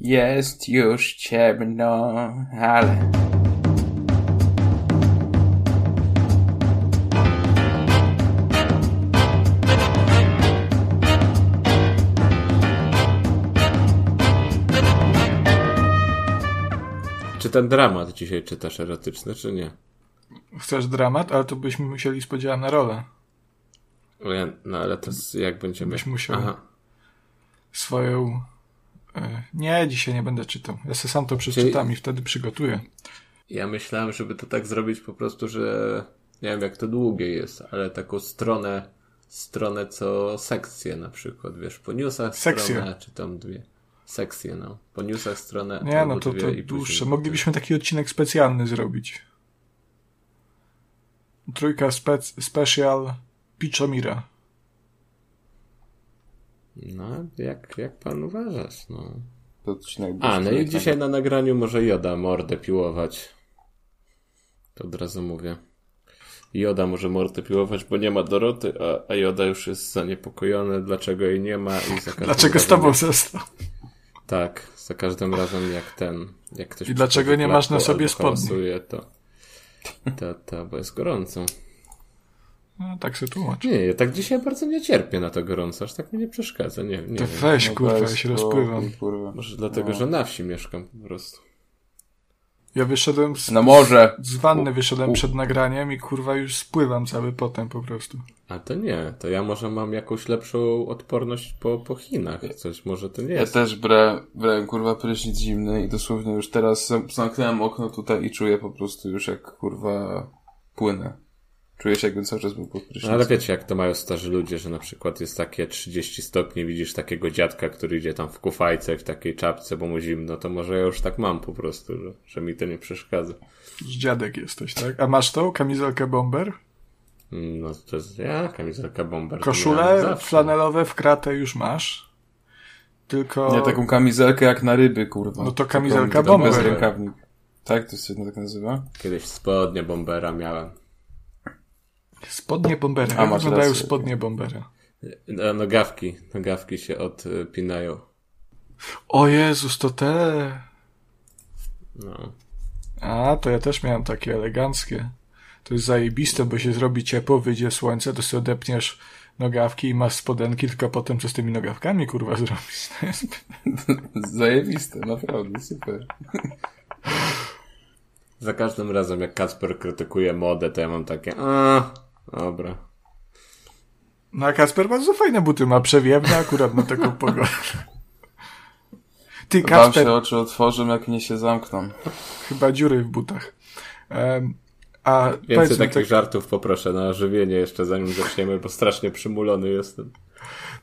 Jest już ciemno, ale... Czy ten dramat dzisiaj czytasz erotyczny, czy nie? Chcesz dramat? Ale to byśmy musieli spodziewać na rolę. No, ale to jest, jak będziemy... Byś musiał Aha. swoją... e, Nie, dzisiaj nie będę czytał. Ja sobie sam to przeczytam Czyli- i wtedy przygotuję. Ja myślałem, żeby to tak zrobić po prostu, że nie wiem jak to długie jest, ale taką stronę, stronę co sekcję na przykład, wiesz, po newsach Sekcję. stronę, czy tam dwie. Sekcje, no. Po newsach stronę. Nie, no to, to i dłuższe. Moglibyśmy taki odcinek specjalny zrobić. Trójka spec special Pichomira. No, jak, jak pan uważasz, no. To odcinek A, no i dzisiaj na nagraniu może Joda mordę piłować. To od razu mówię. Joda może mordę piłować, bo nie ma Doroty, a, a Joda już jest zaniepokojony, dlaczego jej nie ma i za Dlaczego z tobą został? Tak, za każdym razem jak ten, jak ktoś I dlaczego nie masz na sobie spodni? to, to, to, bo jest gorąco. No, tak się tłumacz. Nie, ja tak dzisiaj bardzo nie cierpię na to gorąco, aż tak mi nie przeszkadza, nie, nie To wiem. weź, No kurwa, ja się rozpływam. Kurwa. Może dlatego, No. że na wsi mieszkam po prostu. Ja wyszedłem z, No może. z wanny, wyszedłem U- przed nagraniem i kurwa już spływam cały potem po prostu. A to nie, to ja może mam jakąś lepszą odporność po, po Chinach. Coś może to nie Ja jest. też brałem, brałem kurwa prysznic zimny i dosłownie już teraz zam- zamknąłem okno tutaj i czuję po prostu już jak kurwa płynę. Czuję się jakbym cały czas był pod prysznicem. No, ale wiecie, jak to mają starzy ludzie, że na przykład jest takie 30 stopni, widzisz takiego dziadka, który idzie tam w kufajce, w takiej czapce, bo mu zimno, to może ja już tak mam po prostu, że, że mi to nie przeszkadza. Z dziadek jesteś, tak? A masz tą kamizelkę bomber? No to jest ja, kamizelka bomber. Koszule flanelowe w kratę już masz. Tylko... Nie, taką kamizelkę jak na ryby, kurwa. No to kamizelka taką bomber. Bez rękawnik. Tak, to się tak nazywa? Kiedyś spodnie bombera miałem. Spodnie bombera. A, Jak masz wyglądają rację. spodnie bombera? No, nogawki, nogawki się odpinają. O Jezus, to te... No. A, to ja też miałem takie eleganckie. To jest zajebiste, bo się zrobi ciepło, wyjdzie słońce, to sobie odepniesz nogawki i masz spodenki, tylko potem co z tymi nogawkami, kurwa, jest... Zajebiste, naprawdę, super. Za każdym razem, jak Kasper krytykuje modę, to ja mam takie, a, dobra. No a Kasper bardzo fajne buty ma, przewiewne akurat na taką pogodę. Ty, Wam Kasper, się oczy otworzą, jak mnie się zamkną. chyba dziury w butach. Em, a Więcej takich tak, żartów poproszę na ożywienie jeszcze, zanim zaczniemy, bo strasznie przymulony jestem.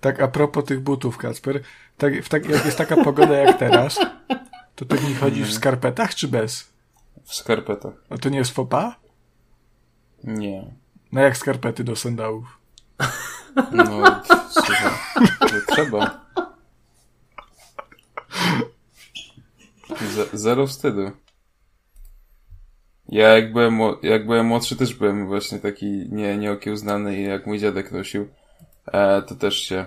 tak a propos tych butów, Kasper, tak, w tak, jak jest taka pogoda jak teraz, to ty nich chodzisz w skarpetach czy bez? W skarpetach. A to nie jest fopa? Nie. No jak skarpety do sandałów. No, trzeba. Z- zero wstydu. Ja jak byłem, jak byłem młodszy też byłem właśnie taki nie, nieokiełznany i jak mój dziadek nosił, e, to też się,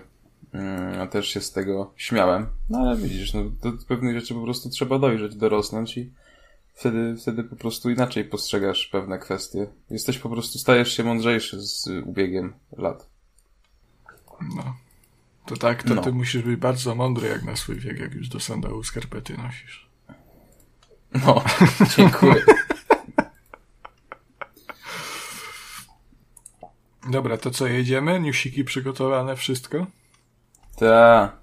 mm, też się z tego śmiałem. No ale widzisz, no, do pewnych rzeczy po prostu trzeba dojrzeć, dorosnąć i wtedy, wtedy po prostu inaczej postrzegasz pewne kwestie. Jesteś po prostu, stajesz się mądrzejszy z ubiegiem lat. No. To tak, to No. ty musisz być bardzo mądry jak na swój wiek, jak już do sandałów skarpety nosisz. No, dziękuję. Dobra, to co, jedziemy? Newsiki przygotowane, wszystko? Ta.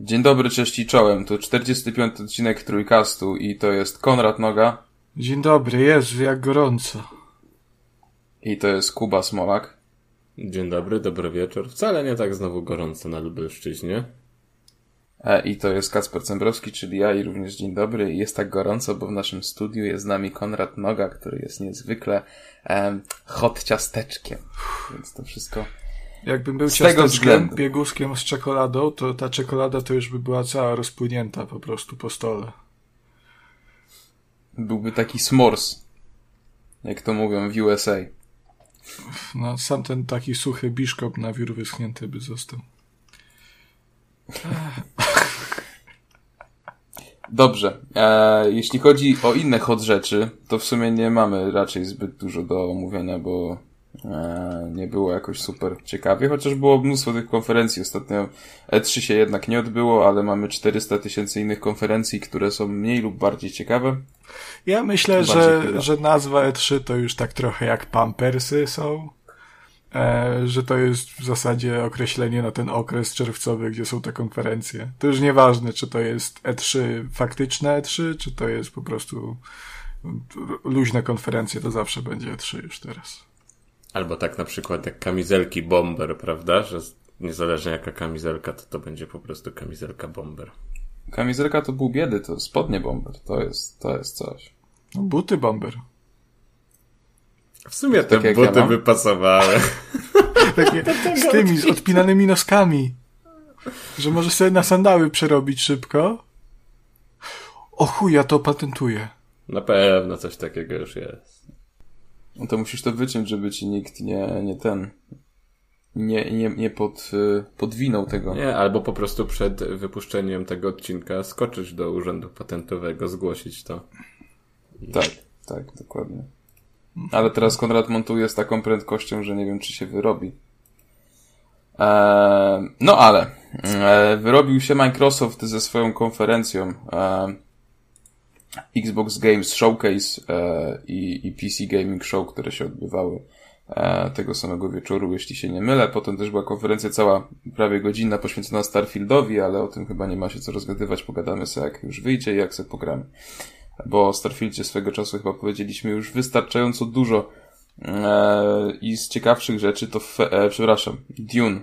Dzień dobry, cześć i czołem. To 45 odcinek Trójkastu i to jest Konrad Noga Dzień dobry, Jezu, jak gorąco. i to jest Kuba Smolak. Dzień dobry, dobry wieczór. Wcale nie tak znowu gorąco na Lubelszczyźnie. E, I to jest Kacper Cembrowski, czyli ja i również dzień dobry. Jest tak gorąco, bo w naszym studiu jest z nami Konrad Noga, który jest niezwykle em, hot ciasteczkiem. Więc to wszystko... Jakbym był Z ciasteczkiem, bieguskiem z czekoladą, to ta czekolada to już by była cała rozpłynięta po prostu po stole. Byłby taki s'mores. Jak to mówią w USA. No, sam ten taki suchy biszkop na wiór wyschnięty by został. Dobrze. E, jeśli chodzi o inne hot rzeczy, to w sumie nie mamy raczej zbyt dużo do omówienia, bo nie było jakoś super ciekawie, chociaż było mnóstwo tych konferencji. Ostatnio E3 się jednak nie odbyło, ale mamy 400 tysięcy innych konferencji, które są mniej lub bardziej ciekawe. Ja myślę, że, że nazwa E3 to już tak trochę jak pampersy są. E, że to jest w zasadzie określenie na ten okres czerwcowy, gdzie są te konferencje. To już nieważne, czy to jest E3 faktyczne E3, czy to jest po prostu luźne konferencje, to zawsze będzie E3 już teraz. Albo tak na przykład jak kamizelki bomber, prawda? Że niezależnie jaka kamizelka, to to będzie po prostu kamizelka bomber. Kamizelka to był biedy, to spodnie bomber, to jest, to jest coś. No, buty bomber. W sumie te Tak ja buty by pasowały. Takie z tymi, z odpinanymi noskami. Że możesz sobie na sandały przerobić szybko. O chuj, ja to patentuję. Na pewno coś takiego już jest. No to musisz to wyciąć, żeby ci nikt nie, nie ten, nie, nie, nie pod, y, podwinął tego. Nie, albo po prostu przed wypuszczeniem tego odcinka skoczyć do urzędu patentowego, zgłosić to. Tak, tak, dokładnie. Ale teraz Konrad montuje z taką prędkością, że nie wiem, czy się wyrobi. Eee, no ale, e, wyrobił się Microsoft ze swoją konferencją e, Xbox Games Showcase e, i, i PC Gaming Show, które się odbywały e, tego samego wieczoru, jeśli się nie mylę. Potem też była konferencja cała prawie godzina poświęcona Starfieldowi, ale o tym chyba nie ma się co rozgadywać. Pogadamy sobie jak już wyjdzie i jak sobie pogramy bo o Starfieldzie swego czasu chyba powiedzieliśmy już wystarczająco dużo e, i z ciekawszych rzeczy to, przepraszam, Dune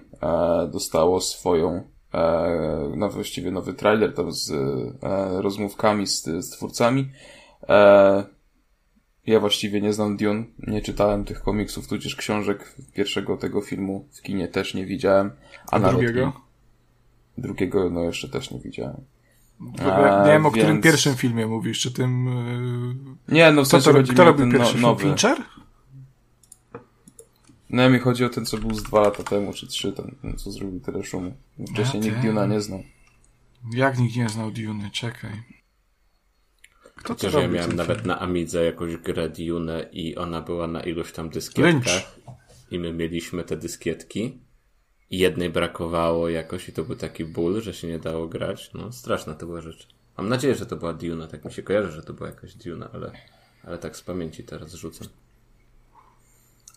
dostało swoją e, no właściwie nowy trailer tam z e, rozmówkami z, z twórcami. E, ja właściwie nie znam Dune, nie czytałem tych komiksów, tudzież książek pierwszego tego filmu w kinie też nie widziałem. A nawet drugiego? Drugiego no jeszcze też nie widziałem. Ogóle nie wiem, o którym więc- pierwszym filmie mówisz, czy tym... Yy... Nie, no w Co sensie kto mi o robił ten pierwszy no, film? nowy. Fincher? No mi chodzi o ten, co był z dwa lata temu, czy trzy, ten, ten co zrobił tyle szumu. Wcześniej A, nikt ten. Dune'a nie znał. Jak nikt nie znał Duny? Czekaj. Kto to Chociaż ja miałem ten nawet film? na Amidze jakąś grę Dune i ona była na iluś tam Lynch. dyskietkach. I my mieliśmy te dyskietki. I jednej brakowało jakoś i to był taki ból, że się nie dało grać. No, straszna to była rzecz. Mam nadzieję, że to była Duna, tak mi się kojarzy, że to była jakaś Duna, ale, ale tak z pamięci teraz rzucam.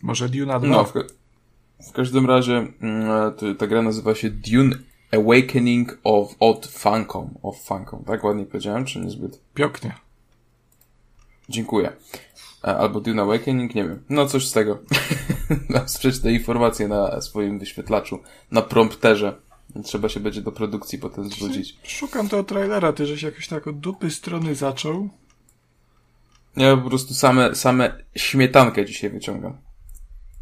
Może Duna 2? No, w, ka- w każdym razie to, ta gra nazywa się Dune Awakening of Odd Funcom. Of Funcom, tak ładnie powiedziałem, czy niezbyt? Pięknie. Dziękuję. E, Albo Dune Awakening, nie wiem. No coś z tego. Mam te informacje na swoim wyświetlaczu, na prompterze. Trzeba się będzie do produkcji potem zwrócić. Szukam tego trailera, ty żeś jakoś tak od dupy strony zaczął. Ja po prostu same, same śmietankę dzisiaj wyciągam.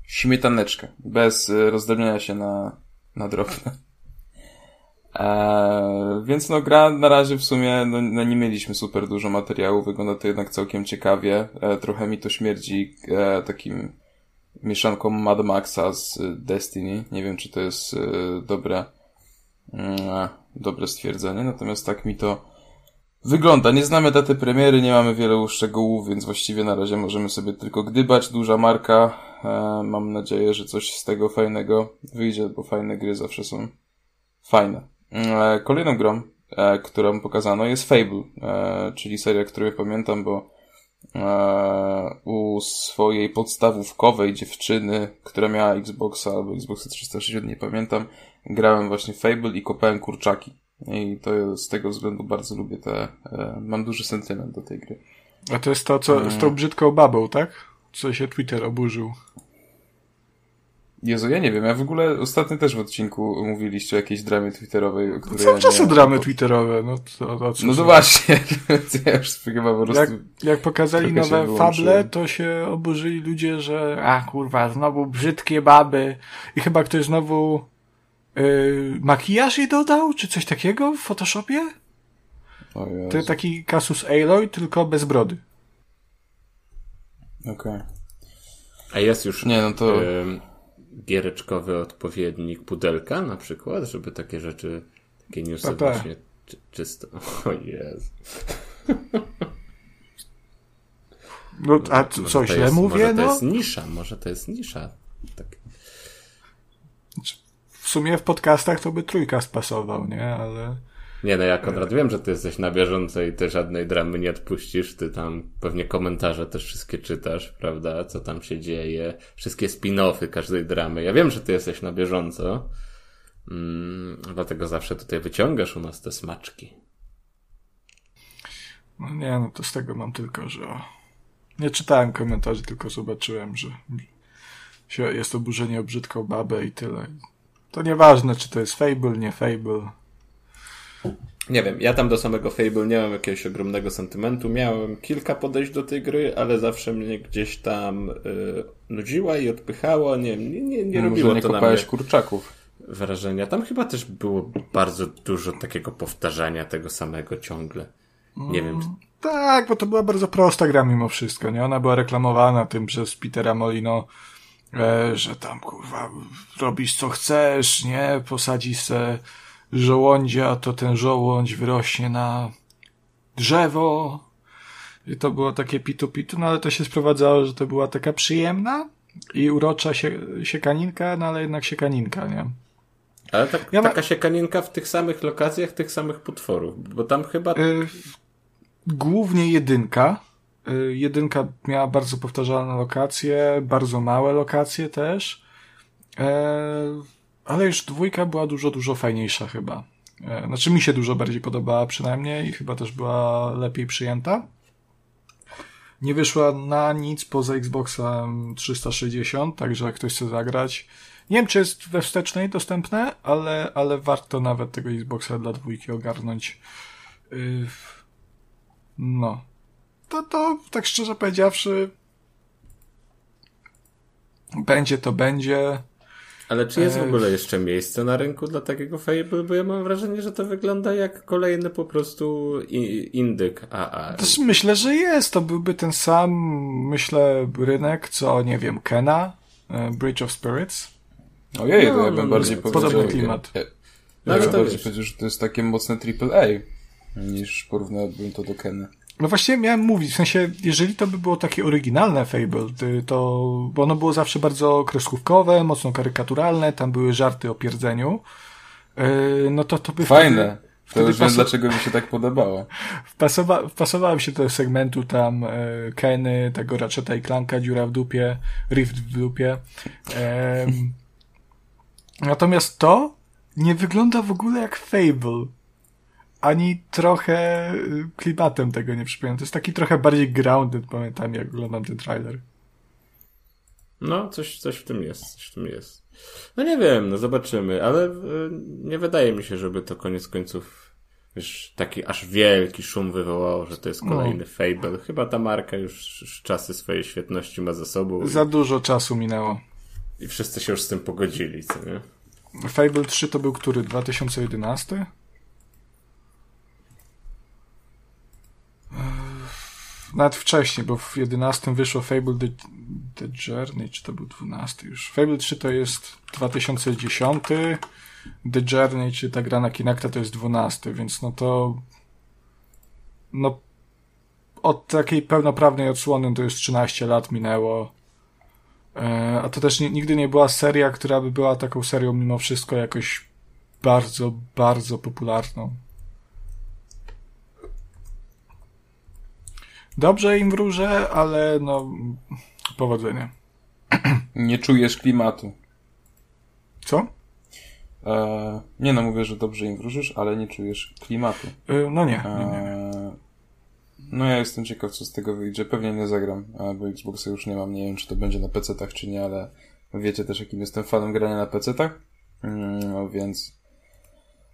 Śmietaneczkę. Bez y, rozdrobniania się na, na drobne. Eee, więc no gra na razie w sumie no, no nie mieliśmy super dużo materiału, wygląda to jednak całkiem ciekawie. E, trochę mi to śmierdzi e, takim mieszanką Mad Maxa z Destiny. Nie wiem czy to jest y, dobre, mm, dobre stwierdzenie, natomiast tak mi to Wygląda, nie znamy daty premiery, nie mamy wielu szczegółów, więc właściwie na razie możemy sobie tylko gdybać. Duża marka, e, mam nadzieję, że coś z tego fajnego wyjdzie, bo fajne gry zawsze są fajne. E, kolejną grą, e, którą pokazano jest Fable, e, czyli seria, którą ja pamiętam, bo e, u swojej podstawówkowej dziewczyny, która miała Xboxa albo Xboxa 360, nie pamiętam, grałem właśnie Fable i kopałem kurczaki. I to z tego względu bardzo lubię te. E, mam duży sentyment do tej gry. A to jest to, co z tą brzydką babą, tak? Co się Twitter oburzył. Jezu, ja nie wiem, ja w ogóle ostatnio też w odcinku mówiliście o jakiejś dramie twitterowej, o której. Cały ja czas dramy twitterowe, no to No to właśnie, ja już chyba po prostu. Jak, jak pokazali nowe fable, to się oburzyli ludzie, że a kurwa, znowu brzydkie baby i chyba ktoś znowu yy, makijaż jej dodał, czy coś takiego w Photoshopie? To taki kasus Aloy, tylko bez brody. Okej. A jest już Nie, no to. em, giereczkowy odpowiednik pudelka na przykład, żeby takie rzeczy, takie newsy Pa, pa. właśnie Czy, czysto. O Jezu. No, a co, co to źle jest, mówię? Może to No, jest nisza, może to jest nisza. Tak. w sumie w podcastach to by trójkast pasował, nie? Ale Nie no, ja Konrad wiem, że ty jesteś na bieżąco i ty żadnej dramy nie odpuścisz, ty tam pewnie komentarze też wszystkie czytasz, prawda, co tam się dzieje, wszystkie spin-offy każdej dramy. Ja wiem, że ty jesteś na bieżąco, mm, dlatego zawsze tutaj wyciągasz u nas te smaczki. no nie, no to z tego mam tylko, że nie czytałem komentarzy, tylko zobaczyłem, że jest oburzenie o brzydką babę i tyle. To nieważne, czy to jest Fable, nie Fable. Nie wiem, ja tam do samego Fable nie mam jakiegoś ogromnego sentymentu. Miałem kilka podejść do tej gry, ale zawsze mnie gdzieś tam y, nudziła i odpychała. Nie, nie, nie, nie Może robiło nie to na mnie kurczaków. wrażenia. Tam chyba też było bardzo dużo takiego powtarzania tego samego ciągle. Nie wiem, czy- Tak, bo to była bardzo prosta gra mimo wszystko, nie? Ona była reklamowana tym przez Petera Molino, e, że tam, kurwa, robisz co chcesz, nie? Posadzisz se żołądzia, to ten żołądź wyrośnie na drzewo. I to było takie pitu-pitu, no ale to się sprowadzało, że to była taka przyjemna i urocza się, siekaninka, no ale jednak siekaninka, nie? Ale tak, Ja ma- taka siekaninka w tych samych lokacjach, tych samych potworów, bo tam chyba... Y, Głównie jedynka. Y, Jedynka miała bardzo powtarzalne lokacje, bardzo małe lokacje też. E, Ale już dwójka była dużo, dużo fajniejsza chyba. E, Znaczy mi się dużo bardziej podobała przynajmniej i chyba też była lepiej przyjęta. Nie wyszła na nic poza Xboxem 360, także jak ktoś chce zagrać. Nie wiem, czy jest we wstecznej dostępne, ale, ale warto nawet tego Xboxa dla dwójki ogarnąć. Y, No. To, to, tak szczerze powiedziawszy, będzie to będzie. Ale czy jest w ogóle jeszcze miejsce na rynku dla takiego Fable? Bo ja mam wrażenie, że to wygląda jak kolejny po prostu indyk AA. Też myślę, że jest. To byłby ten sam, myślę, rynek, co, nie wiem, Kena, e, Bridge of Spirits. Ojej, to No, ja no, bym no, bardziej podobny powiedział... klimat. Ja, No, ja ale bym to bardziej wiesz. powiedział, że to jest takie mocne AAA niż porównałbym to do Keny. No właśnie miałem mówić, w sensie, jeżeli to by było takie oryginalne Fable, ty- to, bo ono było zawsze bardzo kreskówkowe, mocno karykaturalne, tam były żarty o pierdzeniu, e, no to to by Fajne. wtedy, To wtedy już wiem, paso- dlaczego mi się tak podobało. Wpasowa, wpasowałem się do segmentu tam e, Keny, tego Ratcheta i Clanka, dziura w dupie, rift w dupie. Em, natomiast to nie wygląda w ogóle jak Fable. Ani trochę y, klimatem tego nie przypomina. To jest taki trochę bardziej grounded, pamiętam jak oglądam ten trailer. No, coś, coś w tym jest, coś w tym jest. No nie wiem, no zobaczymy, ale e, nie wydaje mi się, żeby to koniec końców wiesz, taki aż wielki szum wywołało, że to jest kolejny Fable. Chyba ta marka już, już czasy swojej świetności ma za sobą Za dużo czasu minęło. i wszyscy się już z tym pogodzili, co nie? Fable 3 to był który? 2011? Nawet wcześniej, bo w 11 wyszło Fable The, The Journey, czy to był 12 już. Fable 3 to jest 2010, The Journey, czy ta gra na Kinecta to jest 12, więc no to no od takiej pełnoprawnej odsłony to już 13 lat minęło. E, A to też ni- nigdy nie była seria, która by była taką serią mimo wszystko jakoś bardzo, bardzo popularną. Dobrze im wróżę, ale no powodzenia. Nie czujesz klimatu. Co? E, nie no, mówię, że dobrze im wróżysz, ale nie czujesz klimatu. E, No nie, nie, nie. E, no ja jestem ciekaw, co z tego wyjdzie. Pewnie nie zagram, a, bo Xboxa już nie mam. Nie wiem, czy to będzie na PC-tach, czy nie, ale wiecie też, jakim jestem fanem grania na PC-tach. Mm, No więc...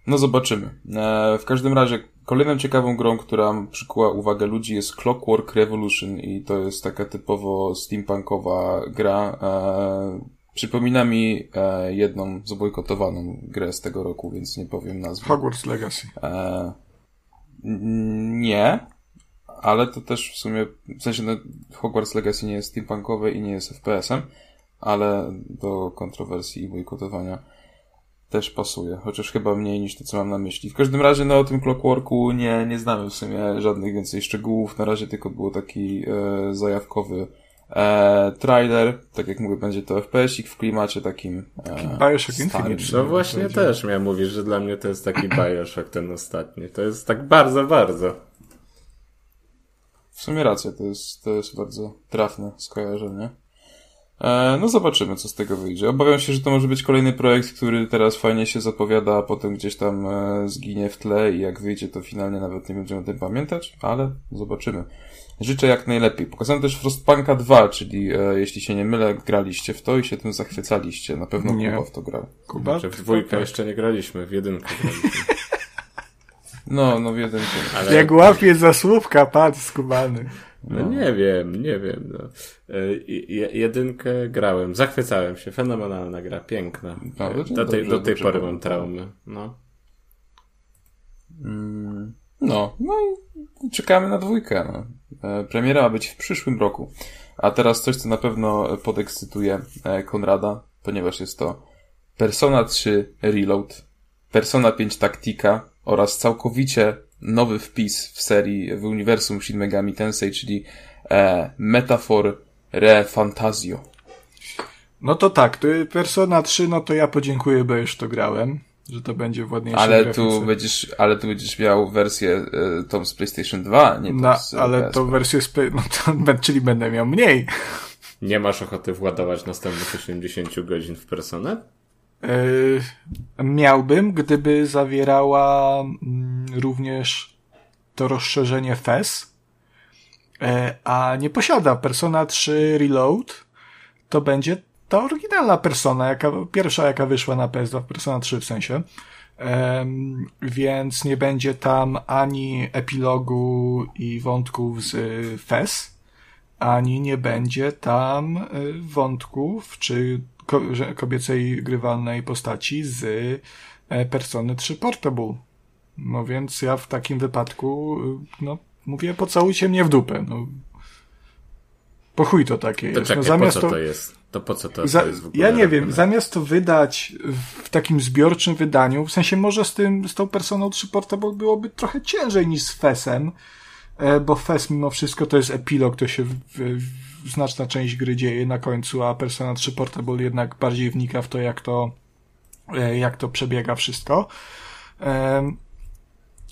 No zobaczymy. E, w każdym razie, kolejną ciekawą grą, która przykuła uwagę ludzi jest Clockwork Revolution i to jest taka typowo steampunkowa gra. E, przypomina mi e, jedną zabojkotowaną grę z tego roku, więc nie powiem nazwy. Hogwarts Legacy. Nie, ale to też w sumie, w sensie no, Hogwarts Legacy nie jest steampunkowe i nie jest FPS-em, ale do kontrowersji i bojkotowania też pasuje, chociaż chyba mniej niż to, co mam na myśli. W każdym razie, no o tym Clockworku nie, nie znamy w sumie żadnych więcej szczegółów. Na razie tylko było taki e, zajawkowy e, trailer. Tak jak mówię, będzie to FPS-ik w klimacie takim e, Bioshock. Infinite. No właśnie też miałem mówić, że dla mnie to jest taki Bioshock ten ostatni. To jest tak bardzo, bardzo. W sumie racja, to jest, to jest bardzo trafne skojarzenie. E, no zobaczymy, co z tego wyjdzie. Obawiam się, że to może być kolejny projekt, który teraz fajnie się zapowiada, a potem gdzieś tam e, zginie w tle i jak wyjdzie, to finalnie nawet nie będziemy o tym pamiętać, ale zobaczymy. Życzę jak najlepiej. Pokazałem też Frostpunka 2, czyli e, jeśli się nie mylę, graliście w to i się tym zachwycaliście. Na pewno Nie. Kuba w to grał. Kuba? Że w dwójkę jeszcze nie graliśmy, w jedynkę graliśmy. No, no w jeden Ale... Jak łapie za słówka, patrz, skubany. No nie wiem, nie wiem. No. Je- jedynkę grałem, zachwycałem się, fenomenalna gra, piękna. No, dobrze, do tej, do tej pory mam traumy. No. Mm, No, no i czekamy na dwójkę. No. E, Premiera ma być w przyszłym roku. A teraz coś, co na pewno podekscytuje e, Konrada, ponieważ jest to Persona 3 Reload, Persona 5 Tactica oraz całkowicie nowy wpis w serii, w uniwersum Shin Megami Tensei, czyli e, Metafor Re Fantasio. No to tak, to Persona 3, no to ja podziękuję, bo już to grałem, że to będzie w ładniejszej Ale grafice. tu będziesz, ale tu będziesz miał wersję e, tą z PlayStation 2, nie tą No, z ale PS. to wersję, spe... no to, czyli będę miał mniej. Nie masz ochoty władować następnych 80 godzin w personę? Yy, miałbym, gdyby zawierała mm, również to rozszerzenie FES, yy, a nie posiada Persona 3 Reload, to będzie ta oryginalna Persona, jaka, pierwsza jaka wyszła na PS2, Persona 3 w sensie. Więc nie będzie tam ani epilogu i wątków z y, FES, ani nie będzie tam wątków czy kobiecej grywalnej postaci z e, Persony 3 Portable. No więc ja w takim wypadku, y, no mówię, pocałujcie mnie w dupę. No. Po chuj to takie To jest. czekaj, no, zamiast po co to, to jest? To po co to, za, to jest w ogóle ja nie wiem, zamiast to wydać w takim zbiorczym wydaniu, w sensie może z tym, z tą Personą 3 Portable byłoby trochę ciężej niż z FES-em, e, bo FES mimo wszystko to jest epilog, to się w, w znaczna część gry dzieje na końcu, a Persona 3 Portable jednak bardziej wnika w to, jak to, e, jak to przebiega wszystko.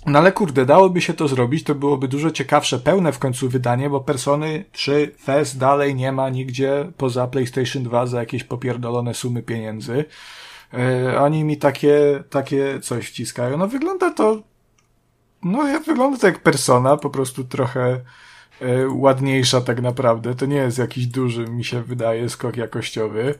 No ale kurde, dałoby się to zrobić, to byłoby dużo ciekawsze, pełne w końcu wydanie, bo Persony 3 FES dalej nie ma nigdzie poza PlayStation 2 za jakieś popierdolone sumy pieniędzy. Yy, oni mi takie, takie coś wciskają. No wygląda to, no ja wygląda to jak Persona, po prostu trochę ładniejsza tak naprawdę. To nie jest jakiś duży, mi się wydaje, skok jakościowy.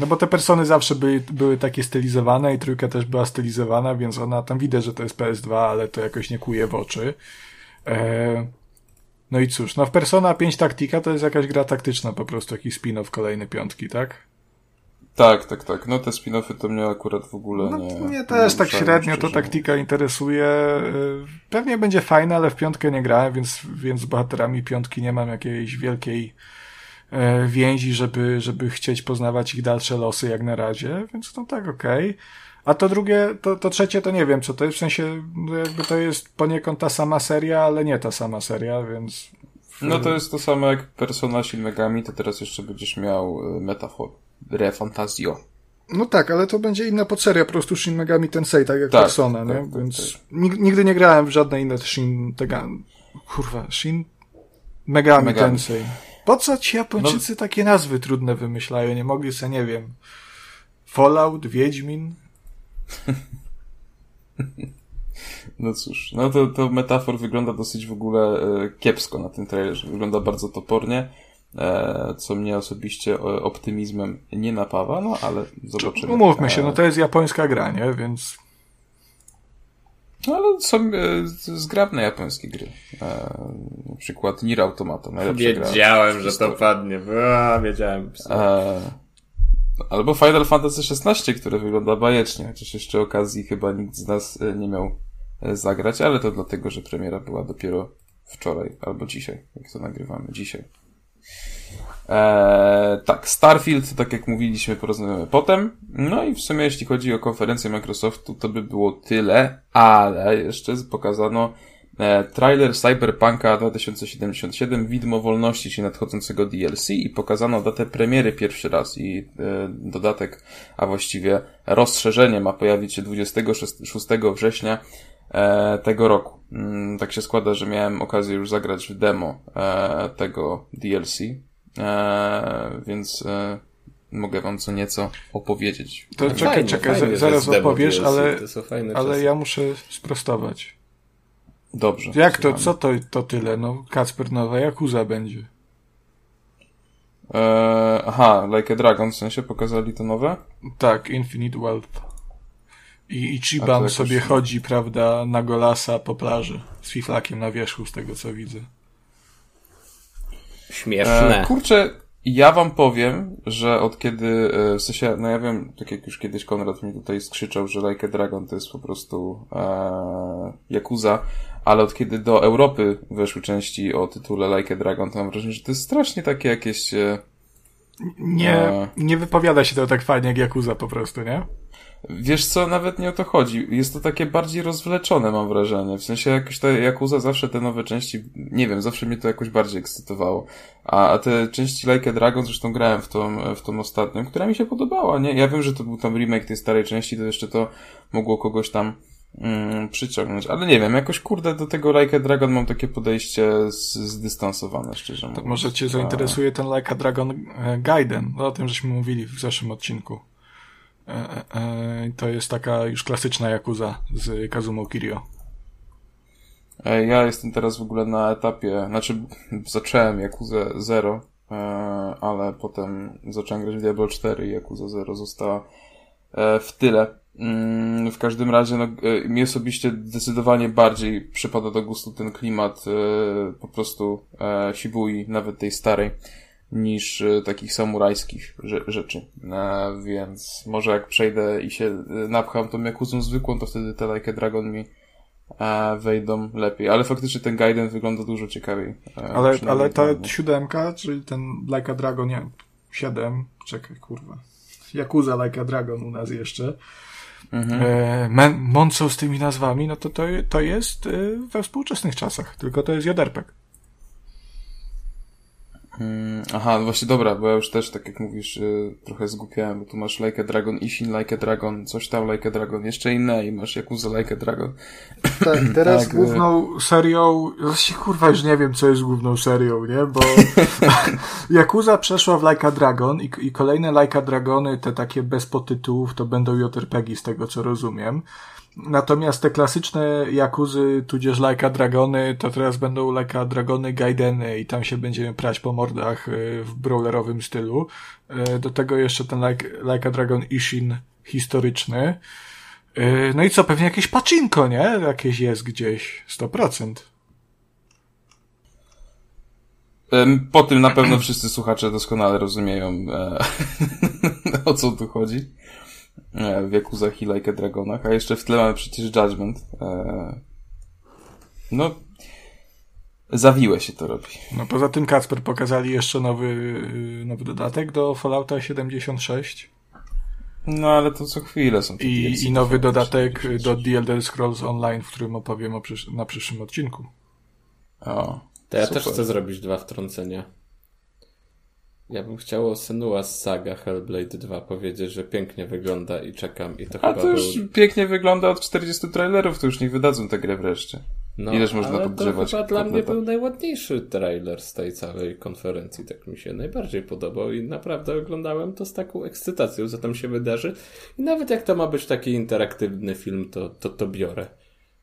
No bo te persony zawsze były, były takie stylizowane i trójka też była stylizowana, więc ona tam widać, że to jest PS2, ale to jakoś nie kuje w oczy. E, no i cóż, no w Persona 5 Tactica to jest jakaś gra taktyczna, po prostu jakiś spin-off kolejny piątki, tak? Tak, tak, tak. No te spin-offy to mnie akurat w ogóle No, nie... mnie też tak ruszają, średnio to szczerze taktika interesuje. Y, Pewnie będzie fajne, ale w piątkę nie grałem, więc, więc z bohaterami piątki nie mam jakiejś wielkiej e, więzi, żeby, żeby chcieć poznawać ich dalsze losy jak na razie, więc no tak, okej. A to drugie, to, to trzecie to nie wiem, co to jest, w sensie no jakby to jest poniekąd ta sama seria, ale nie ta sama seria, więc... No to jest to samo jak Persona Shin Megami, to teraz jeszcze będziesz miał e, metafor. Re Fantasio. No tak, ale to będzie inna podseria, po prostu Shin Megami Tensei, tak jak Tak, Persona, tak, nie? tak, Więc tak. nig- nigdy nie grałem w żadne inne Shin... Tega... Kurwa, Shin Megami, Megami. Tensei. Po co ci Japończycy takie nazwy trudne wymyślają? Nie mogli sobie, nie wiem, Fallout, Wiedźmin? No cóż, no to, to metafor wygląda dosyć w ogóle e, kiepsko na tym trailerze. Wygląda bardzo topornie, co mnie osobiście e, optymizmem nie napawa, no ale zobaczymy. Umówmy się, E, no to jest japońska gra, nie? Więc No ale są e, zgrabne japońskie gry. E, na przykład Nier Automata. Wiedziałem, że to padnie. A, wiedziałem. E, albo Final Fantasy XVI, które wygląda bajecznie, chociaż jeszcze okazji chyba nikt z nas e, nie miał e, zagrać, ale to dlatego, że premiera była dopiero wczoraj albo dzisiaj, jak to nagrywamy, dzisiaj. Eee, tak, Starfield, tak jak mówiliśmy, porozmawiamy potem. No i w sumie jeśli chodzi o konferencję Microsoftu, to by było tyle, ale jeszcze pokazano e, trailer Cyberpunka 2077, widmo wolności, czyli nadchodzącego DLC i pokazano datę premiery pierwszy raz i e, dodatek, a właściwie rozszerzenie ma pojawić się 26 września tego roku. Mm, tak się składa, że miałem okazję już zagrać w demo e, tego DLC, e, więc e, mogę wam co nieco opowiedzieć. To czekaj, Fajnie, czekaj, fajnie, zaraz opowiesz, DLC, ale, ale ja muszę sprostować. Dobrze. Jak to, co to, to tyle? No, Kacper nowa Jakuza będzie. E, aha, Like a Dragon, w sensie pokazali to nowe? Tak, Infinite Wealth. I A to Ichiban jakoś- sobie chodzi, prawda, na golasa po plaży z fiflakiem na wierzchu, z tego co widzę. Śmieszne. E, kurczę, ja wam powiem, że od kiedy, e, w sensie, no ja wiem, tak jak już kiedyś Konrad mi tutaj skrzyczał, że Like a Dragon to jest po prostu e, Yakuza, ale od kiedy do Europy weszły części o tytule Like a Dragon, to mam wrażenie, że to jest strasznie takie jakieś... E, Nie, E. nie wypowiada się to tak fajnie jak Jakuza po prostu, nie? Wiesz co, nawet nie o to chodzi. Jest to takie bardziej rozwleczone, mam wrażenie. W sensie jakoś te Yakuza zawsze te nowe części, nie wiem, zawsze mnie to jakoś bardziej ekscytowało. A, a te części Like a Dragon, zresztą grałem w tą, w tą ostatnią, która mi się podobała, nie? Ja wiem, że to był tam remake tej starej części, to jeszcze to mogło kogoś tam mm, przyciągnąć. Ale nie wiem, jakoś kurde do tego Like a Dragon mam takie podejście z, zdystansowane, szczerze To mówiąc. może cię zainteresuje ten Like a Dragon e, Gaiden. No, o tym żeśmy mówili w zeszłym odcinku. E, e, e, to jest taka już klasyczna Jakuza z Kazumo Kirio. Ja jestem teraz w ogóle na etapie, znaczy zacząłem Yakuza 0, e, ale potem zacząłem grać w Diablo 4 i Yakuza 0 została w tyle. Mm, W każdym razie, no, mi osobiście zdecydowanie bardziej przypada do gustu ten klimat po prostu Shibui, nawet tej starej, niż e, takich samurajskich rze- rzeczy. E, Więc może jak przejdę i się e, napcham tą Jakuzą zwykłą, to wtedy te Like a Dragon mi wejdą lepiej. Ale faktycznie ten Gaiden wygląda dużo ciekawiej. Ale, ale ta siódemka, czyli ten Like a Dragon, nie, siedem, czekaj, kurwa. Yakuza Like a Dragon u nas jeszcze. Mhm. E, mącą z tymi nazwami, no to to, to jest we współczesnych czasach, tylko to jest joderpek. Mm, Aha, no właśnie dobra, bo ja już też, tak jak mówisz, y, trochę zgłupiałem, bo tu masz Like a Dragon, Ishin Like a Dragon, coś tam Like a Dragon, jeszcze inne i masz Yakuza Like a Dragon. Tak, teraz Tak, główną serią, właściwie kurwa już nie wiem, co jest główną serią, nie, bo Yakuza przeszła w Like a Dragon i, i kolejne Like a Dragony, te takie bez podtytułów, to będą JRPG z tego, co rozumiem. Natomiast te klasyczne Jakuzy, tudzież Like a Dragony, to teraz będą Like a Dragony Gaideny i tam się będziemy prać po mordach y, w brawlerowym stylu. Y, Do tego jeszcze ten Like, like a Dragon Ishin historyczny. Yy, No i co, pewnie jakieś pacinko, nie? Jakieś jest gdzieś, 100%. Em, Po tym na pewno wszyscy słuchacze doskonale rozumieją, e, o co tu chodzi. W Yakuzach i Like a Dragonach, a jeszcze w tle mamy przecież Judgment. E, no, zawiłe się to robi. No poza tym Kacper pokazali jeszcze nowy, yy, nowy dodatek do Fallouta 76 No ale to co chwilę są i, DLC. i nowy dodatek do The Elder Scrolls Online, w którym opowiem o przysz- na przyszłym odcinku. O, To ja super. też chcę zrobić dwa wtrącenia. Ja bym chciał o Senua's Saga Hellblade 2 powiedzieć, że pięknie wygląda i czekam i to A chyba to już był... pięknie wygląda od 40 trailerów, to już niech wydadzą tę grę wreszcie. No, Ileż można ale to chyba dla mnie był najładniejszy trailer z tej całej konferencji. Tak mi się najbardziej podobał i naprawdę oglądałem to z taką ekscytacją, co tam się wydarzy. I nawet jak to ma być taki interaktywny film, to, to, to biorę.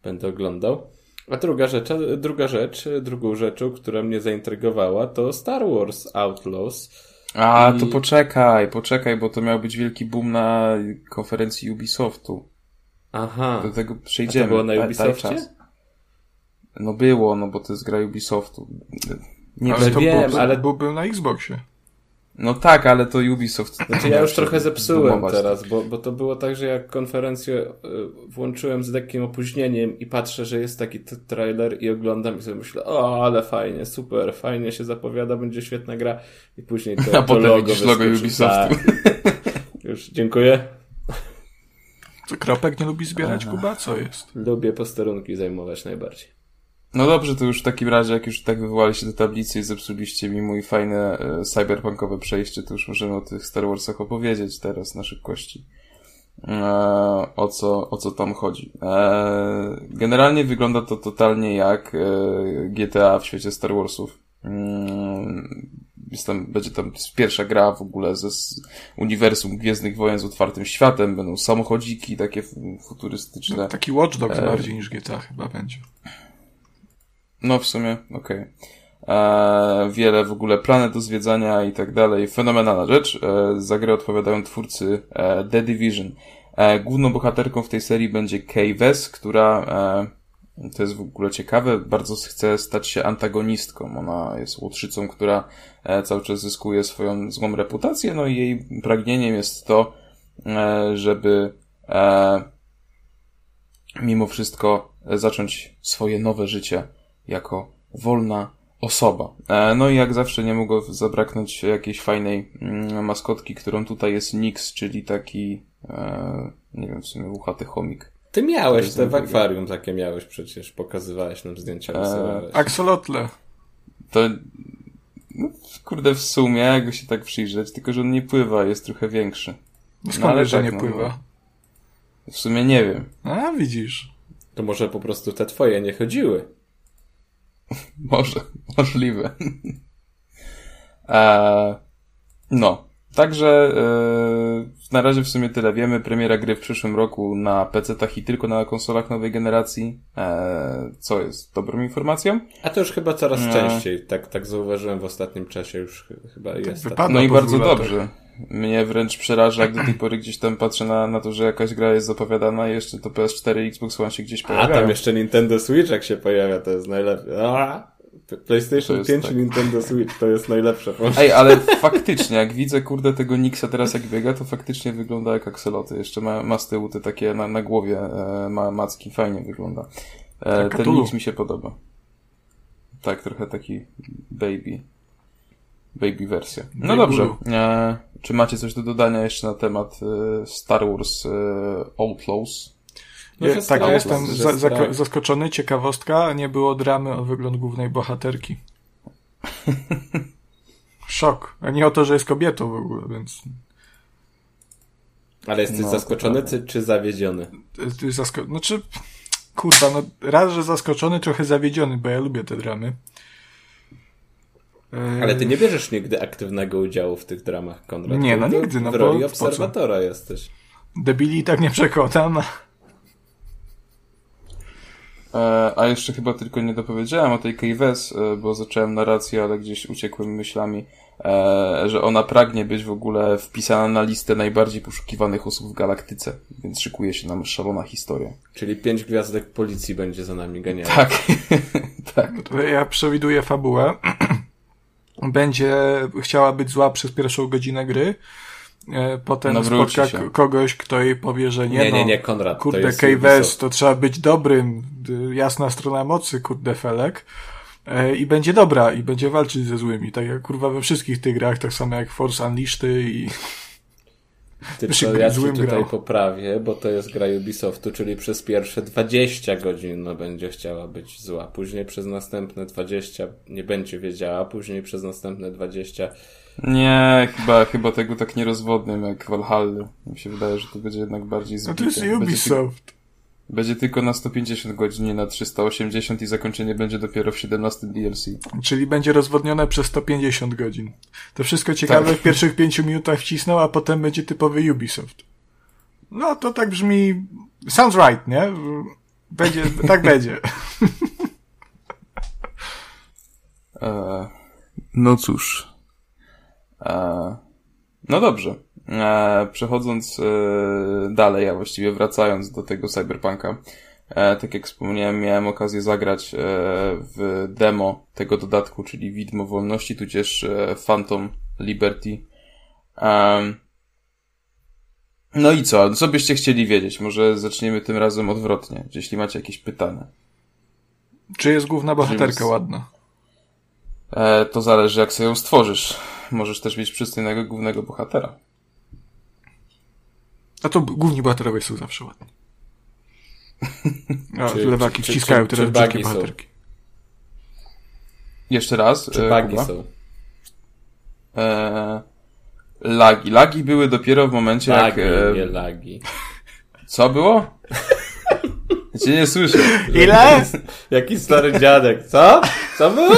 Będę oglądał. A druga rzecz, a druga rzecz, drugą rzeczą, która mnie zaintrygowała, to Star Wars Outlaws. A, I- to poczekaj, poczekaj, bo to miał być wielki boom na konferencji Ubisoftu. Aha. Do tego przejdziemy. A to było na Ubisoftie? No było, no bo to jest gra Ubisoftu. Nie Ale to wiem, wiem, był, ale- był, był na Xboxie. No tak, ale to Ubisoft. Znaczy ja już trochę zepsułem teraz, bo, bo to było tak, że jak konferencję y, włączyłem z lekkim opóźnieniem i patrzę, że jest taki trailer i oglądam i sobie myślę, o ale fajnie, super, fajnie się zapowiada, będzie świetna gra i później to, A to potem logo, widzisz logo Ubisoftu. Tak. Już, dziękuję. Co, Kropek nie lubi zbierać, Aha. Kuba? Co jest? Lubię posterunki zajmować najbardziej. No dobrze, to już w takim razie, jak już tak wywołaliście do tablicy i zepsuliście mi mój fajne e, cyberpunkowe przejście, to już możemy o tych Star Warsach opowiedzieć teraz na szybkości. E, o co, o co tam chodzi. E, generalnie wygląda to totalnie jak e, GTA w świecie Star Warsów. Mm, jest tam, będzie tam pierwsza gra w ogóle ze uniwersum Gwiezdnych Wojen z otwartym światem, będą samochodziki takie futurystyczne. No, taki Watch Dogs e... bardziej niż GTA chyba będzie. No w sumie, okej. Okay. E, wiele w ogóle planet do zwiedzania i tak dalej. Fenomenalna rzecz. E, za grę odpowiadają twórcy e, The Division. E, główną bohaterką w tej serii będzie Kay Wes, która e, to jest w ogóle ciekawe, bardzo chce stać się antagonistką. Ona jest łotrzycą, która e, cały czas zyskuje swoją złą reputację, no i jej pragnieniem jest to, e, żeby e, mimo wszystko zacząć swoje nowe życie jako wolna osoba. E, no i jak zawsze nie mogło zabraknąć jakiejś fajnej mm, maskotki, którą tutaj jest Nix, czyli taki, e, nie wiem, w sumie uchaty chomik. Ty miałeś te w akwarium takie miałeś przecież, pokazywałeś nam zdjęcia. E, Axolotle. To, no, kurde, w sumie, jakby się tak przyjrzeć, tylko że on nie pływa, jest trochę większy. No skąd no, ale że tak, nie no, pływa? W sumie nie wiem. A, widzisz. To może po prostu te twoje nie chodziły. Może, możliwe. e, no, także e, na razie w sumie tyle wiemy. Premiera gry w przyszłym roku na PC-tach i tylko na konsolach nowej generacji, e, co jest dobrą informacją. A to już chyba coraz e, częściej, tak, tak zauważyłem w ostatnim czasie już chyba jest. Tak. No i bardzo dobrze. Mnie wręcz przeraża, jak do tej pory gdzieś tam patrzę na, na to, że jakaś gra jest zapowiadana i jeszcze to PS4 i Xbox One się gdzieś pojawia. A tam jeszcze Nintendo Switch jak się pojawia, to jest najlepiej. A! PlayStation 5 tak. i Nintendo Switch to jest najlepsze. Ej, ale faktycznie, jak widzę, kurde, tego Nixa teraz jak biega, to faktycznie wygląda jak akseloty. Jeszcze ma, ma z tyłu te takie na, na głowie e, ma macki, fajnie wygląda. E, ten Nix mi się podoba. Tak, trochę taki baby. Baby wersja. No dobrze. E, czy macie coś do dodania jeszcze na temat e, Star Wars e, Outlaws? No, ja, tak, ja jestem za, za, zaskoczony. Ciekawostka, nie było dramy o wygląd głównej bohaterki. Szok. A nie o to, że jest kobietą w ogóle, więc... Ale jesteś no, zaskoczony czy, czy zawiedziony? Zasko... Znaczy, kurwa, no raz, że zaskoczony, trochę zawiedziony, bo ja lubię te dramy. Ale ty nie bierzesz nigdy aktywnego udziału w tych dramach, Konrad. Nie, no nigdy. No w roli bo, obserwatora jesteś. Debili tak nie przekonam. E, a jeszcze chyba tylko nie dopowiedziałem o tej Keyves, e, bo zacząłem narrację, ale gdzieś uciekłem myślami, e, że ona pragnie być w ogóle wpisana na listę najbardziej poszukiwanych osób w galaktyce, więc szykuje się nam szalona historia. Czyli pięć gwiazdek policji będzie za nami genialnie. Tak, tak. Ja przewiduję fabułę. będzie chciała być zła przez pierwszą godzinę gry, e, potem no spotka się. kogoś, kto jej powie, że nie, nie, no, nie, nie, Konrad, kurde, Kejwes, to trzeba być dobrym, jasna strona mocy, kurde, Felek, e, i będzie dobra, i będzie walczyć ze złymi, tak jak kurwa we wszystkich tych grach, tak samo jak Force Unleashed i tylko ja ci tutaj grał. poprawię, bo to jest gra Ubisoftu, czyli przez pierwsze 20 godzin no, będzie chciała być zła. Później przez następne 20 nie będzie wiedziała, później przez następne 20 nie, chyba, chyba tego tak nie rozwodnym jak Valhalla. Mi się wydaje, że to będzie jednak bardziej zbite. No to jest Ubisoft. Będzie tylko na 150 godzin, nie na 380 i zakończenie będzie dopiero w 17 DLC. Czyli będzie rozwodnione przez 150 godzin. To wszystko ciekawe tak. w pierwszych 5 minutach wcisnął, a potem będzie typowy Ubisoft. No to tak brzmi... Sounds right, nie? Będzie, tak będzie. E, no cóż. E, no dobrze. E, przechodząc e, dalej, a właściwie wracając do tego Cyberpunka, e, tak jak wspomniałem, miałem okazję zagrać w demo tego dodatku, czyli Widmo Wolności, tudzież Phantom Liberty. No i co? Co byście chcieli wiedzieć? Może zaczniemy tym razem odwrotnie, jeśli macie jakieś pytania. Czy jest główna bohaterka ładna? E, to zależy, jak sobie ją stworzysz. Możesz też mieć przystojnego głównego bohatera. A to główni bohaterowie są zawsze ładni. A, Czy- lewaki czy- wciskają czy- teraz czy brzydkie bohaterki. Jeszcze raz. Czy e, bugi Kuba? są? E, lagi. Lagi były dopiero w momencie, Lagi, jak... E, nie lagi. co było? Cię nie słyszę. Ile? Jaki stary dziadek, co? Co było?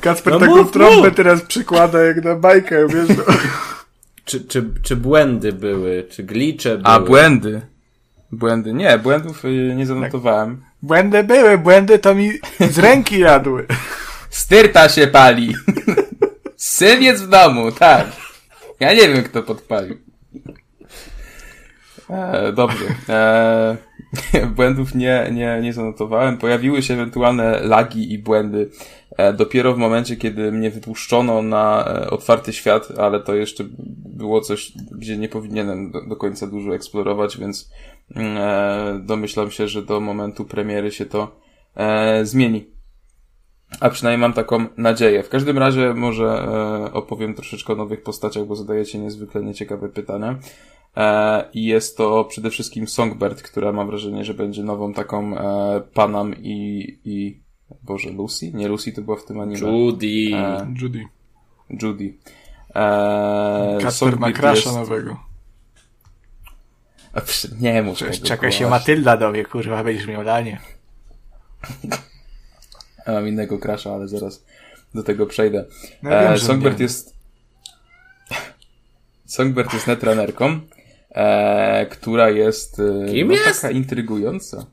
Kacper No taką mów, trąbę mów. teraz przykłada jak na bajkę, wiesz. No. Czy, czy, czy błędy były, czy glicze były? A, błędy. Błędy. Nie, błędów y, nie zanotowałem. Błędy były, błędy to mi z ręki jadły. Styrta się pali. Syn jest w domu, tak. Ja nie wiem, kto podpalił. E, dobrze. E, błędów nie, nie, nie zanotowałem. Pojawiły się ewentualne lagi i błędy e, dopiero w momencie, kiedy mnie wypuszczono na e, otwarty świat, ale to jeszcze było coś, gdzie nie powinienem do, końca dużo eksplorować, więc mm, e, domyślam się, że do momentu premiery się to zmieni. A przynajmniej mam taką nadzieję. W każdym razie może opowiem troszeczkę o nowych postaciach, bo zadajecie niezwykle nieciekawe pytania. E, I jest to przede wszystkim Songbird, która mam wrażenie, że będzie nową taką e, Panam i, i... Boże, Lucy? Nie, Lucy to była w tym anime. Judy. E, Judy. Judy. E, Kacper ma krasza jest- nowego. A, przy- Nie mów Cześć, tego, czeka się kurwa. Matylda dowie, kurwa, będziesz miał danie. Ja mam innego krasza, ale zaraz do tego przejdę. No ja wiem, e, Songbird nie. jest Songbird jest netranerką, e, która jest e, Kim no, jest? taka intrygująca.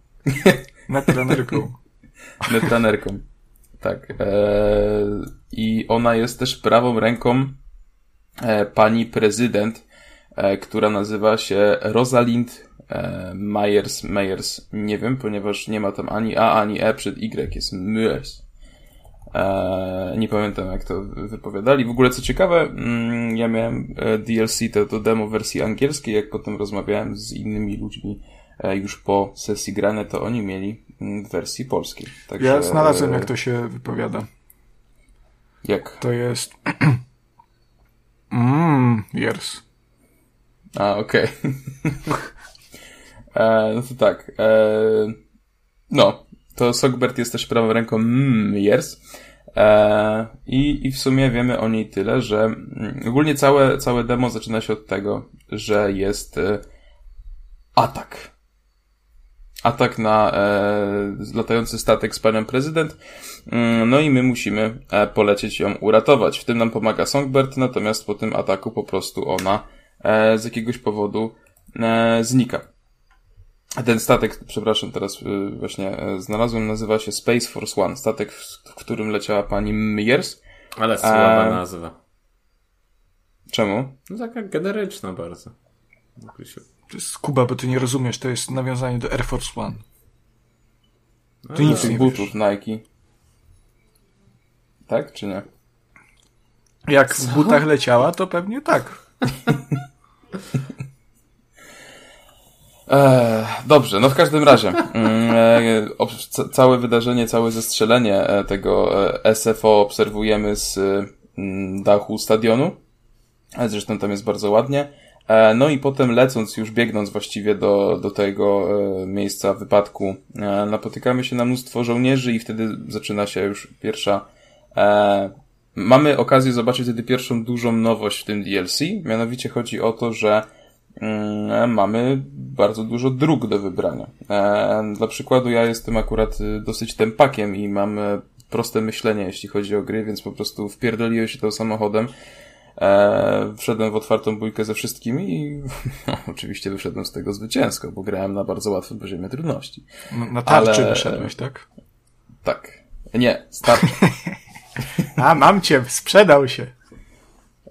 Na trenerką. Netranerką. Tak. E, I ona jest też prawą ręką e, pani prezydent, e, która nazywa się Rosalind e, Myers. Myers. Nie wiem, ponieważ nie ma tam ani A, ani E przed Y. Jest Myers. E, nie pamiętam jak to wypowiadali. W ogóle co ciekawe, mm, ja miałem e, DLC, to, to demo w wersji angielskiej, jak potem rozmawiałem z innymi ludźmi e, już po sesji grane, to oni mieli mm, w wersji polskiej. Także, Ja znalazłem, jak to się wypowiada. Jak? To jest... Mmm, years. A, okej. e, no to tak. E, no, to Sogbert jest też prawą ręką Myers. E, i, I w sumie wiemy o niej tyle, że mm, ogólnie całe, całe demo zaczyna się od tego, że jest e, atak. Atak na e, latający statek z panem prezydent. Mm, No i my musimy e, polecieć ją uratować. W tym nam pomaga Songbird, natomiast po tym ataku po prostu ona e, z jakiegoś powodu e, znika. Ten statek, przepraszam, teraz e, właśnie e, znalazłem, nazywa się Space Force One. Statek, w, którym leciała pani Myers. Ale słaba E, nazwa. Czemu? No taka generyczna bardzo. To jest Kuba, bo ty nie rozumiesz, to jest nawiązanie do Air Force One. A, Ty nic Tych nie butów Nike. Tak, czy nie? Jak w butach leciała, to pewnie tak. Eee, dobrze, no w każdym razie. e, ca- całe wydarzenie, całe zestrzelenie e, tego e, SFO obserwujemy z mm, dachu stadionu. E, Zresztą tam jest bardzo ładnie. E, No i potem lecąc, już biegnąc właściwie do, do tego e, miejsca wypadku, e, napotykamy się na mnóstwo żołnierzy i wtedy zaczyna się już pierwsza e, Mamy okazję zobaczyć wtedy pierwszą dużą nowość w tym DLC. Mianowicie chodzi o to, że mamy bardzo dużo dróg do wybrania. E, dla przykładu ja jestem akurat y, dosyć tempakiem i mam e, proste myślenie, jeśli chodzi o gry, więc po prostu wpierdoliłem się tym samochodem. E, wszedłem w otwartą bójkę ze wszystkimi i no, oczywiście wyszedłem z tego zwycięsko, bo grałem na bardzo łatwym poziomie trudności. Na- Na tarczy Ale- wyszedłeś, tak? Tak. Nie, starczy. A, mam cię, sprzedał się.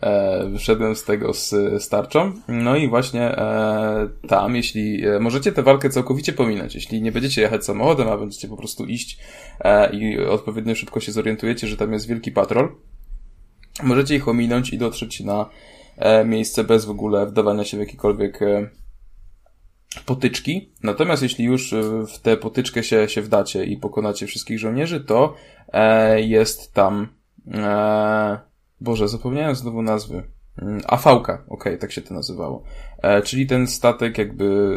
E, wyszedłem z tego z, z tarczą. No i właśnie e, tam, jeśli e, możecie tę walkę całkowicie pominąć, jeśli nie będziecie jechać samochodem, a będziecie po prostu iść e, i odpowiednio szybko się zorientujecie, że tam jest wielki patrol, możecie ich ominąć i dotrzeć na e, miejsce bez w ogóle wdawania się w jakiekolwiek e, potyczki. Natomiast jeśli już e, w tę potyczkę się, się wdacie i pokonacie wszystkich żołnierzy, to e, jest tam e, Boże, zapomniałem znowu nazwy. Mm, Afałka, okej, okay, tak się to nazywało. E, czyli ten statek jakby,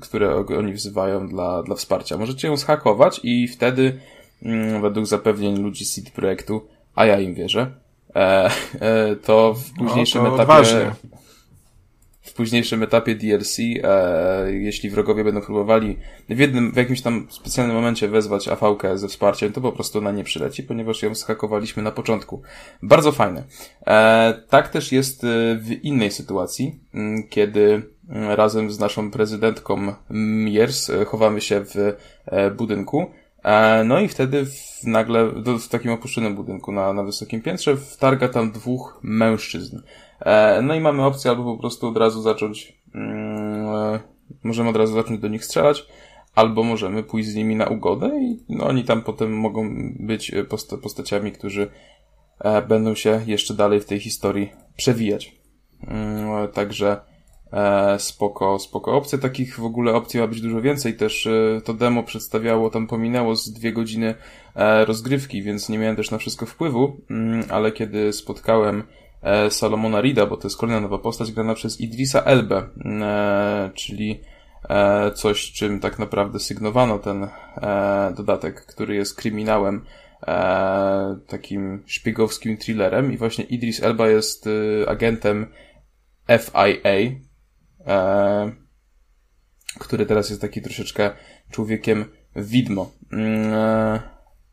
który oni wzywają dla, dla wsparcia. Możecie ją zhakować i wtedy, mm, według zapewnień ludzi CD Projektu, a ja im wierzę, e, e, to w późniejszym no, to etapie... Odważnie w późniejszym etapie DLC, e, jeśli wrogowie będą próbowali w jednym, w jakimś tam specjalnym momencie wezwać AV-kę ze wsparciem, to po prostu ona nie przyleci, ponieważ ją schakowaliśmy na początku. Bardzo fajne. E, tak też jest e, w innej sytuacji, kiedy razem z naszą prezydentką Miers e, chowamy się w e, budynku, no i wtedy w, nagle, w takim opuszczonym budynku na, na wysokim piętrze, wtarga tam dwóch mężczyzn. E, no i mamy opcję albo po prostu od razu zacząć, mm, e, możemy od razu zacząć do nich strzelać, albo możemy pójść z nimi na ugodę i no, oni tam potem mogą być posta postaciami, którzy e, będą się jeszcze dalej w tej historii przewijać. Mm, także spoko, spoko opcje. Takich w ogóle opcji ma być dużo więcej. Też to demo przedstawiało, tam pominęło z dwie godziny rozgrywki, więc nie miałem też na wszystko wpływu, mm, ale kiedy spotkałem E, Salomona Rida, bo to jest kolejna nowa postać grana przez Idrisa Elbe, e, czyli e, coś, czym tak naprawdę sygnowano ten dodatek, który jest kryminałem, takim szpiegowskim thrillerem i właśnie Idris Elba jest agentem FIA, który teraz jest taki troszeczkę człowiekiem widmo. Mm,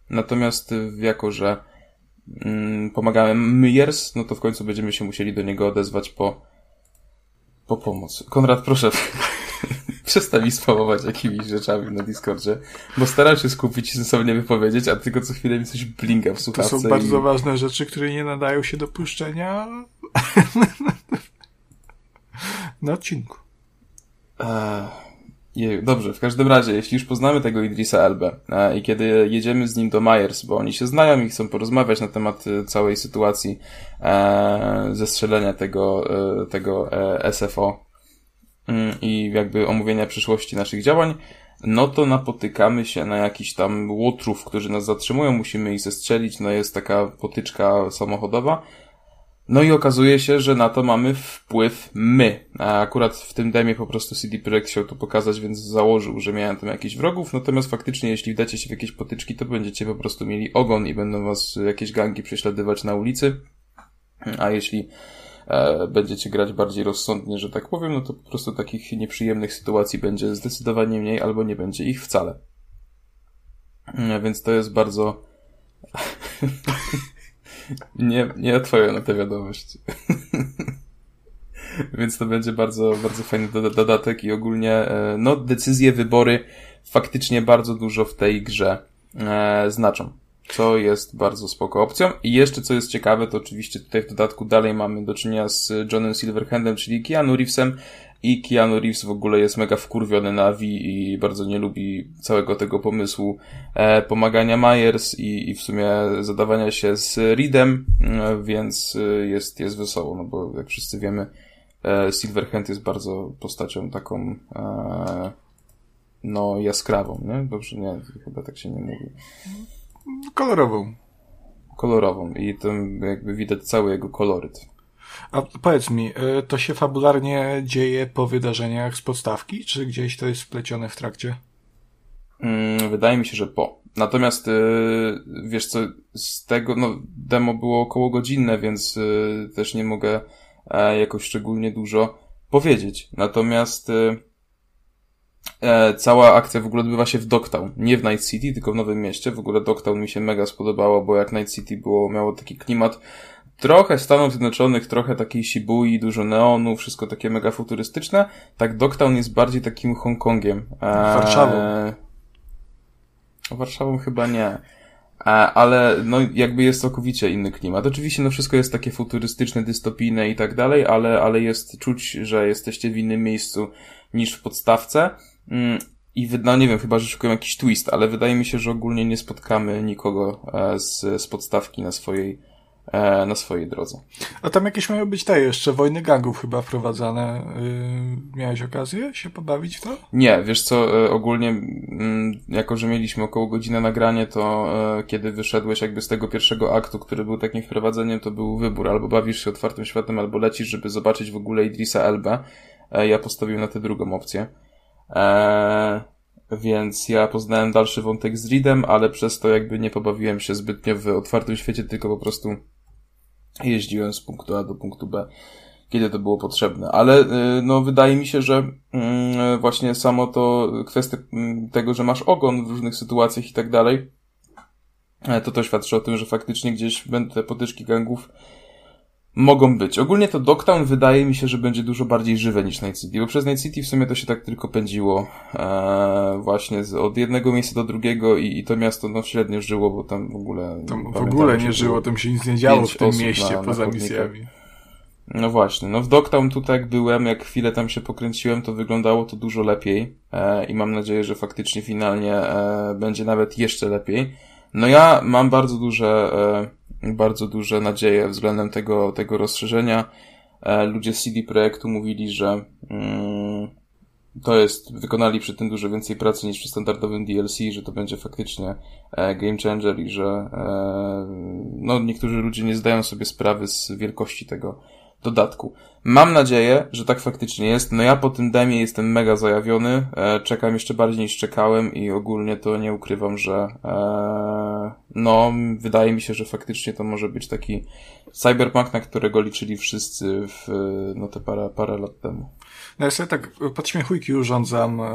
natomiast jako, że pomagałem Myers, no to w końcu będziemy się musieli do niego odezwać po, po pomoc. Konrad, proszę, przestań mi spamować jakimiś rzeczami na Discordzie, bo staram się skupić i sensownie wypowiedzieć, a tylko co chwilę mi coś blinka w słuchawce. To są bardzo i... ważne rzeczy, które nie nadają się do puszczenia na odcinku. Dobrze, w każdym razie, jeśli już poznamy tego Idrisa Elbę e, i kiedy jedziemy z nim do Myers, bo oni się znają i chcą porozmawiać na temat e, całej sytuacji e, zestrzelenia tego, e, tego e, SFO mm, i jakby omówienia przyszłości naszych działań, no to napotykamy się na jakiś tam łotrów, którzy nas zatrzymują, musimy ich zestrzelić, no jest taka potyczka samochodowa, no i okazuje się, że na to mamy wpływ my. A akurat w tym demie po prostu CD Projekt chciał to pokazać, więc założył, że miałem tam jakichś wrogów. Natomiast faktycznie, jeśli wdacie się w jakieś potyczki, to będziecie po prostu mieli ogon i będą was jakieś gangi prześladować na ulicy. A jeśli e, będziecie grać bardziej rozsądnie, że tak powiem, no to po prostu takich nieprzyjemnych sytuacji będzie zdecydowanie mniej albo nie będzie ich wcale. E, więc to jest bardzo nie, nie odpowiem na tę wiadomość. Więc to będzie bardzo, bardzo fajny dodatek i ogólnie, e, no, decyzje, wybory faktycznie bardzo dużo w tej grze e, znaczą. Co jest bardzo spoko opcją. I jeszcze co jest ciekawe, to oczywiście tutaj w dodatku dalej mamy do czynienia z Johnem Silverhandem, czyli Keanu Reevesem, i Keanu Reeves w ogóle jest mega wkurwiony na V i bardzo nie lubi całego tego pomysłu e, pomagania Myers i, i w sumie zadawania się z Reedem, e, więc e, jest, jest wesoło, no bo jak wszyscy wiemy, e, Silverhand jest bardzo postacią taką e, no jaskrawą, nie? Dobrze, nie, chyba tak się nie mówi. Kolorową. Kolorową i tam jakby widać cały jego koloryt. A powiedz mi, y, to się fabularnie dzieje po wydarzeniach z podstawki, czy gdzieś to jest wplecione w trakcie? Mm, wydaje mi się, że po. Natomiast y, wiesz co, z tego, no, demo było około godzinne, więc y, też nie mogę e, jakoś szczególnie dużo powiedzieć. Natomiast e, cała akcja w ogóle odbywa się w Dogtown. Nie w Night City, tylko w Nowym Mieście. W ogóle Dogtown mi się mega spodobało, bo jak Night City było, miało taki klimat trochę Stanów Zjednoczonych, trochę takiej Shibui, dużo neonu, wszystko takie mega futurystyczne. Tak Dogtown jest bardziej takim Hongkongiem. Warszawą. Warszawą chyba nie. Ale no jakby jest całkowicie inny klimat. Oczywiście no wszystko jest takie futurystyczne, dystopijne i tak dalej, ale, ale jest czuć, że jesteście w innym miejscu niż w podstawce. Mm, I no nie wiem, chyba, że szukają jakiś twist, ale wydaje mi się, że ogólnie nie spotkamy nikogo e, z, z podstawki na swojej e, na swojej drodze. A tam jakieś mają być te jeszcze wojny gangów chyba wprowadzane. Yy, miałeś okazję się pobawić w to? Nie, wiesz co, e, ogólnie mm, jako, że mieliśmy około godzinę nagranie, to e, kiedy wyszedłeś jakby z tego pierwszego aktu, który był takim wprowadzeniem, to był wybór, albo bawisz się otwartym światem, albo lecisz, żeby zobaczyć w ogóle Idrisa Elbę. E, ja postawiłem na tę drugą opcję. Eee, więc ja poznałem dalszy wątek z Reedem, ale przez to jakby nie pobawiłem się zbytnio w otwartym świecie, tylko po prostu jeździłem z punktu A do punktu B, kiedy to było potrzebne. Ale y, no wydaje mi się, że mm, właśnie samo to kwestia mm, tego, że masz ogon w różnych sytuacjach i tak dalej, e, to to świadczy o tym, że faktycznie gdzieś będą te potyczki gangów mogą być. Ogólnie to Dogtown wydaje mi się, że będzie dużo bardziej żywe niż Night City, bo przez Night City w sumie to się tak tylko pędziło e, właśnie z, od jednego miejsca do drugiego i, i to miasto no średnio żyło, bo tam w ogóle... Tam w ogóle nie żyło, tam się nic nie działo w tym mieście na, poza na misjami. No właśnie, no w Dogtown tutaj jak byłem, jak chwilę tam się pokręciłem, to wyglądało to dużo lepiej e, i mam nadzieję, że faktycznie finalnie e, będzie nawet jeszcze lepiej. No ja mam bardzo duże e, bardzo duże nadzieje względem tego, tego rozszerzenia. E, ludzie CD Projektu mówili, że mm, to jest, wykonali przy tym dużo więcej pracy niż przy standardowym DLC, że to będzie faktycznie e, game changer i że e, no, niektórzy ludzie nie zdają sobie sprawy z wielkości tego, dodatku. Mam nadzieję, że tak faktycznie jest. No ja po tym demie jestem mega zajawiony. E, czekam jeszcze bardziej niż czekałem i ogólnie to nie ukrywam, że e, no wydaje mi się, że faktycznie to może być taki cyberpunk, na którego liczyli wszyscy w no te parę, parę lat temu. No ja sobie tak podśmiechujki urządzam, e,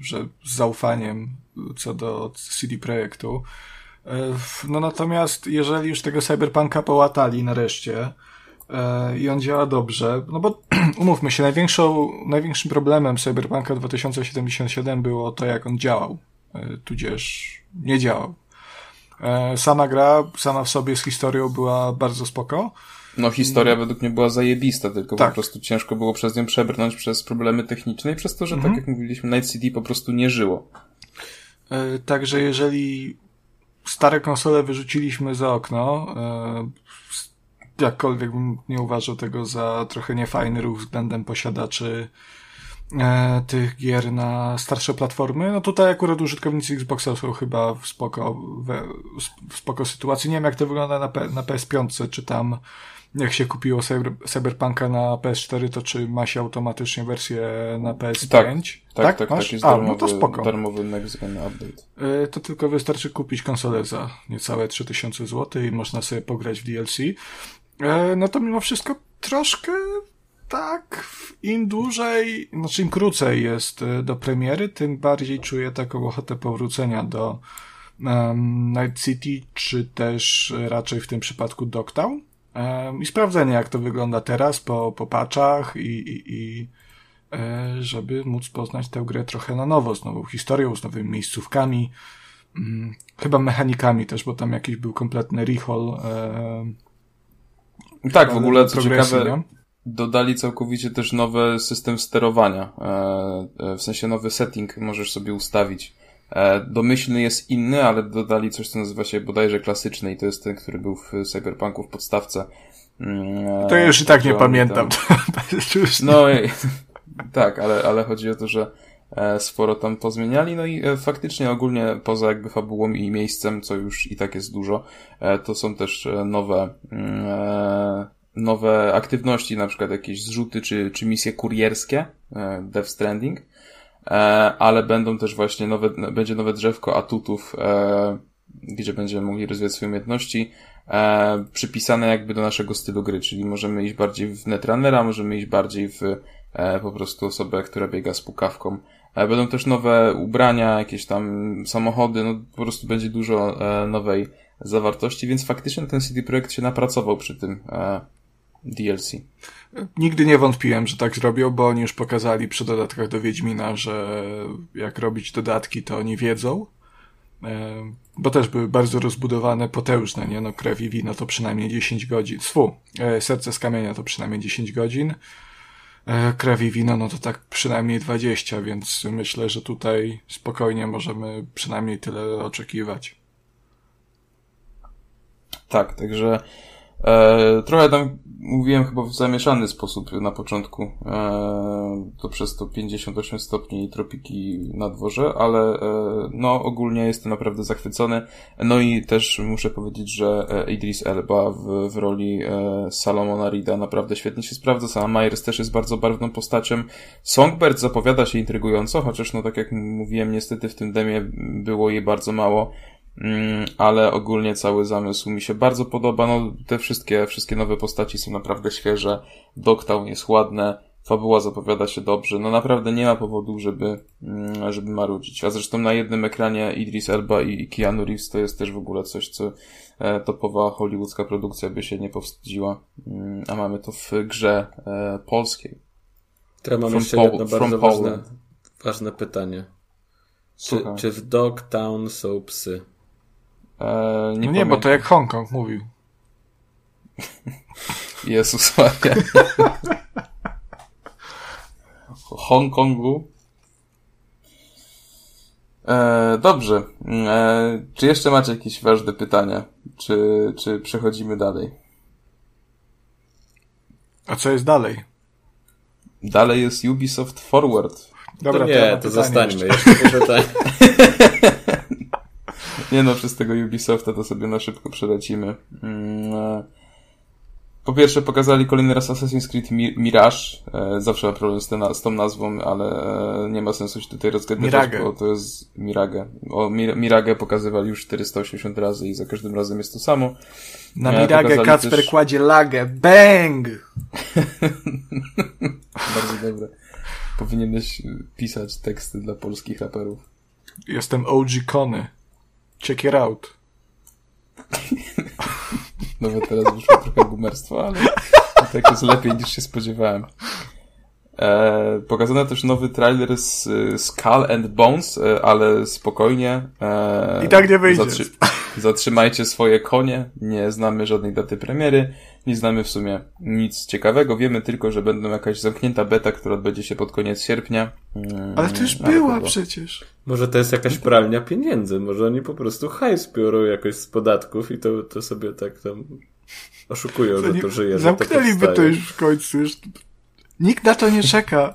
że z zaufaniem co do CD Projektu. E, no natomiast jeżeli już tego cyberpunka połatali nareszcie, i on działa dobrze, no bo umówmy się, największą, największym problemem Cyberpunka 2077 było to, jak on działał, e, tudzież nie działał. E, sama gra, sama w sobie z historią była bardzo spoko. No historia według mnie była zajebista, tylko tak. po prostu ciężko było przez nią przebrnąć przez problemy techniczne i przez to, że tak mhm. tak jak mówiliśmy, Night City po prostu nie żyło. Także jeżeli stare konsole wyrzuciliśmy za okno, jakkolwiek bym nie uważał tego za trochę niefajny ruch względem posiadaczy e, tych gier na starsze platformy. No tutaj akurat użytkownicy Xboxa są chyba w spoko, we, w spoko sytuacji. Nie wiem jak to wygląda na, P, na PS5, czy tam jak się kupiło cyber, Cyberpunka na PS4, to czy ma się automatycznie wersję na PS5? Tak, tak, tak, tak, tak jest A, darmowy, no to spoko. darmowy next gen update. E, to tylko wystarczy kupić konsolę za niecałe 3000 zł i można sobie pograć w DLC. E, no to mimo wszystko troszkę tak, im dłużej, znaczy im krócej jest e, do premiery, tym bardziej czuję taką ochotę powrócenia do um, Night City, czy też raczej w tym przypadku Dogtown. Um, I sprawdzenie, jak to wygląda teraz po, po patchach i, i, i e, żeby móc poznać tę grę trochę na nowo, z nową historią, z nowymi miejscówkami, um, chyba mechanikami też, bo tam jakiś był kompletny rehaul e, tak, w ogóle co ciekawe, dodali całkowicie też nowy system sterowania. E, e, w sensie nowy setting możesz sobie ustawić. E, domyślny jest inny, ale dodali coś, co nazywa się bodajże klasyczny i to jest ten, który był w Cyberpunku w podstawce. Mm, to ja już i tak nie pamiętam. Tam... no tak, ale, ale chodzi o to, że sporo tam pozmieniali, no i faktycznie ogólnie poza jakby fabułą i miejscem, co już i tak jest dużo, to są też nowe mm, nowe aktywności, na przykład jakieś zrzuty czy, czy misje kurierskie, e, Death Stranding, e, ale będą też właśnie nowe, będzie nowe drzewko atutów, e, gdzie będziemy mogli rozwijać swoje umiejętności, przypisane jakby do naszego stylu gry, czyli możemy iść bardziej w Netrunnera, możemy iść bardziej w po prostu osobę, która biega z pukawką. Będą też nowe ubrania, jakieś tam samochody, no po prostu będzie dużo nowej zawartości, więc faktycznie ten CD Projekt się napracował przy tym DLC. Nigdy nie wątpiłem, że tak zrobią, bo oni już pokazali przy dodatkach do Wiedźmina, że jak robić dodatki, to oni wiedzą. E, bo też były bardzo rozbudowane, potężne, nie? No krew i wino to przynajmniej 10 godzin. Swu, e, serce z kamienia to przynajmniej 10 godzin. E, krew i wino no to tak przynajmniej 20, więc myślę, że tutaj spokojnie możemy przynajmniej tyle oczekiwać. Tak, także E, trochę tam mówiłem chyba w zamieszany sposób na początku, e, to przez to 58 stopni i tropiki na dworze, ale e, no ogólnie jestem naprawdę zachwycony. No i też muszę powiedzieć, że e, Idris Elba w, w roli e, Salomona Rida naprawdę świetnie się sprawdza. Sama Myers też jest bardzo barwną postacią. Songbird zapowiada się intrygująco, chociaż no tak jak mówiłem, niestety w tym demie było jej bardzo mało. Mm, ale ogólnie cały zamysł mi się bardzo podoba. No, te wszystkie, wszystkie nowe postaci są naprawdę świeże. Dogtown jest ładne. Fabuła zapowiada się dobrze. No naprawdę nie ma powodu, żeby, mm, żeby marudzić. A zresztą na jednym ekranie Idris Elba i Keanu Reeves to jest też w ogóle coś, co e, topowa hollywoodzka produkcja by się nie powstydziła. Mm, a mamy to w grze e, polskiej. Teraz mam jeszcze jedno bardzo ważne, ważne pytanie. Czy, czy w Dogtown są psy? Eee, nie, no nie bo to jak Hongkong mówił. Jezus Maria. Hongkongu. E, dobrze. E, czy jeszcze macie jakieś ważne pytania? Czy, czy przechodzimy dalej? A co jest dalej? Dalej jest Ubisoft Forward. Dobra, to nie, to, to zostańmy jeszcze, jeszcze Nie no, przez tego Ubisofta to sobie na szybko przelecimy. Mm, e, po pierwsze pokazali kolejny raz Assassin's Creed Mirage. E, zawsze mam problem z, ten, z tą nazwą, ale e, nie ma sensu się tutaj rozgadywać, bo to jest Mirage. O Mir Mirage pokazywali już 480 razy i za każdym razem jest to samo. Na Mirage Kacper też... kładzie lagę. Bang! Bardzo dobre. Powinieneś pisać teksty dla polskich raperów. Jestem OG Kony. Check it out. Nawet teraz wyszło trochę gumerstwo, ale tak jest lepiej niż się spodziewałem. E, pokazano też nowy trailer z Skull and Bones, e, ale spokojnie. E, I tak nie wyjdzie. Zatrzy zatrzymajcie swoje konie. Nie znamy żadnej daty premiery. Nie znamy w sumie nic ciekawego. Wiemy tylko, że będą jakaś zamknięta beta, która odbędzie się pod koniec sierpnia. Mm, ale to już była przecież. Może to jest jakaś pralnia pieniędzy. Może oni po prostu hajs biorą jakoś z podatków i to, to sobie tak tam oszukują, że to żyje. Zamknęliby to, to już w końcu. Już Nikt na to nie czeka.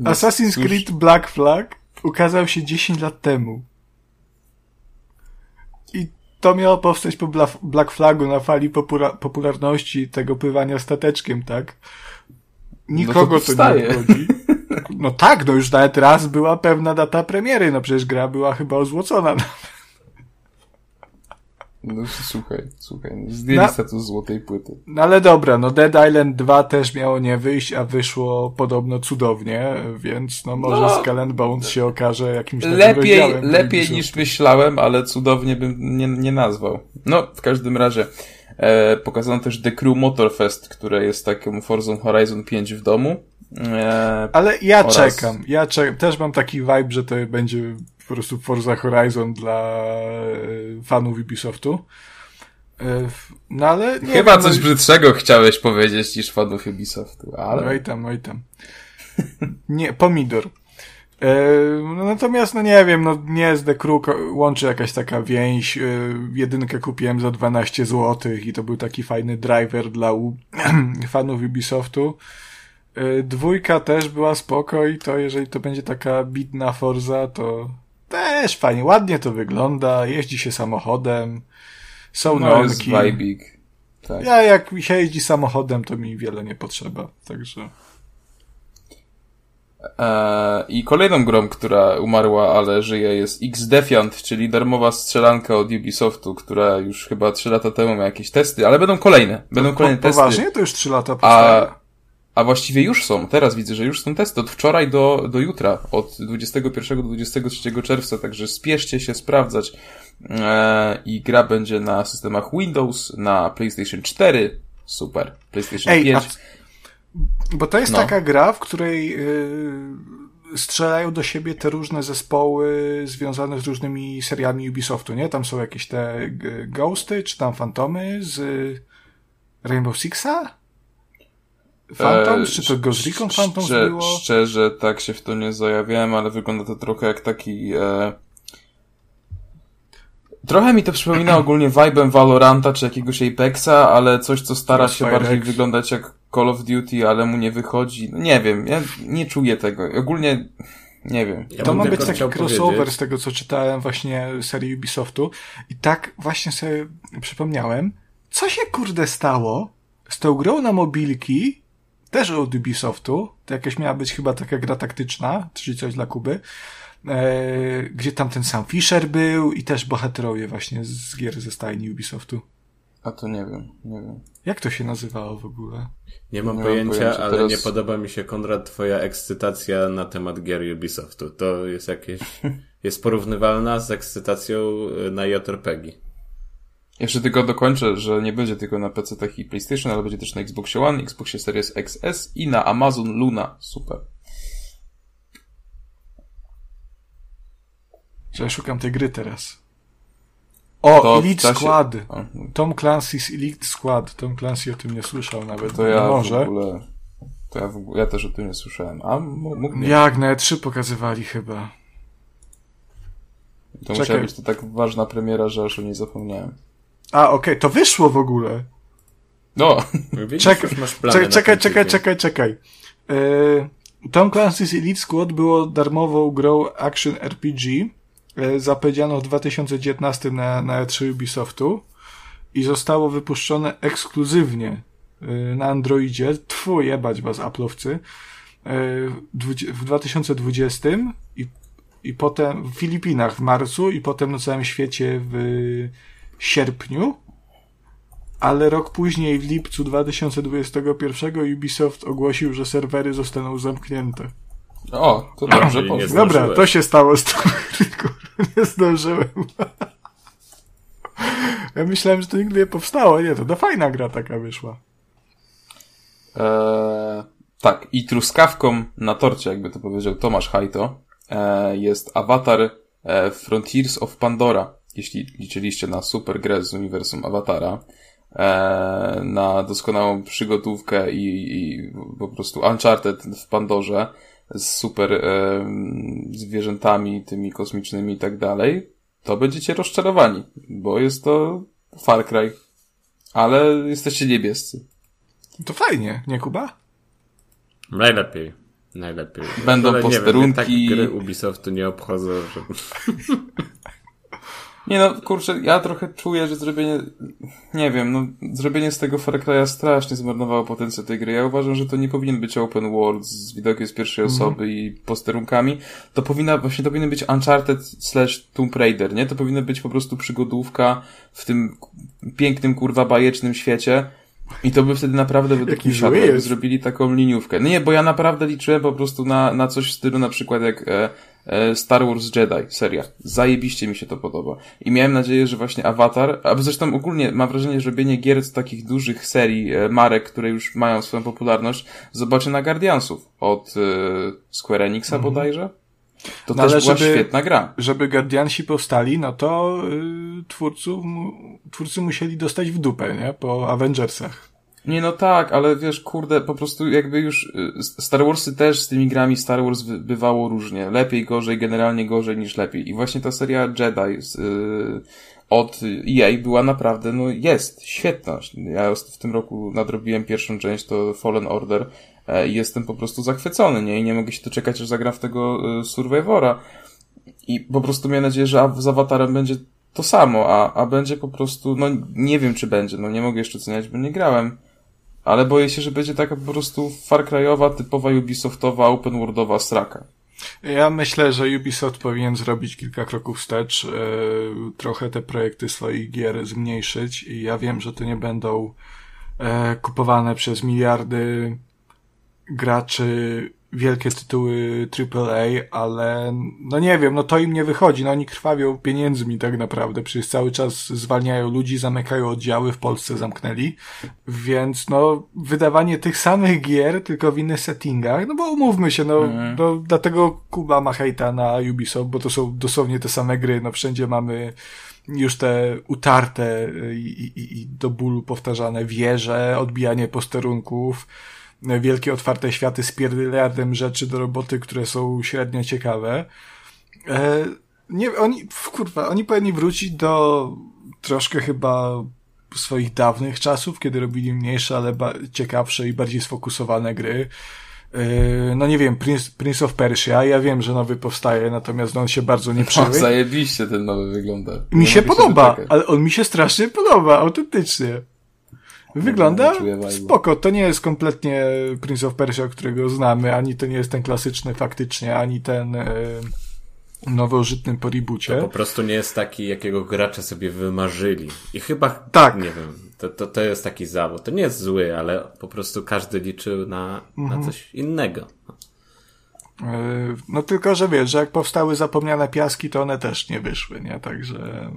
No, Assassin's Creed Black Flag ukazał się 10 lat temu. I to miało powstać po Black Flagu na fali popularności tego pływania stateczkiem, tak? Nikogo no to, to nie obchodzi. No tak, no już nawet raz była pewna data premiery, no przecież gra była chyba ozłocona. No słuchaj, słuchaj, no, zdjęli na... status złotej płyty. No ale dobra, no Dead Island 2 też miało nie wyjść, a wyszło podobno cudownie, więc no może no, Skull and Bones się okaże jakimś Lepiej, lepiej niż myślałem, ale cudownie bym nie, nie nazwał. No, w każdym razie e, pokazano też The Crew Motorfest, które jest taką Forza Horizon 5 w domu. E, ale ja oraz... czekam, ja czekam. Też mam taki vibe, że to będzie po prostu Forza Horizon dla e, fanów Ubisoftu. E, no ale nie Chyba wiem, coś no... brzydszego chciałeś powiedzieć niż fanów Ubisoftu, ale... No i tam, no i tam. nie, pomidor. E, no, natomiast, no nie wiem, no nie z The Crew łączy jakaś taka więź. Jedynkę kupiłem za 12 zł i to był taki fajny driver dla fanów Ubisoftu. Dwójka też była spoko i to jeżeli to będzie taka bidna Forza, to też fajnie, ładnie to wygląda, jeździ się samochodem, są no. Jest tak. Ja jak się jeździ samochodem, to mi wiele nie potrzeba, także... Eee, I kolejną grą, która umarła, ale żyje jest X-Defiant, czyli darmowa strzelanka od Ubisoftu, która już chyba 3 lata temu ma jakieś testy, ale będą kolejne. Będą kolejne po, testy. Poważnie? To już 3 lata powstaje. A a właściwie już są. Teraz widzę, że już są testy od wczoraj do, do jutra, od 21 do 23 czerwca, także spieszcie się sprawdzać. Eee, I gra będzie na systemach Windows, na PlayStation 4, super, PlayStation Ej, 5. A, bo to jest no. taka gra, w której yy, strzelają do siebie te różne zespoły związane z różnymi seriami Ubisoftu, nie? Tam są jakieś te Ghosty, czy tam Fantomy z Rainbow Sixa? Phantoms? Czy to Ghost Recon Phantoms Szczer było? Szczerze, tak się w to nie zajawiałem, ale wygląda to trochę jak taki... E... Trochę mi to przypomina ogólnie vibe'em Valoranta czy jakiegoś Apexa, ale coś, co stara się bardziej X. wyglądać jak Call of Duty, ale mu nie wychodzi. No nie wiem, ja nie czuję tego. Ogólnie nie wiem. Ja to ma być taki crossover powiedzieć- z tego, co czytałem właśnie serii Ubisoftu. I tak właśnie sobie przypomniałem, co się kurde stało z tą grą na mobilki, też od Ubisoftu, to jakaś miała być chyba taka gra taktyczna, czyli coś dla Kuby, e, gdzie tam ten sam Fisher był i też bohaterowie właśnie z gier ze stajni Ubisoftu. A to nie wiem, nie wiem. Jak to się nazywało w ogóle? Nie mam Nie mam pojęcia, pojęcia. ale Teraz- nie podoba mi się, Konrad, twoja ekscytacja na temat gier Ubisoftu. To jest jakieś... jest porównywalna z ekscytacją na JRPG. Jeszcze tylko dokończę, że nie będzie tylko na PC i PlayStation, ale będzie też na Xboxie One, Xboxie Series XS i na Amazon Luna. Super. Ja szukam tej gry teraz. O, To Elite czasie- Squad. Tom Clancy's Elite Squad. Tom Clancy o tym nie słyszał nawet. To ja No w może. ogóle... To ja, w ogóle, ja też o tym nie słyszałem. A mógł nie. Jak na E3 pokazywali chyba. To Czekaj. musiała być to tak ważna premiera, że aż o niej zapomniałem. A, okej, to wyszło w ogóle. No, Widzisz, masz plany czekaj, czekaj, czekaj, czekaj, czekaj. Yy, Tom Clancy's Elite Squad było darmową grą action RPG. Yy, zapowiedziano w 2019 na, na E3 Ubisoftu i zostało wypuszczone ekskluzywnie yy, na Androidzie. Tfu, jebać was, Apple'owcy. Yy, dwudzie- w 2020 i, i potem w Filipinach w marcu i potem na całym świecie w sierpniu ale rok później, w lipcu 2021, Ubisoft ogłosił, że serwery zostaną zamknięte. o, to dobrze nie poszło. Zdążyłeś. Dobra, to się stało z tą Nie zdążyłem. Ja myślałem, że to nigdy nie powstało. Nie, to no fajna gra taka wyszła. Eee, tak, i truskawką na torcie, jakby to powiedział Tomasz Hajto, e, jest awatar e, Frontiers of Pandora. Jeśli liczyliście na super grę z uniwersum Awatara, e, na doskonałą przygotówkę i, i po prostu Uncharted w Pandorze z super e, zwierzętami, tymi kosmicznymi i tak dalej, to będziecie rozczarowani, bo jest to Far Cry, ale jesteście niebiescy. To fajnie, nie Kuba? Najlepiej. Najlepiej. Będą ogóle Nie posterunki. wiem, tak gry Ubisoftu nie obchodzą, że... Nie no, kurczę, ja trochę czuję, że zrobienie, nie wiem, no, zrobienie z tego Far Cry'a strasznie zmarnowało potencjał tej gry. Ja uważam, że to nie powinien być open world z widokiem z pierwszej osoby i posterunkami. To powinna, właśnie to powinien być Uncharted slash Tomb Raider, nie? To powinna być po prostu przygodówka w tym pięknym, kurwa, bajecznym świecie. I to by wtedy naprawdę według mnie siadło, jakby zrobili taką liniówkę. No nie, bo ja naprawdę liczyłem po prostu na, na coś w stylu na przykład jak e, Star Wars Jedi, seria. Zajebiście mi się to podoba. I miałem nadzieję, że właśnie Avatar, a zresztą ogólnie mam wrażenie, że robienie gier z takich dużych serii, e, marek, które już mają swoją popularność, zobaczę na Guardiansów od e, Square Enixa bodajże. To No też ale była żeby- świetna gra. Żeby Guardiansi powstali, no to y, twórców, twórcy musieli dostać w dupę, nie? Po Avengersach. Nie no tak, ale wiesz, kurde, po prostu jakby już y, Star Warsy też z tymi grami Star Wars bywało różnie. Lepiej, gorzej, generalnie gorzej niż lepiej. I właśnie ta seria Jedi z, y, od EA była naprawdę, no jest, świetna. Ja w tym roku nadrobiłem pierwszą część, to Fallen Order e, i jestem po prostu zachwycony, nie? I nie mogę się doczekać, aż zagram w tego y, Survivora. I po prostu miałem nadzieję, że z Awatarem będzie to samo, a, a będzie po prostu, no nie wiem czy będzie, no nie mogę jeszcze oceniać, bo nie grałem. Ale boję się, że będzie taka po prostu Far Cry'owa, typowa Ubisoftowa, open worldowa straka. Ja myślę, że Ubisoft powinien zrobić kilka kroków wstecz, e, trochę te projekty swoich gier zmniejszyć i ja wiem, że to nie będą e, kupowane przez miliardy graczy wielkie tytuły AAA, ale no nie wiem, no to im nie wychodzi, no oni krwawią pieniędzmi tak naprawdę, przecież cały czas zwalniają ludzi, zamykają oddziały, w Polsce zamknęli, więc no wydawanie tych samych gier, tylko w innych settingach, no bo umówmy się, no, Mhm. no dlatego Kuba ma hejta na Ubisoft, bo to są dosłownie te same gry, no wszędzie mamy już te utarte i, i, i do bólu powtarzane wieże, odbijanie posterunków, wielkie otwarte światy z pierdyliardem rzeczy do roboty, które są średnio ciekawe. E, Nie, oni, kurwa, oni powinni wrócić do troszkę chyba swoich dawnych czasów, kiedy robili mniejsze, ale ciekawsze i bardziej sfokusowane gry. Yy, no nie wiem, Prince, Prince of Persia, ja wiem, że nowy powstaje, natomiast on się bardzo nie przyjął. zajebiście ten nowy wygląda. Mi się podoba, ale on mi się strasznie podoba, autentycznie. Wygląda spoko, to nie jest kompletnie Prince of Persia, którego znamy, ani to nie jest ten klasyczny faktycznie, ani ten e, nowożytny po To po prostu nie jest taki, jakiego gracze sobie wymarzyli. I chyba, Tak. nie wiem, to, to, to jest taki zawód. To nie jest zły, ale po prostu każdy liczył na, Mhm. na coś innego. E, No tylko, że wiesz, że jak powstały zapomniane piaski, to one też nie wyszły, nie? Także...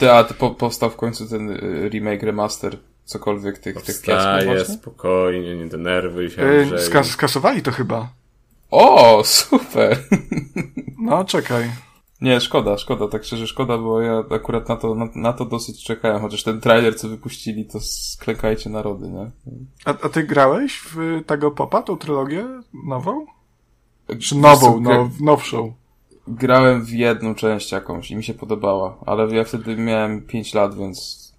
Ty, a to po, powstał w końcu ten y, remake, remaster, cokolwiek tych, tych piasków właśnie? spokojnie, nie denerwuj się, e, Andrzeju. Skas skasowali to chyba. O, super! No, czekaj. Nie, szkoda, szkoda, tak szczerze szkoda, bo ja akurat na to, na, na to dosyć czekałem, chociaż ten trailer, co wypuścili, to sklekajcie narody, nie? A, a ty grałeś w tego popa, tą trylogię nową? Czy nową, no, nowszą? Grałem w jedną część jakąś i mi się podobała, ale ja wtedy miałem 5 lat, więc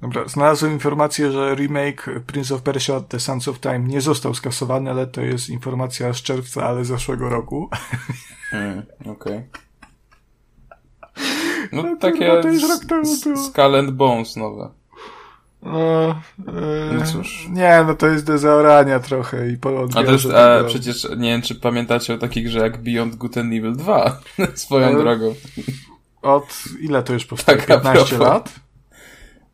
Dobra, znalazłem informację, że remake Prince of Persia The Sands of Time nie został skasowany, ale to jest informacja z czerwca, ale zeszłego roku. Mm, okej. No, No takie kurwa, to już rok temu było. Skull and Bones nowe. No, e, No cóż. Nie, no to jest do zaorania trochę i po A to jest, e, przecież nie wiem, czy pamiętacie o takich grze jak Beyond Good and Evil 2, swoją Ale- drogą. Od ile to już powstało? Tak, a 15 propos. lat?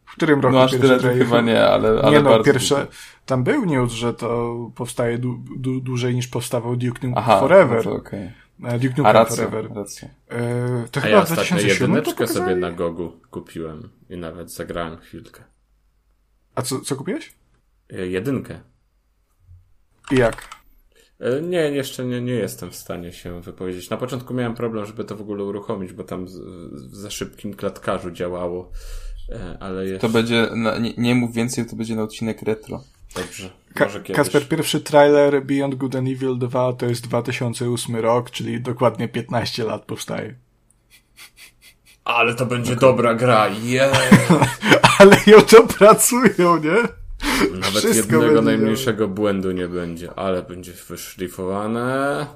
W którym roku No aż pierwszy tyle to chyba nie, ale, ale nie no, bardzo pierwsze, dużo. tam był news, że to powstaje du, du, dłużej niż powstawał Duke Nukem Aha, Forever. No to okej. E, Duke A Nukem racja, Forever. racja. E, to A chyba ja w ostatnio 2007 to jedyneczkę sobie na Gogu kupiłem i nawet zagrałem chwilkę. A co, co kupiłeś? E, Jedynkę. I jak? E, Nie, jeszcze nie, nie jestem w stanie się wypowiedzieć. Na początku miałem problem, żeby to w ogóle uruchomić, bo tam w za szybkim klatkarzu działało, E, ale jeszcze... To będzie, na, nie, nie mów więcej, to będzie na odcinek retro. Dobrze, Ka- może kiedyś. Kasper, pierwszy trailer Beyond Good and Evil 2 to jest 2008 rok, czyli dokładnie 15 lat powstaje. Ale to będzie dobra gra, yeah! Ale ją to pracują, nie? Nawet Wszystko jednego najmniejszego błędu nie będzie, ale będzie wyszlifowane.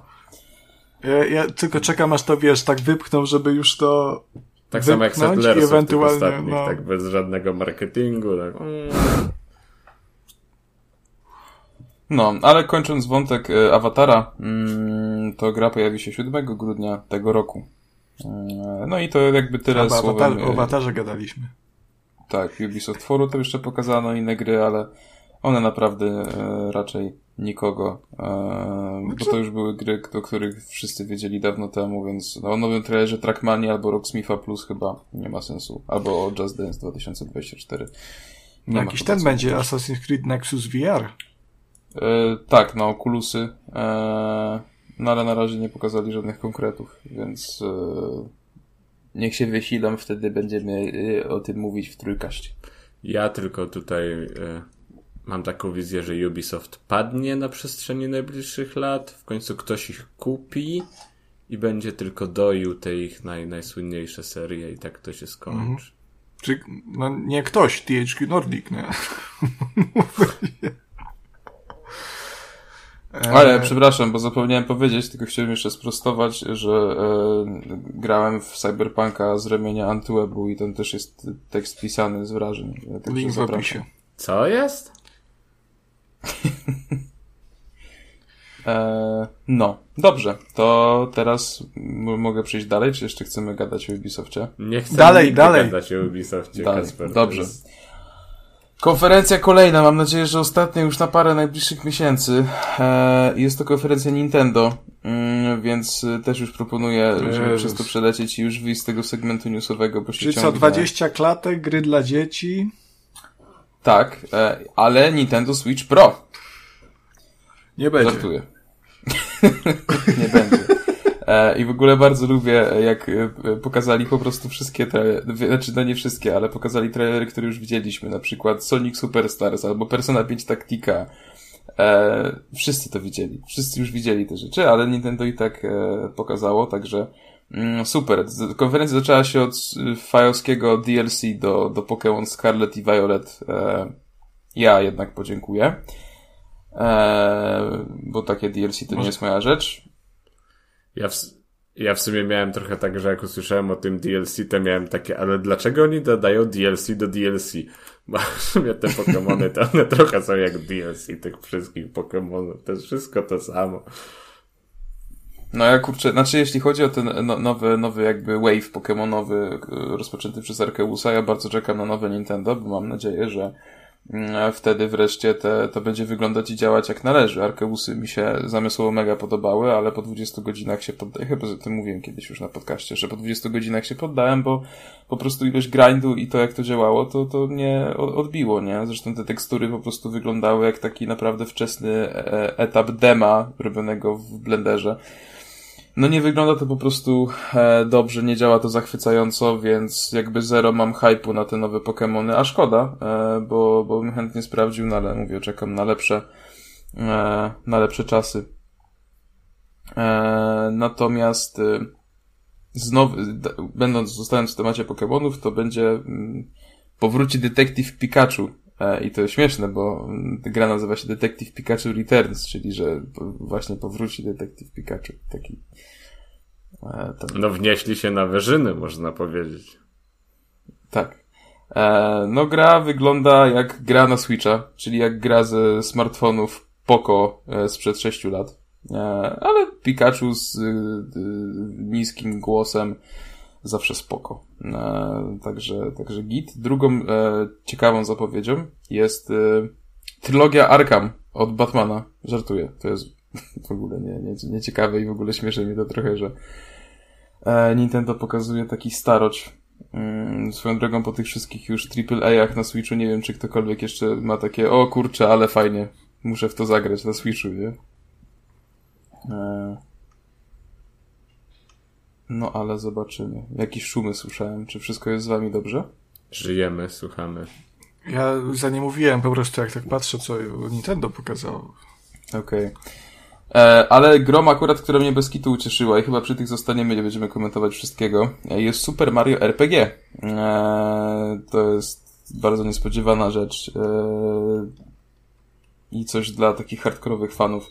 Ja, ja tylko czekam, aż to wiesz, tak wypchną, żeby już to. Tak samo jak Settlersów ewentualnie, tych ostatnich, no. tak bez żadnego marketingu. Tak. mm. No, ale kończąc wątek e, Awatara, mm, to gra pojawi się 7 grudnia tego roku. E, No i to jakby tyle słowem. awatar, o awatarze gadaliśmy. Tak, Ubisoft Foru to jeszcze pokazano inne gry, ale one naprawdę e, raczej nikogo, e, bo to już były gry, do których wszyscy wiedzieli dawno temu, więc no, o nowym trailerze Trackmania albo Rocksmitha Plus chyba nie ma sensu, albo o Just Dance 2024. Nie ma Jakiś ten będzie. Assassin's Creed Nexus VR. E, tak, na Oculusy, e, no ale na razie nie pokazali żadnych konkretów, więc e, niech się wysilam, wtedy będziemy e, o tym mówić w trójkaście. Ja tylko tutaj e, mam taką wizję, że Ubisoft padnie na przestrzeni najbliższych lat, w końcu ktoś ich kupi i będzie tylko doił te ich naj, najsłynniejsze serie i tak to się skończy. Czy, no nie ktoś, THQ Nordic, nie? E, Ale przepraszam, bo zapomniałem powiedzieć, tylko chciałem jeszcze sprostować, że e, grałem w Cyberpunka z ramienia Antywebu i tam też jest tekst pisany z wrażeń. Także Link w zapraszam. opisie. Co jest? E, no, dobrze, to teraz m- mogę przejść dalej, czy jeszcze chcemy gadać o Ubisoftie? Nie chcę Dalej, dalej. gadać o Ubisoftie, Dalej, Kasper. dobrze. To jest- Konferencja kolejna, mam nadzieję, że ostatnia już na parę najbliższych miesięcy. E, jest to konferencja Nintendo, mm, więc e, też już proponuję, żeby Jezus. przez to przelecieć i już wyjść z tego segmentu newsowego, bo się Czyli co, ciągnie. 20 klatek, gry dla dzieci? Tak, e, ale Nintendo Switch Pro. Nie będzie. Żartuję. Nie będzie. E, I w ogóle bardzo lubię, e, jak e, pokazali po prostu wszystkie trailery, znaczy no nie wszystkie, ale pokazali trailery, które już widzieliśmy, na przykład Sonic Superstars albo Persona 5 Tactica, E, wszyscy to widzieli. Wszyscy już widzieli te rzeczy, ale Nintendo i tak e, pokazało, także mm, super. Konferencja zaczęła się od fajowskiego DLC do, do Pokémon Scarlet i Violet. E, ja jednak podziękuję. E, bo takie DLC to nie jest moja rzecz. Ja w, ja w sumie miałem trochę tak, że jak usłyszałem o tym DLC, to miałem takie, ale dlaczego oni dodają DLC do DLC? Bo w sumie te Pokémony to one trochę są jak DLC tych wszystkich Pokémonów. To jest wszystko to samo. No ja kurczę, znaczy jeśli chodzi o ten no, nowy, nowy jakby wave Pokémonowy e, rozpoczęty przez Arkeusa, ja bardzo czekam na nowe Nintendo, bo mam nadzieję, że wtedy wreszcie te, to będzie wyglądać i działać jak należy. Arkeusy mi się zamysłowo mega podobały, ale po 20 godzinach się poddałem, chyba o tym mówiłem kiedyś już na podcaście, że po 20 godzinach się poddałem, bo po prostu ilość grindu i to jak to działało, to, to mnie odbiło, nie? Zresztą te tekstury po prostu wyglądały jak taki naprawdę wczesny e, etap dema robionego w Blenderze. No nie wygląda to po prostu e, dobrze, nie działa to zachwycająco, więc jakby zero mam hypu na te nowe Pokémony, a szkoda, e, bo, bo bym chętnie sprawdził, no ale mówię, czekam na lepsze, e, na lepsze czasy. E, natomiast e, znowu, będąc, zostając w temacie Pokémonów, to będzie mm, powróci Detective Pikachu. E, I to jest śmieszne, bo mm, gra nazywa się Detective Pikachu Returns, czyli że właśnie powróci Detective Pikachu. Taki E, no wnieśli się na wyżyny, można powiedzieć. Tak. E, no gra wygląda jak gra na Switcha, czyli jak gra ze smartfonów Poco e, sprzed 6 lat. ale Pikachu z niskim głosem zawsze spoko. Także, także git. Drugą ciekawą zapowiedzią jest trylogia Arkham od Batmana. Żartuję. To jest w ogóle nie, nie, nie ciekawe i w ogóle śmieszy mi to trochę, że E, Nintendo pokazuje taki staroć. Mm, swoją drogą po tych wszystkich już AAA-ach na Switchu nie wiem, czy ktokolwiek jeszcze ma takie o kurczę, ale fajnie, muszę w to zagrać na Switchu, nie? E, no ale zobaczymy. Jakieś szumy słyszałem. Czy wszystko jest z wami dobrze? Żyjemy, słuchamy. Ja za nie mówiłem, po prostu jak tak patrzę, co Nintendo pokazało. Okej. Okay. E, ale grom akurat, która mnie bez kitu ucieszyła i chyba przy tych zostaniemy, nie będziemy komentować wszystkiego, e, jest Super Mario RPG. E, to jest bardzo niespodziewana rzecz i coś dla takich hardkorowych fanów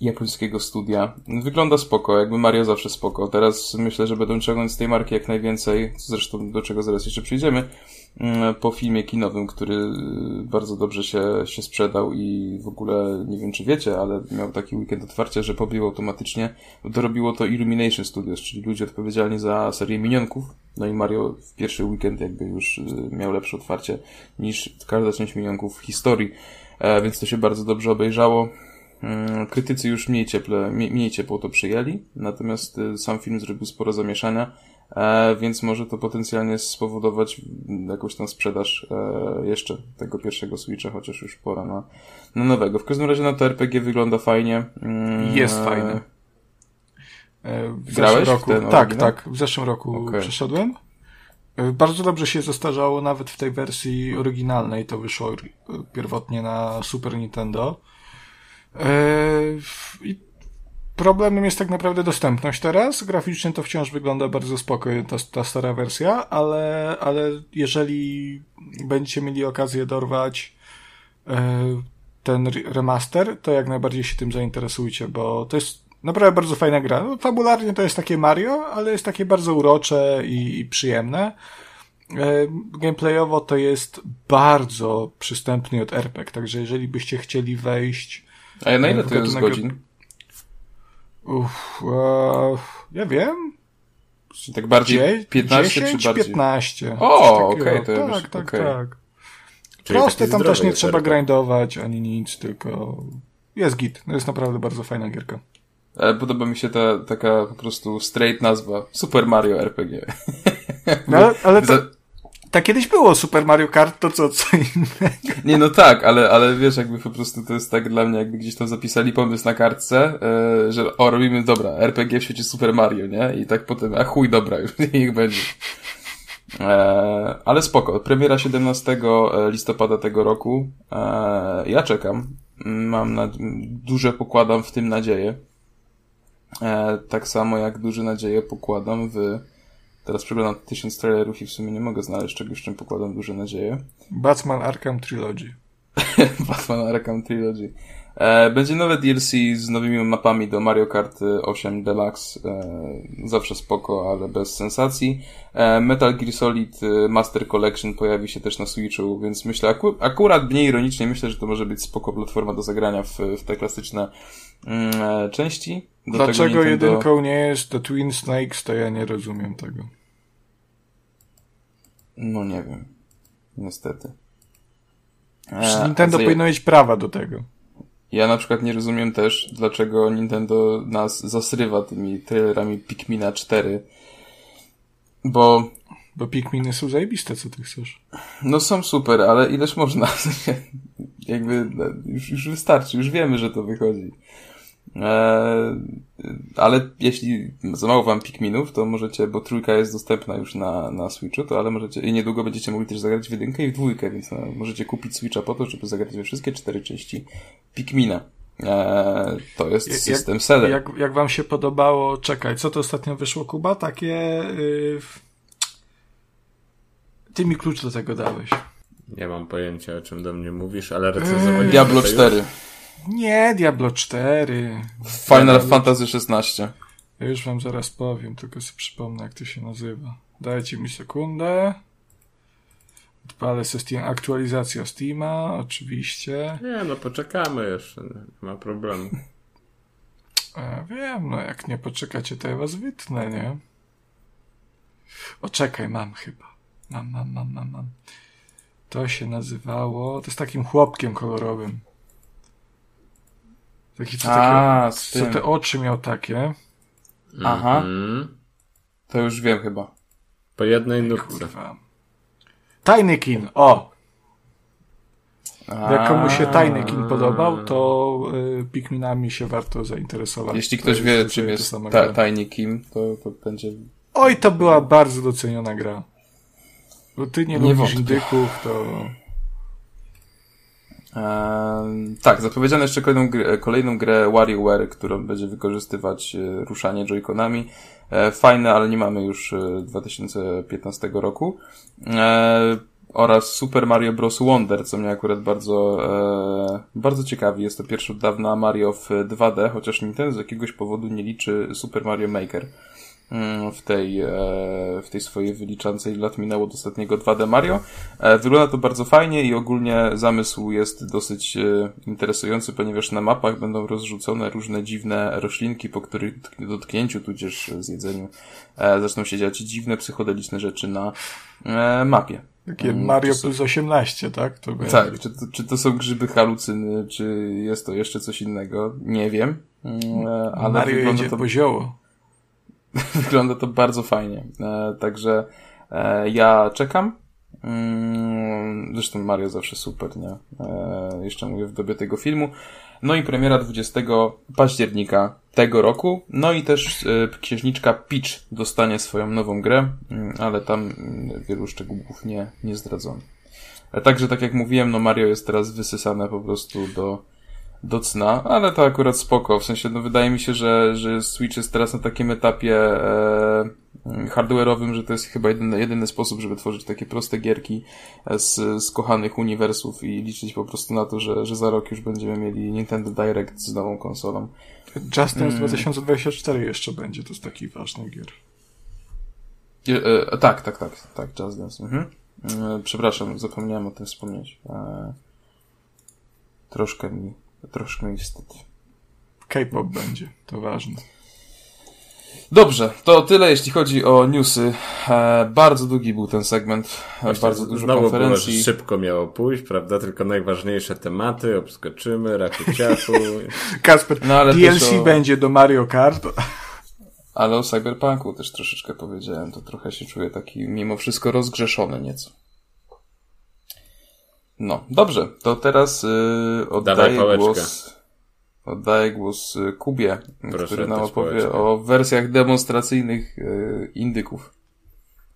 japońskiego studia. Wygląda spoko, jakby Mario zawsze spoko. Teraz myślę, że będą ciągnąć z tej marki jak najwięcej, zresztą do czego zaraz jeszcze przyjdziemy. Mm, po filmie kinowym, który y, bardzo dobrze się, się sprzedał i w ogóle nie wiem czy wiecie, ale miał taki weekend otwarcia, że pobił automatycznie, dorobiło to Illumination Studios, czyli ludzie odpowiedzialni za serię Minionków. No i Mario w pierwszy weekend jakby już y, miał lepsze otwarcie niż każda część Minionków w historii, e, więc to się bardzo dobrze obejrzało. Mm, krytycy już mniej, cieple, mniej ciepło to przyjęli, natomiast y, sam film zrobił sporo zamieszania więc może to potencjalnie spowodować jakąś tam sprzedaż e, jeszcze tego pierwszego Switcha, chociaż już pora na, na nowego. W każdym razie na to RPG wygląda fajnie. Mm, Jest e, fajny. W Grałeś roku, w tak, tak, w zeszłym roku okay. przeszedłem. Bardzo dobrze się zestarzało, nawet w tej wersji oryginalnej to wyszło pierwotnie na Super Nintendo. I Problemem jest tak naprawdę dostępność teraz. Graficznie to wciąż wygląda bardzo spokojnie, ta, ta stara wersja, ale, ale jeżeli będziecie mieli okazję dorwać e, ten remaster, to jak najbardziej się tym zainteresujcie, bo to jest naprawdę bardzo fajna gra. No, fabularnie to jest takie Mario, ale jest takie bardzo urocze i, i przyjemne. E, gameplayowo to jest bardzo przystępny od RPG, także jeżeli byście chcieli wejść. A na ile to jest godzin? Uff, e, ja wiem. Tak bardziej 15 10, czy bardziej? 15. O, okej, okay, to Tak, już, tak, okay. tak. Proste, tam też nie trzeba grindować ani nic, tylko jest git. To jest naprawdę bardzo fajna gierka. E, podoba mi się ta taka po prostu straight nazwa. Super Mario RPG. No, ale to, tak kiedyś było Super Mario Kart, to co, co innego. Nie, no tak, ale, ale wiesz, jakby po prostu to jest tak dla mnie, jakby gdzieś tam zapisali pomysł na kartce, yy, że o, robimy, dobra, RPG w świecie Super Mario, nie? I tak potem, a chuj, dobra, już niech będzie. E, ale spoko. Premiera 17 listopada tego roku. E, ja czekam. mam na, duże pokładam w tym nadzieję. E, tak samo jak duże nadzieje pokładam w Teraz przeglądam tysiąc trailerów i w sumie nie mogę znaleźć czegoś, czym pokładam duże nadzieje. Batman Arkham Trilogy. Batman Arkham Trilogy. E, będzie nowe DLC z nowymi mapami do Mario Kart 8 Deluxe. E, zawsze spoko, ale bez sensacji. E, Metal Gear Solid e, Master Collection pojawi się też na Switchu, więc myślę, aku akurat mniej ironicznie, myślę, że to może być spoko platforma do zagrania w, w te klasyczne mm, e, części. Do Dlaczego Nintendo... jedynką nie jest The Twin Snakes, to ja nie rozumiem tego. No nie wiem. Niestety. E, Nintendo powinno mieć prawa do tego. Ja na przykład nie rozumiem też, dlaczego Nintendo nas zasrywa tymi trailerami Pikmina 4. Bo... Bo Pikminy są zajebiste, co ty chcesz. No są super, ale ileż można. Jakby no, już, już wystarczy, już wiemy, że to wychodzi. Eee, ale jeśli za mało wam Pikminów, to możecie, bo trójka jest dostępna już na, na Switchu, to ale możecie, i niedługo będziecie mogli też zagrać w jedynkę i w dwójkę, więc no, możecie kupić Switcha po to, żeby zagrać we wszystkie cztery części Pikmina. Eee, to jest jak, system seller. Jak, jak wam się podobało, czekaj, co to ostatnio wyszło, Kuba? Takie... Yy... Ty mi klucz do tego dałeś. Nie mam pojęcia, o czym do mnie mówisz, ale recenzowaliśmy Diablo 4. Już? Nie, Diablo 4. Final Diablo... Fantasy 16. Ja już wam zaraz powiem, tylko sobie przypomnę, jak to się nazywa. Dajcie mi sekundę. Odpalę sobie Steam, aktualizacja Steama, oczywiście. Nie, no poczekamy jeszcze, nie ma problemu. Ja wiem, no jak nie poczekacie, to ja was wytnę, nie? O, czekaj, mam chyba. Mam, mam, mam, mam, mam. To się nazywało, to z takim chłopkiem kolorowym. Taki, co, A, takie, co te oczy miał takie. Aha. Mm -hmm. To już wiem chyba. Po jednej nutce. Tajny kin, o! A... Jak komuś się Tajny kin podobał, to y, Pikminami się warto zainteresować. Jeśli ktoś wie, czym jest ta, Tajny Kim, to, to będzie... Oj, to była bardzo doceniona gra. Bo ty nie, nie lubisz indyków, to... Tak, zapowiedziano jeszcze kolejną grę, kolejną grę WarioWare, którą będzie wykorzystywać e, ruszanie joyconami. E, fajne, ale nie mamy już e, 2015 roku. E, oraz Super Mario Bros. Wonder, co mnie akurat bardzo, bardzo ciekawi. Jest to pierwszy od dawna Mario w 2D, chociaż Nintendo z jakiegoś powodu nie liczy Super Mario Maker. Mm, w tej, e, w tej swojej wyliczance lat minęło od ostatniego 2D Mario. E, wygląda to bardzo fajnie i ogólnie zamysł jest dosyć e, interesujący, ponieważ na mapach będą rozrzucone różne dziwne roślinki, po których dotknięciu tudzież zjedzeniu zaczną się dziać dziwne psychodeliczne rzeczy na mapie. Takie mm, Mario są... plus 18, tak? To tak, czy to, czy to są grzyby halucyny, czy jest to jeszcze coś innego? Nie wiem. Mm, ale Mario jedzie to... po zioło. Wygląda to bardzo fajnie. E, także e, ja czekam. Mm, zresztą Mario zawsze super, nie? E, jeszcze mówię w dobie tego filmu. No i premiera 20 października tego roku. No i też księżniczka Peach dostanie swoją nową grę, mm, ale tam mm, wielu szczegółów nie, nie zdradzono. Także tak jak mówiłem, no Mario jest teraz wysysane po prostu do do cna, ale to akurat spoko. W sensie, no wydaje mi się, że, że Switch jest teraz na takim etapie e, hardware'owym, że to jest chyba jedyny, jedyny sposób, żeby tworzyć takie proste gierki z, z kochanych uniwersów i liczyć po prostu na to, że, że za rok już będziemy mieli Nintendo Direct z nową konsolą. Just Dance hmm. 2024 jeszcze będzie, to jest taki ważny gier. E, e, tak, tak, tak, tak, Just Dance. Mhm. E, przepraszam, zapomniałem o tym wspomnieć. E, troszkę mi troszkę niestety. K-pop będzie, to ważne. Dobrze, to tyle jeśli chodzi o newsy. E, bardzo długi był ten segment, Właśnie bardzo dużo znowu konferencji. Było, szybko miało pójść, prawda? Tylko najważniejsze tematy, obskoczymy, raku ciachu. Kasper, no, ale DLC o... będzie do Mario Kart. Ale o Cyberpunku też troszeczkę powiedziałem, to trochę się czuję taki mimo wszystko rozgrzeszony nieco. No, dobrze, to teraz yy, oddaję głos. Oddaję głos y, Kubie, Proszę który nam opowie pałeczkę. o wersjach demonstracyjnych yy, indyków.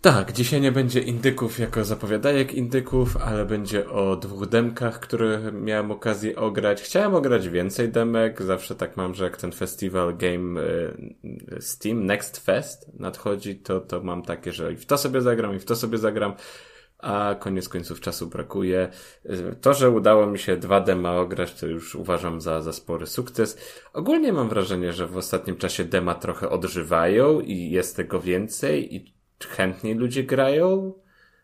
Tak, dzisiaj nie będzie indyków jako zapowiadajek indyków, ale będzie o dwóch demkach, które miałem okazję ograć. Chciałem ograć więcej demek, zawsze tak mam, że jak ten festiwal Game y, Steam Next Fest nadchodzi, to, to mam takie, że i w to sobie zagram, i w to sobie zagram, a koniec końców czasu brakuje. To, że udało mi się dwa dema ograć, to już uważam za, za spory sukces. Ogólnie mam wrażenie, że w ostatnim czasie dema trochę odżywają i jest tego więcej i chętniej ludzie grają.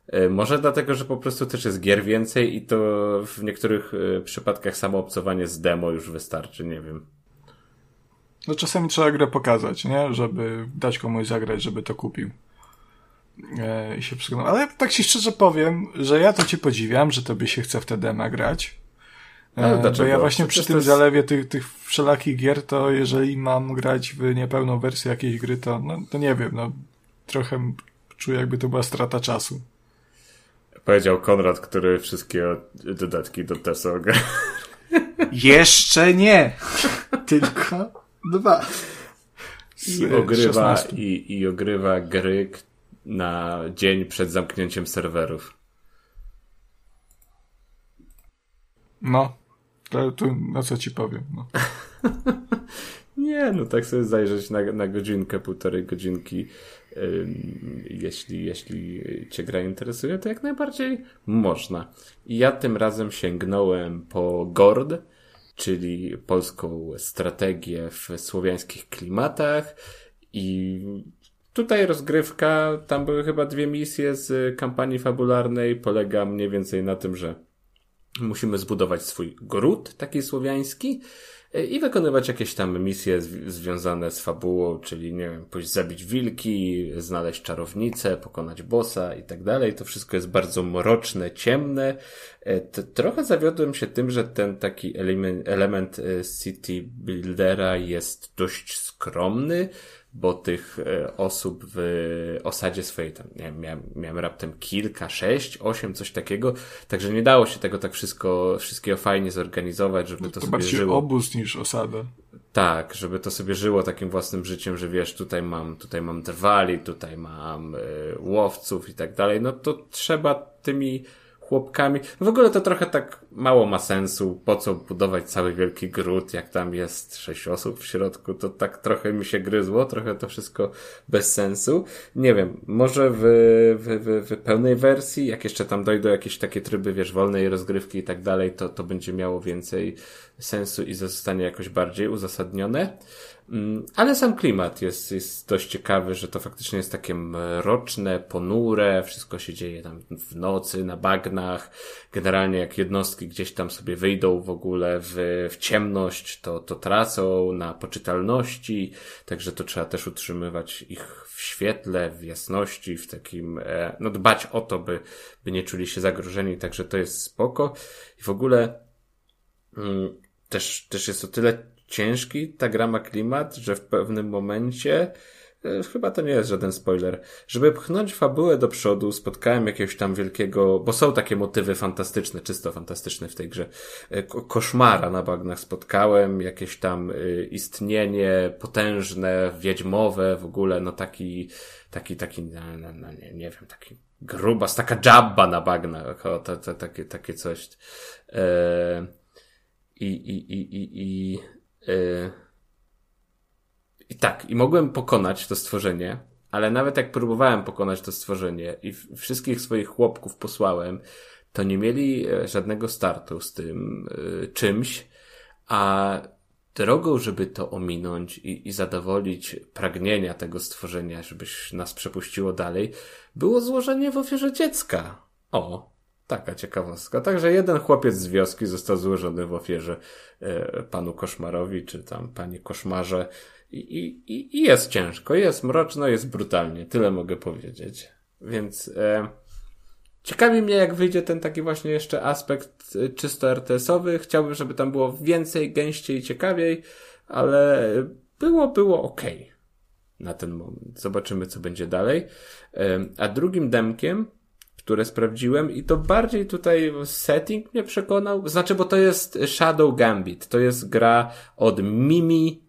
E, może dlatego, że po prostu też jest gier więcej i to w niektórych e, przypadkach samo obcowanie z demo już wystarczy, nie wiem. No czasami trzeba grę pokazać, nie? Żeby dać komuś zagrać, żeby to kupił. E, I się przekonał. Ale tak ci szczerze powiem, że ja to ci podziwiam, że tobie się chce w te dema grać. E, bo ja właśnie przy tym jest... zalewie tych, tych wszelakich gier, to jeżeli mam grać w niepełną wersję jakiejś gry, to, no, to nie wiem, no trochę czuję, jakby to była strata czasu. Powiedział Konrad, który wszystkie dodatki do TESO Jeszcze nie! Tylko dwa. I ogrywa, i, I ogrywa gry na dzień przed zamknięciem serwerów. No, to, to na co ci powiem. No. nie, no tak sobie zajrzeć na, na godzinkę, półtorej godzinki jeśli, jeśli Cię gra interesuje, to jak najbardziej można. I ja tym razem sięgnąłem po GORD, czyli polską strategię w słowiańskich klimatach i tutaj rozgrywka, tam były chyba dwie misje z kampanii fabularnej, polega mniej więcej na tym, że musimy zbudować swój gród taki słowiański, E, i wykonywać jakieś tam misje związane z fabułą, czyli nie wiem, pójść zabić wilki, znaleźć czarownicę, pokonać bossa i tak dalej. To wszystko jest bardzo mroczne, ciemne. E, trochę zawiodłem się tym, że ten taki element, element city buildera jest dość skromny bo tych e, osób w osadzie swojej tam, nie wiem, miałem, miałem raptem kilka, sześć, osiem, coś takiego, także nie dało się tego tak wszystko, wszystkiego fajnie zorganizować, żeby no to, to sobie żyło. obóz niż osada. Tak, żeby to sobie żyło takim własnym życiem, że wiesz, tutaj mam, tutaj mam drwali, tutaj mam y, łowców i tak dalej, no to trzeba tymi chłopkami. W ogóle to trochę tak mało ma sensu. Po co budować cały wielki gród, jak tam jest sześć osób w środku? To tak trochę mi się gryzło, trochę to wszystko bez sensu. Nie wiem, może w, w, w, w pełnej wersji, jak jeszcze tam dojdą jakieś takie tryby, wiesz, wolnej rozgrywki i tak dalej, to, to będzie miało więcej sensu i zostanie jakoś bardziej uzasadnione. Mm, ale sam klimat jest, jest dość ciekawy, że to faktycznie jest takie mroczne, ponure, wszystko się dzieje tam w nocy, na bagnach. Generalnie jak jednostki gdzieś tam sobie wyjdą w ogóle w, w ciemność, to, to tracą na poczytalności, także to trzeba też utrzymywać ich w świetle, w jasności, w takim, e, no dbać o to, by, by nie czuli się zagrożeni, także to jest spoko. I w ogóle mm, też, też jest o tyle ciężki ta gra ma klimat, że w pewnym momencie e, chyba to nie jest żaden spoiler. Żeby pchnąć fabułę do przodu, spotkałem jakiegoś tam wielkiego, bo są takie motywy fantastyczne, czysto fantastyczne w tej grze. E, koszmara na bagnach spotkałem, jakieś tam e, istnienie potężne, wiedźmowe, w ogóle, no taki, taki, taki, no, no, no nie, nie wiem, taki grubas, taka jabba na bagnach, o, to, to, takie, takie coś. I, i, i, i, i Yy, I tak, i mogłem pokonać to stworzenie, ale nawet jak próbowałem pokonać to stworzenie i wszystkich swoich chłopków posłałem, to nie mieli e, żadnego startu z tym y, czymś, a drogą, żeby to ominąć i, i zadowolić pragnienia tego stworzenia, żebyś nas przepuściło dalej, było złożenie w ofierze dziecka. O, Taka ciekawostka. Także jeden chłopiec z wioski został złożony w ofierze e, panu koszmarowi, czy tam pani koszmarze. I, i, I jest ciężko, jest mroczno, jest brutalnie. Tyle mogę powiedzieć. Więc e, ciekawi mnie, jak wyjdzie ten taki właśnie jeszcze aspekt e, czysto RTS-owy. Chciałbym, żeby tam było więcej, gęściej, ciekawiej, ale było, było ok na ten moment. Zobaczymy, co będzie dalej. E, a drugim demkiem które sprawdziłem i to bardziej tutaj setting mnie przekonał. Znaczy, bo to jest Shadow Gambit. To jest gra od Mimi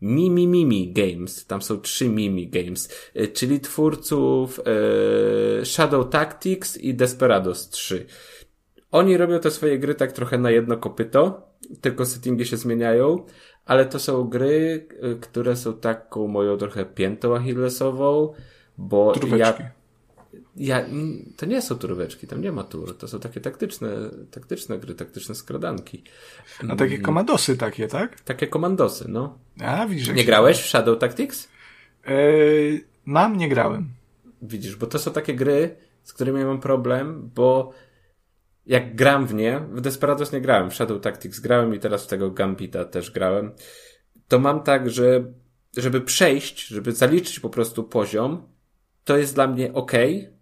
Mimi Mimi Games. Tam są trzy Mimi Games, y, czyli twórców y, Shadow Tactics i Desperados 3. Oni robią te swoje gry tak trochę na jedno kopyto, tylko settingi się zmieniają, ale to są gry, y, które są taką moją trochę piętą achillesową, bo Turweczki. ja ja, to nie są turweczki, tam nie ma tur, to są takie taktyczne, taktyczne gry, taktyczne skradanki. A takie komandosy takie, tak? Takie komandosy, no. A, widzisz. Nie grałeś w Shadow Tactics? Eee, mam, nie grałem. Widzisz, bo to są takie gry, z którymi mam problem, bo jak gram w nie, w Desperados nie grałem, w Shadow Tactics grałem i teraz w tego Gambita też grałem, to mam tak, że żeby przejść, żeby zaliczyć po prostu poziom, to jest dla mnie ok,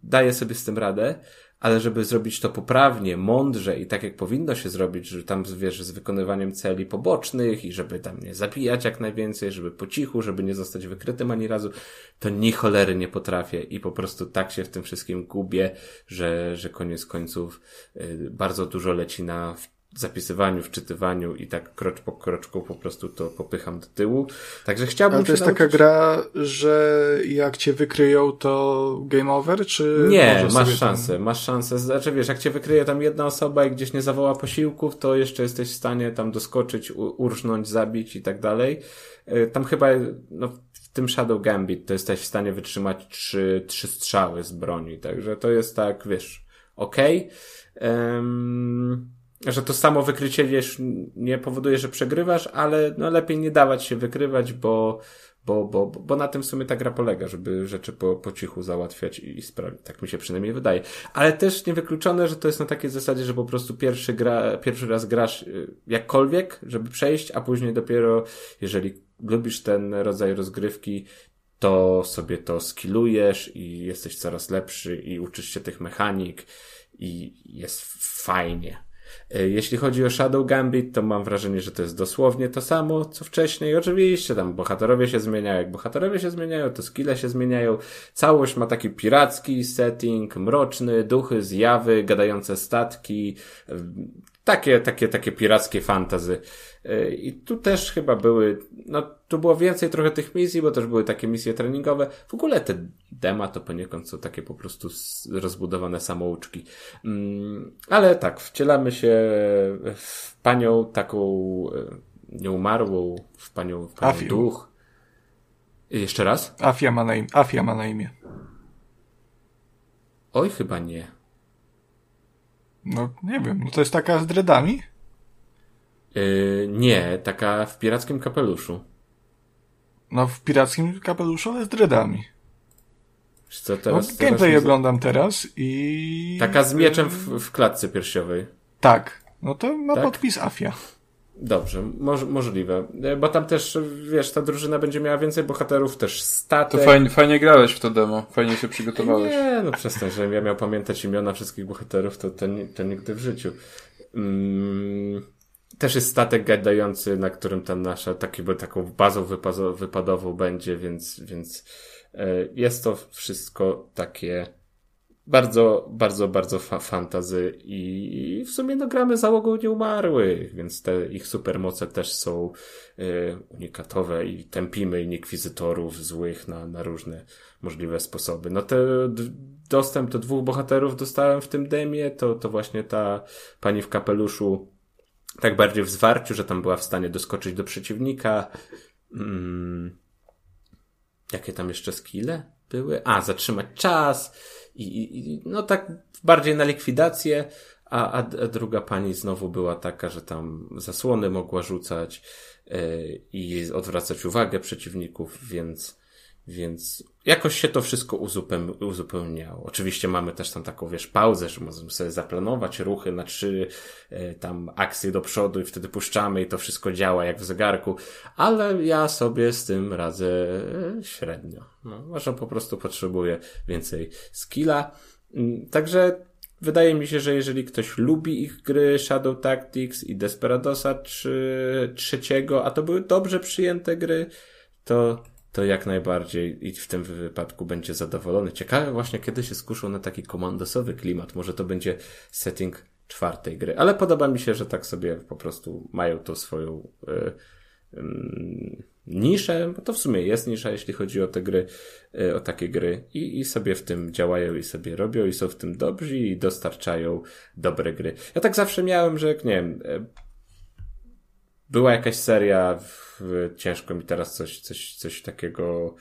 daję sobie z tym radę, ale żeby zrobić to poprawnie, mądrze i tak jak powinno się zrobić, że tam wiesz, z wykonywaniem celi pobocznych i żeby tam nie zabijać jak najwięcej, żeby po cichu, żeby nie zostać wykrytym ani razu, to ni cholery nie potrafię i po prostu tak się w tym wszystkim gubię, że, że koniec końców y, bardzo dużo leci na zapisywaniu, wczytywaniu i tak krocz po kroczku po prostu to popycham do tyłu. Także chciałbym Ale to jest taka nauczyć- gra, że jak cię wykryją, to game over, czy Nie, masz sobie tam- szansę, masz szansę. Znaczy wiesz, jak cię wykryje tam jedna osoba i gdzieś nie zawoła posiłków, to jeszcze jesteś w stanie tam doskoczyć, urżnąć, zabić i tak dalej. Y, Tam chyba, no w tym Shadow Gambit to jesteś w stanie wytrzymać trzy, trzy strzały z broni, także to jest tak, wiesz, okej. Em, że to samo wykrycie wiesz, nie powoduje, że przegrywasz, ale no lepiej nie dawać się wykrywać, bo, bo, bo, bo na tym w sumie ta gra polega, żeby rzeczy po, po cichu załatwiać i sprawić. Tak mi się przynajmniej wydaje. Ale też niewykluczone, że to jest na takiej zasadzie, że po prostu pierwszy, gra, pierwszy raz grasz y, jakkolwiek, żeby przejść, a później dopiero, jeżeli lubisz ten rodzaj rozgrywki, to sobie to skillujesz i jesteś coraz lepszy i uczysz się tych mechanik i jest fajnie. E, Jeśli chodzi o Shadow Gambit, to mam wrażenie, że to jest dosłownie to samo, co wcześniej. Oczywiście tam bohaterowie się zmieniają. Jak bohaterowie się zmieniają, to skille się zmieniają. Całość ma taki piracki setting, mroczny, duchy, zjawy, gadające statki. Takie, takie, takie pirackie fantazy. E, I tu też chyba były, no tu było więcej trochę tych misji, bo też były takie misje treningowe. W ogóle te dema to poniekąd są takie po prostu rozbudowane samouczki. Mm, ale tak, wcielamy się w panią taką e, nieumarłą, w panią, w panią duch. Jeszcze raz? Afia ma na imię. Afia ma na imię. Oj, chyba nie. No, nie wiem. No to jest taka z dreadami? Yy, nie, taka w pirackim kapeluszu. No, w pirackim kapeluszu, ale z dreadami. Wiesz Co No, teraz, teraz gameplay mi- oglądam teraz i... Taka z mieczem w, w klatce piersiowej. Tak. No to ma Tak? podpis Afia. Dobrze, moż, możliwe. E, Bo tam też, wiesz, ta drużyna będzie miała więcej bohaterów, też To statek. fajnie, fajnie grałeś w to demo, fajnie się przygotowałeś. Nie, no przestań, że ja miał pamiętać imiona wszystkich bohaterów, to, to, to nigdy w życiu. Mm, też jest statek gadający, na którym ta nasza, taki, taką bazą wypadową będzie, więc, więc e, jest to wszystko takie bardzo, bardzo, bardzo fa- fantazy i w sumie no gramy załogą nieumarłych, więc te ich supermoce też są y, unikatowe i tępimy inkwizytorów złych na, na różne możliwe sposoby. No te dostęp do dwóch bohaterów dostałem w tym demie, to, to właśnie ta pani w kapeluszu tak bardziej w zwarciu, że tam była w stanie doskoczyć do przeciwnika. Mm, jakie tam jeszcze skille były? A, zatrzymać czas i, i, no tak bardziej na likwidację, a, a, a druga pani znowu była taka, że tam zasłony mogła rzucać yy, i odwracać uwagę przeciwników, więc więc jakoś się to wszystko uzupeł, uzupełniało. Oczywiście mamy też tam taką, wiesz, pauzę, że możemy sobie zaplanować ruchy na trzy e, tam akcje do przodu i wtedy puszczamy i to wszystko działa jak w zegarku, ale ja sobie z tym radzę e, średnio. No, może po prostu potrzebuję więcej skilla. Mm, Także wydaje mi się, że jeżeli ktoś lubi ich gry Shadow Tactics i Desperadosa czy trzeciego, a to były dobrze przyjęte gry, to to jak najbardziej i w tym wypadku będzie zadowolony. Ciekawe właśnie, kiedy się skuszą na taki komandosowy klimat. Może to będzie setting czwartej gry. Ale podoba mi się, że tak sobie po prostu mają tą swoją y, ym, niszę, bo to w sumie jest nisza, jeśli chodzi o te gry, o takie gry i, i sobie w tym działają i sobie robią i są w tym dobrzy i dostarczają dobre gry. Ja tak zawsze miałem, że nie wiem, była jakaś seria, w, ciężko mi teraz coś, coś, coś takiego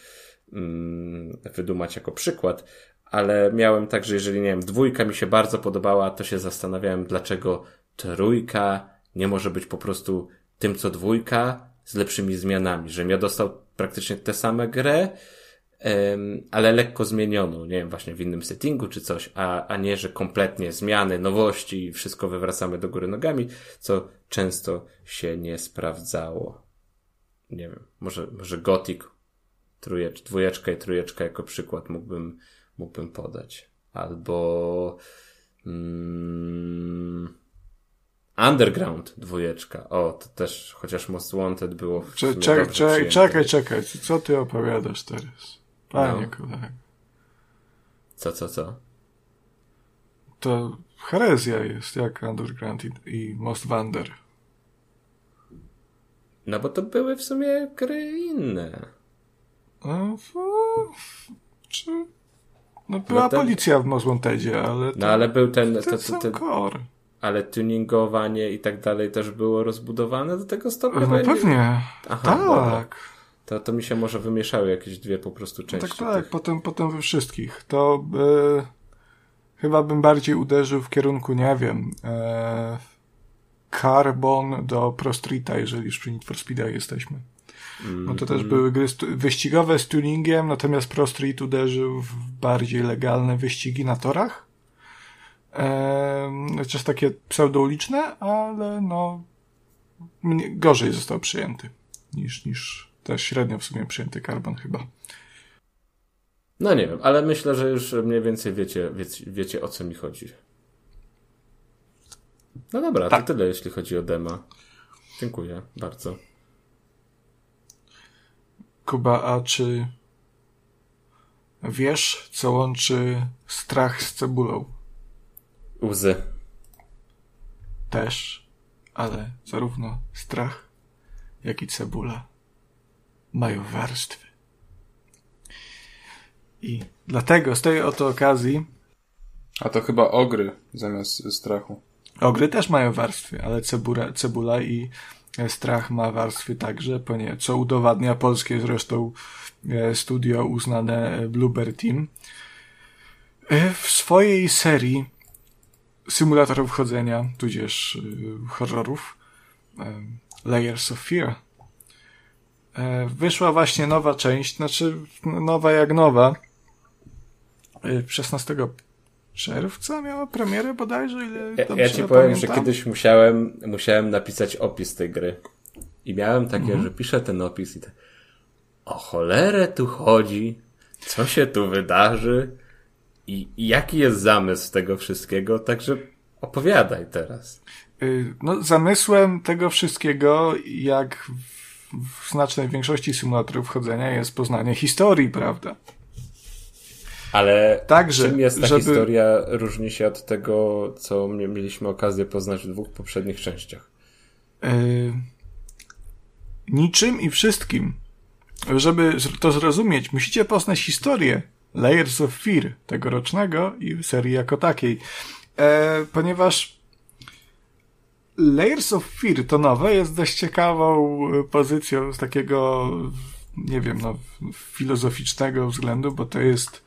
mm, wydumać jako przykład, ale miałem tak, że jeżeli, nie wiem, dwójka mi się bardzo podobała, to się zastanawiałem, dlaczego trójka nie może być po prostu tym, co dwójka, z lepszymi zmianami, że ja dostał praktycznie tę samą grę, ale lekko zmienioną, nie wiem, właśnie w innym settingu czy coś, a, a nie, że kompletnie zmiany, nowości i wszystko wywracamy do góry nogami, co często się nie sprawdzało. Nie wiem, może, może Gothic, trójecz, dwójeczka i trójeczka jako przykład mógłbym, mógłbym podać. Albo mm, Underground dwójeczka. O, to też, chociaż Most Wanted było Czekaj, czekaj, czekaj, czekaj, co ty opowiadasz teraz? Panie no. kolego. Co, co, co? To herezja jest, jak Underground i, i Most Wander. No bo to były w sumie gry inne. No, czy... No była no ten... policja w Most Wantedzie, ale... To... No ale był ten... ten, ten, ten core. Ale tuningowanie i tak dalej też było rozbudowane do tego stopnia? No pewnie. Aha, tak. Dobra. To, to mi się może wymieszały jakieś dwie po prostu no części. tak, tak, potem, potem we wszystkich. To e, chyba bym bardziej uderzył w kierunku, nie wiem, e, Carbon do Pro Streeta, jeżeli już przy Need for Speedach jesteśmy. Mm, no to też mm. były gry wyścigowe z tuningiem, natomiast Pro Street uderzył w bardziej legalne wyścigi na torach. E, chociaż takie pseudouliczne, ale no gorzej został przyjęty niż, niż też średnio w sumie przyjęty karbon chyba. No nie wiem, ale myślę, że już mniej więcej wiecie, wiecie, wiecie o co mi chodzi. No dobra, tak. to tyle jeśli chodzi o dema. Dziękuję bardzo. Kuba, a czy wiesz, co łączy strach z cebulą? Łzy. Też, ale zarówno strach, jak i cebula mają warstwy. I dlatego z tej oto okazji. A to chyba ogry zamiast strachu. Ogry też mają warstwy, ale cebula, cebula i strach ma warstwy także, ponieważ co udowadnia polskie zresztą e, studio uznane Bluebird Team. E, w swojej serii symulatorów chodzenia, tudzież e, horrorów Layers of Fear E, wyszła właśnie nowa część, znaczy nowa jak nowa. 16 e, czerwca miała premierę bodajże, ile Ja, ja ci powiem, że kiedyś musiałem, musiałem napisać opis tej gry. I miałem takie, mhm. że piszę ten opis i tak, o cholerę tu chodzi, co się tu wydarzy i, i jaki jest zamysł tego wszystkiego, także opowiadaj teraz. Y, no, zamysłem tego wszystkiego, jak w znacznej większości symulatorów chodzenia jest poznanie historii, prawda? Ale Także, czym jest ta żeby... historia różni się od tego, co mieliśmy okazję poznać w dwóch poprzednich częściach? Yy, niczym i wszystkim. Żeby to zrozumieć, musicie poznać historię Layers of Fear tegorocznego i serii jako takiej. E, ponieważ Layers of Fear to nowe jest dość ciekawą e, pozycją z takiego, nie wiem, no, filozoficznego względu, bo to jest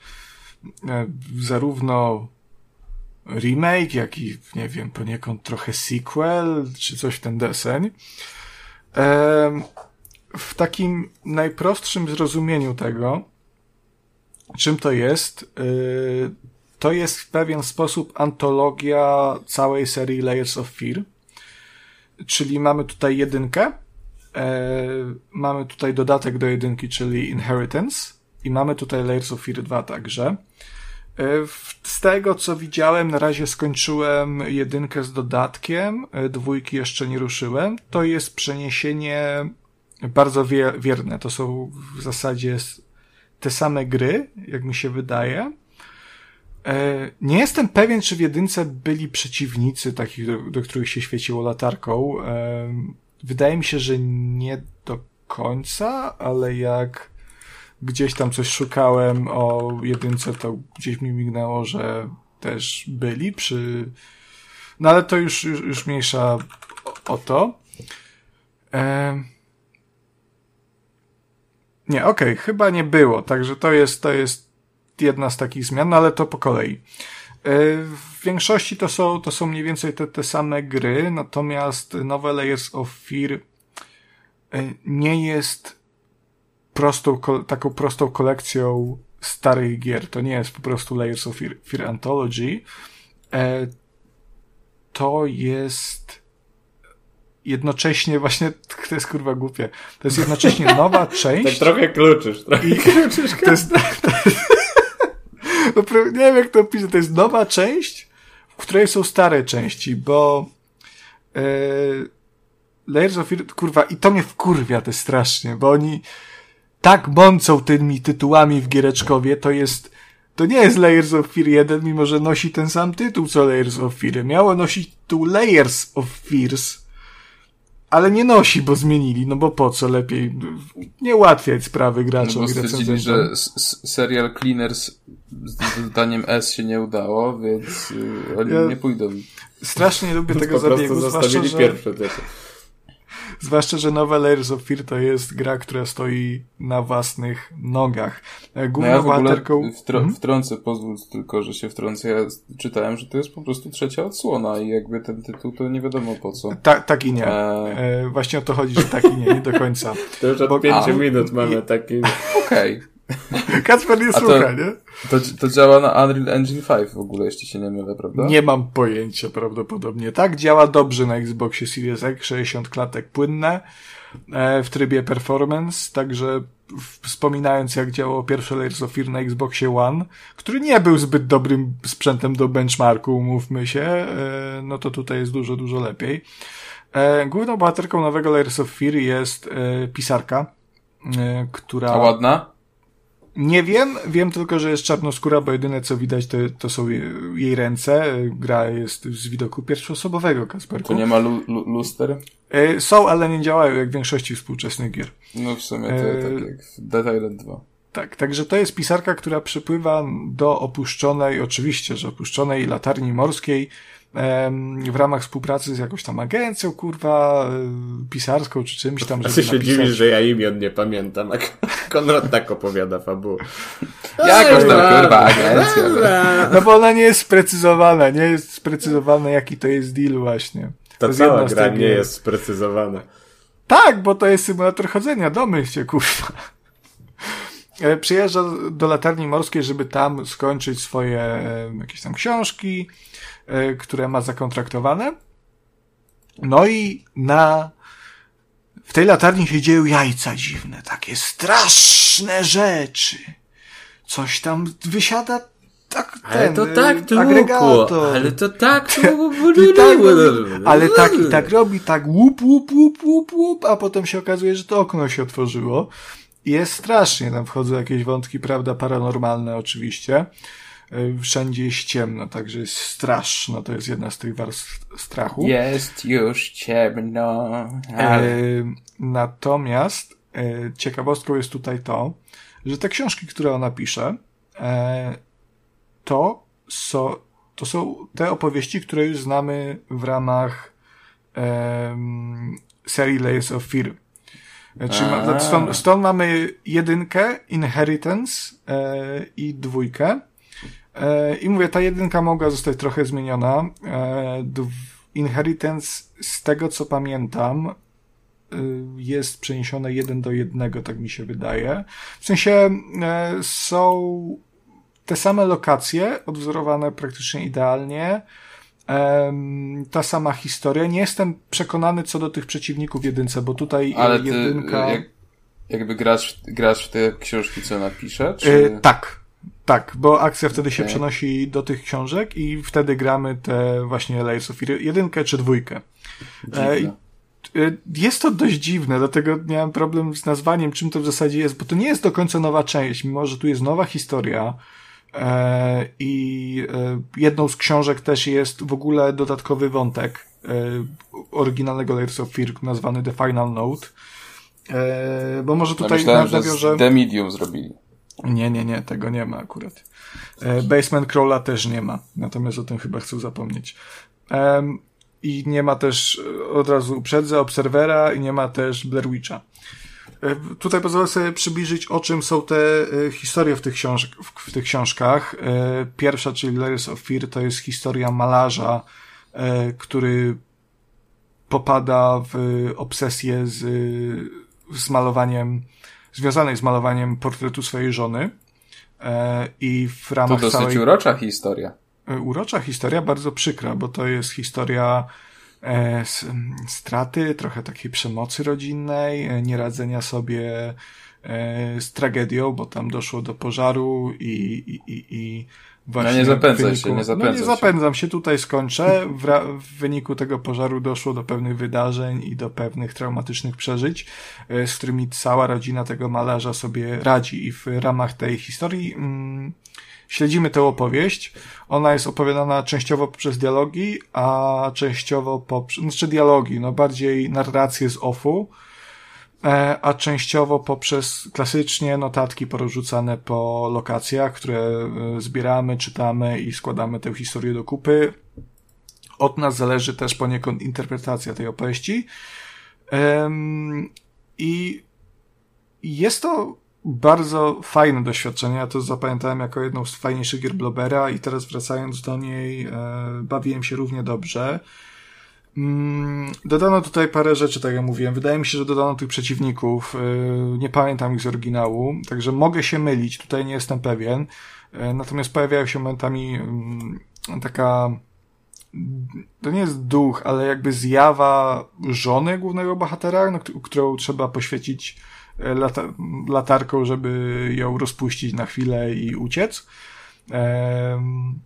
e, zarówno remake, jak i, nie wiem, poniekąd trochę sequel, czy coś w ten deseń. E, w takim najprostszym zrozumieniu tego, czym to jest, to jest w pewien sposób antologia całej serii Layers of Fear czyli mamy tutaj jedynkę, e, mamy tutaj dodatek do jedynki, czyli Inheritance i mamy tutaj Layers of Fear 2 także. E, z tego, co widziałem, na razie skończyłem jedynkę z dodatkiem, e, dwójki jeszcze nie ruszyłem. To jest przeniesienie bardzo wie wierne. To są w zasadzie te same gry, jak mi się wydaje. E, nie jestem pewien, czy w jedynce byli przeciwnicy takich, do, do których się świeciło latarką. E, wydaje mi się, że nie do końca, ale jak gdzieś tam coś szukałem o jedynce, to gdzieś mi mignęło, że też byli przy... No ale to już, już, już mniejsza o, to. E... Nie, okej, okay, chyba nie było, także to jest, to jest jedna z takich zmian, no ale to po kolei. E, w większości to są, to są mniej więcej te, te same gry, natomiast nowe Layers of Fear e, nie jest prostą, taką prostą kolekcją starych gier. To nie jest po prostu Layers of Fear, Fear Anthology. E, to jest jednocześnie właśnie, to jest kurwa głupie, to jest jednocześnie nowa część. Tak trochę kluczysz, trochę i, kluczysz. To jest, to jest, nie wiem jak to opisać, to jest nowa część, w której są stare części, bo e, Layers of Fear, kurwa, i to mnie wkurwia te strasznie, bo oni tak mącą tymi tytułami w Giereczkowie, to jest, to nie jest Layers of Fear 1, mimo że nosi ten sam tytuł co Layers of Fear. Miało nosić tytuł Layers of Fears, ale nie nosi, bo zmienili, no bo po co lepiej nie ułatwiać sprawy graczom no bo stwierdzili, że serial Cleaners z dodaniem S się nie udało, więc y, oni ja nie pójdą. Strasznie lubię tego zabiegu, zwłaszcza, że... pierwsze Zwłaszcza, że nowe Layers of Fear to jest gra, która stoi na własnych nogach. E, główną no ja bohaterką... Wtro hmm? Wtrącę, pozwól tylko, że się wtrącę. Ja czytałem, że to jest po prostu trzecia odsłona i jakby ten tytuł to nie wiadomo po co. Ta, tak i nie. E... E, właśnie o to chodzi, że tak i nie, nie do końca. To już od Bo... pięciu minut mamy taki... Okej. Okay. Kacper nie słucha, nie? To, to działa na Unreal Engine 5 w ogóle, jeśli się nie mylę, prawda? Nie mam pojęcia prawdopodobnie. Tak, działa dobrze na Xboxie Series X, 60 klatek płynne e, w trybie performance, także wspominając jak działało pierwsze Layers of Fear na Xboxie One, który nie był zbyt dobrym sprzętem do benchmarku, umówmy się, e, no to tutaj jest dużo, dużo lepiej. E, główną bohaterką nowego Layers of Fear jest pisarka, która... A ładna? Nie wiem, wiem tylko, że jest czarnoskóra, bo jedyne co widać to, to są jej ręce. Gra jest z widoku pierwszoosobowego, Kasperku. To nie ma lu lu luster? E, są, ale nie działają jak w większości współczesnych gier. No w sumie to e... tak jak w Dead Island 2. Tak, także to jest pisarka, która przypływa do opuszczonej, oczywiście, że opuszczonej latarni morskiej, w ramach współpracy z jakąś tam agencją, kurwa, e, pisarską czy czymś tam. A ty się napisać... dziwisz, że ja imion nie pamiętam, a Konrad tak opowiada fabułę. Jakoś tam, kurwa, agencja. No bo ona nie jest sprecyzowana, nie jest sprecyzowana, jaki to jest deal właśnie. To, to cała gra nie jest sprecyzowana. Tak, bo to jest symulator chodzenia, domyśl się, kurwa. E, przyjeżdża do latarni morskiej, żeby tam skończyć swoje jakieś tam książki, które ma zakontraktowane. No i na w tej latarni się dzieją jajca dziwne, takie straszne rzeczy. Coś tam wysiada tak ale to tak długo, ale to tak tak, ale tak i tak robi, tak łup, łup, łup, łup, łup, a potem się okazuje, że to okno się otworzyło. Jest strasznie, tam wchodzą jakieś wątki, prawda, paranormalne oczywiście. E, wszędzie jest ciemno, także jest straszno, to jest jedna z tych warstw strachu. Jest już ciemno. Ale... E, natomiast e, ciekawostką jest tutaj to, że te książki, które ona pisze, to, so, to są te opowieści, które już znamy w ramach e, serii Layers of Fear. Czyli ma, stąd, stąd, mamy jedynkę, Inheritance e, i dwójkę. E, I mówię, ta jedynka mogła zostać trochę zmieniona. E, Inheritance, z tego co pamiętam, e, jest przeniesione jeden do jednego, tak mi się wydaje. W sensie są te same lokacje, odwzorowane praktycznie idealnie. Ta sama historia. Nie jestem przekonany co do tych przeciwników jedynce, bo tutaj Ale jedynka... Jak, jakby grasz, grasz w te książki, co napisze? Czy... tak, tak, bo akcja wtedy się przenosi do tych książek i wtedy gramy te właśnie Layers of jedynkę czy dwójkę. E, e, jest to dość dziwne, dlatego miałem problem z nazwaniem, czym to w zasadzie jest, bo to nie jest do końca nowa część, mimo że tu jest nowa historia e, i jedną z książek też jest w ogóle dodatkowy wątek oryginalnego Layers of Fear nazwany The Final Note, bo może Ja tutaj myślałem, że nawiążę... z The Medium zrobili. Nie, nie, nie, tego nie ma akurat. E, Basement Crawla też nie ma, natomiast o tym chyba chcę zapomnieć. I nie ma też, e, od razu uprzedzę, Obserwera i nie ma też Blair Witcha. E, Tutaj pozwolę sobie przybliżyć, o czym są te e, historie w tych, książ w, w tych książkach. Pierwsza, czyli Layers of Fear, to jest historia malarza, który popada w obsesję z, z malowaniem, związanej z malowaniem portretu swojej żony. E, I w To ramach dosyć całej urocza historia. e, urocza historia, bardzo przykra, bo to jest historia e, straty, trochę takiej przemocy rodzinnej, nieradzenia sobie z tragedią, bo tam doszło do pożaru i, i, i, i właśnie No nie zapędzaj wyniku, się, nie zapędzaj No nie się. zapędzam się, tutaj skończę. W, w wyniku tego pożaru doszło do pewnych wydarzeń i do pewnych traumatycznych przeżyć, e, z którymi cała rodzina tego malarza sobie radzi i w ramach tej historii mm, śledzimy tę opowieść. Ona jest opowiadana częściowo poprzez dialogi, a częściowo poprzez, znaczy dialogi, no bardziej narrację z offu, a częściowo poprzez klasycznie notatki porozrzucane po lokacjach, które e, zbieramy, czytamy i składamy tę historię do kupy. Od nas zależy też poniekąd interpretacja tej opowieści. I jest to bardzo fajne doświadczenie. Ja to zapamiętałem jako jedną z fajniejszych gier Blobera i teraz wracając do niej, e, bawiłem się równie dobrze. Mm, Dodano tutaj parę rzeczy, tak jak mówiłem. Wydaje mi się, że dodano tych przeciwników. e, Nie pamiętam ich z oryginału, także mogę się mylić. Tutaj nie jestem pewien. E, Natomiast pojawiają się momentami mm, taka to nie jest duch, ale jakby zjawa żony głównego bohatera, no, któ- którą trzeba poświecić e, lata, latarką, żeby ją rozpuścić na chwilę i uciec. Em,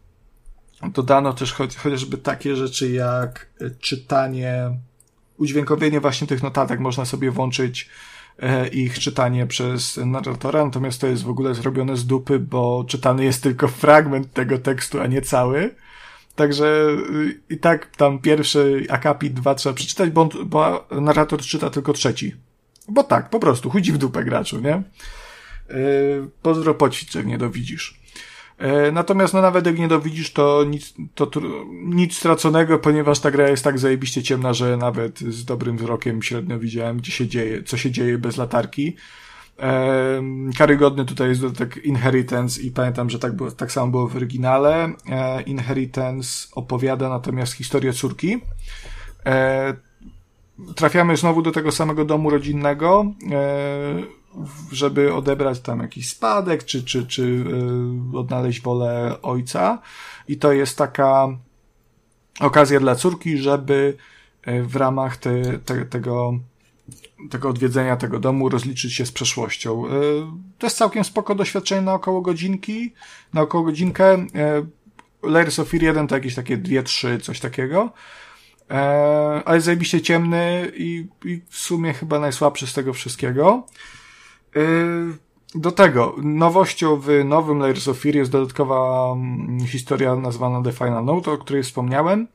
Dodano też choć, chociażby takie rzeczy jak e, czytanie, udźwiękowienie właśnie tych notatek. Można sobie włączyć e, ich czytanie przez narratora, natomiast to jest w ogóle zrobione z dupy, bo czytany jest tylko fragment tego tekstu, a nie cały. Także y, i tak tam pierwszy akapit, dwa trzeba przeczytać, bo, bo narrator czyta tylko trzeci. Bo tak, po prostu, chudzi w dupę graczu, nie? Yy, pozdro poćwicz, nie dowidzisz. Yy, natomiast no nawet jak nie dowidzisz, to nic, to nic straconego, ponieważ ta gra jest tak zajebiście ciemna, że nawet z dobrym wzrokiem średnio widziałem, gdzie się dzieje, co się dzieje bez latarki. Em, Karygodny tutaj jest dodatek Inheritance i pamiętam, że tak, było, tak samo było w oryginale. E, Inheritance opowiada natomiast historię córki. E, trafiamy znowu do tego samego domu rodzinnego, e, żeby odebrać tam jakiś spadek, czy, czy, czy e, odnaleźć wolę ojca. I to jest taka okazja dla córki, żeby e, w ramach te, te, tego tego odwiedzenia tego domu, rozliczyć się z przeszłością. E, To jest całkiem spoko doświadczenie na około godzinki, na około godzinkę. Layers of Fear 1 to jakieś takie 2-3, coś takiego. E, Ale zajebiście ciemny i, i w sumie chyba najsłabszy z tego wszystkiego. E, Do tego, nowością w nowym Layers of Fear jest dodatkowa mm, historia nazwana The Final Note, o której wspomniałem.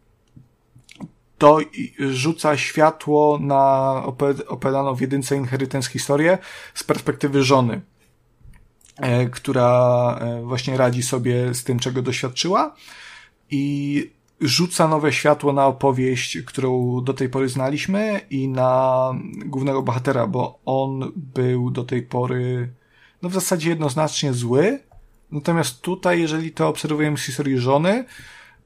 To rzuca światło na opowiadaną w jedynce Inheritance historię z perspektywy żony, e, która e, właśnie radzi sobie z tym, czego doświadczyła. I rzuca nowe światło na opowieść, którą do tej pory znaliśmy i na głównego bohatera, bo on był do tej pory no w zasadzie jednoznacznie zły, natomiast tutaj, jeżeli to obserwujemy z historii żony,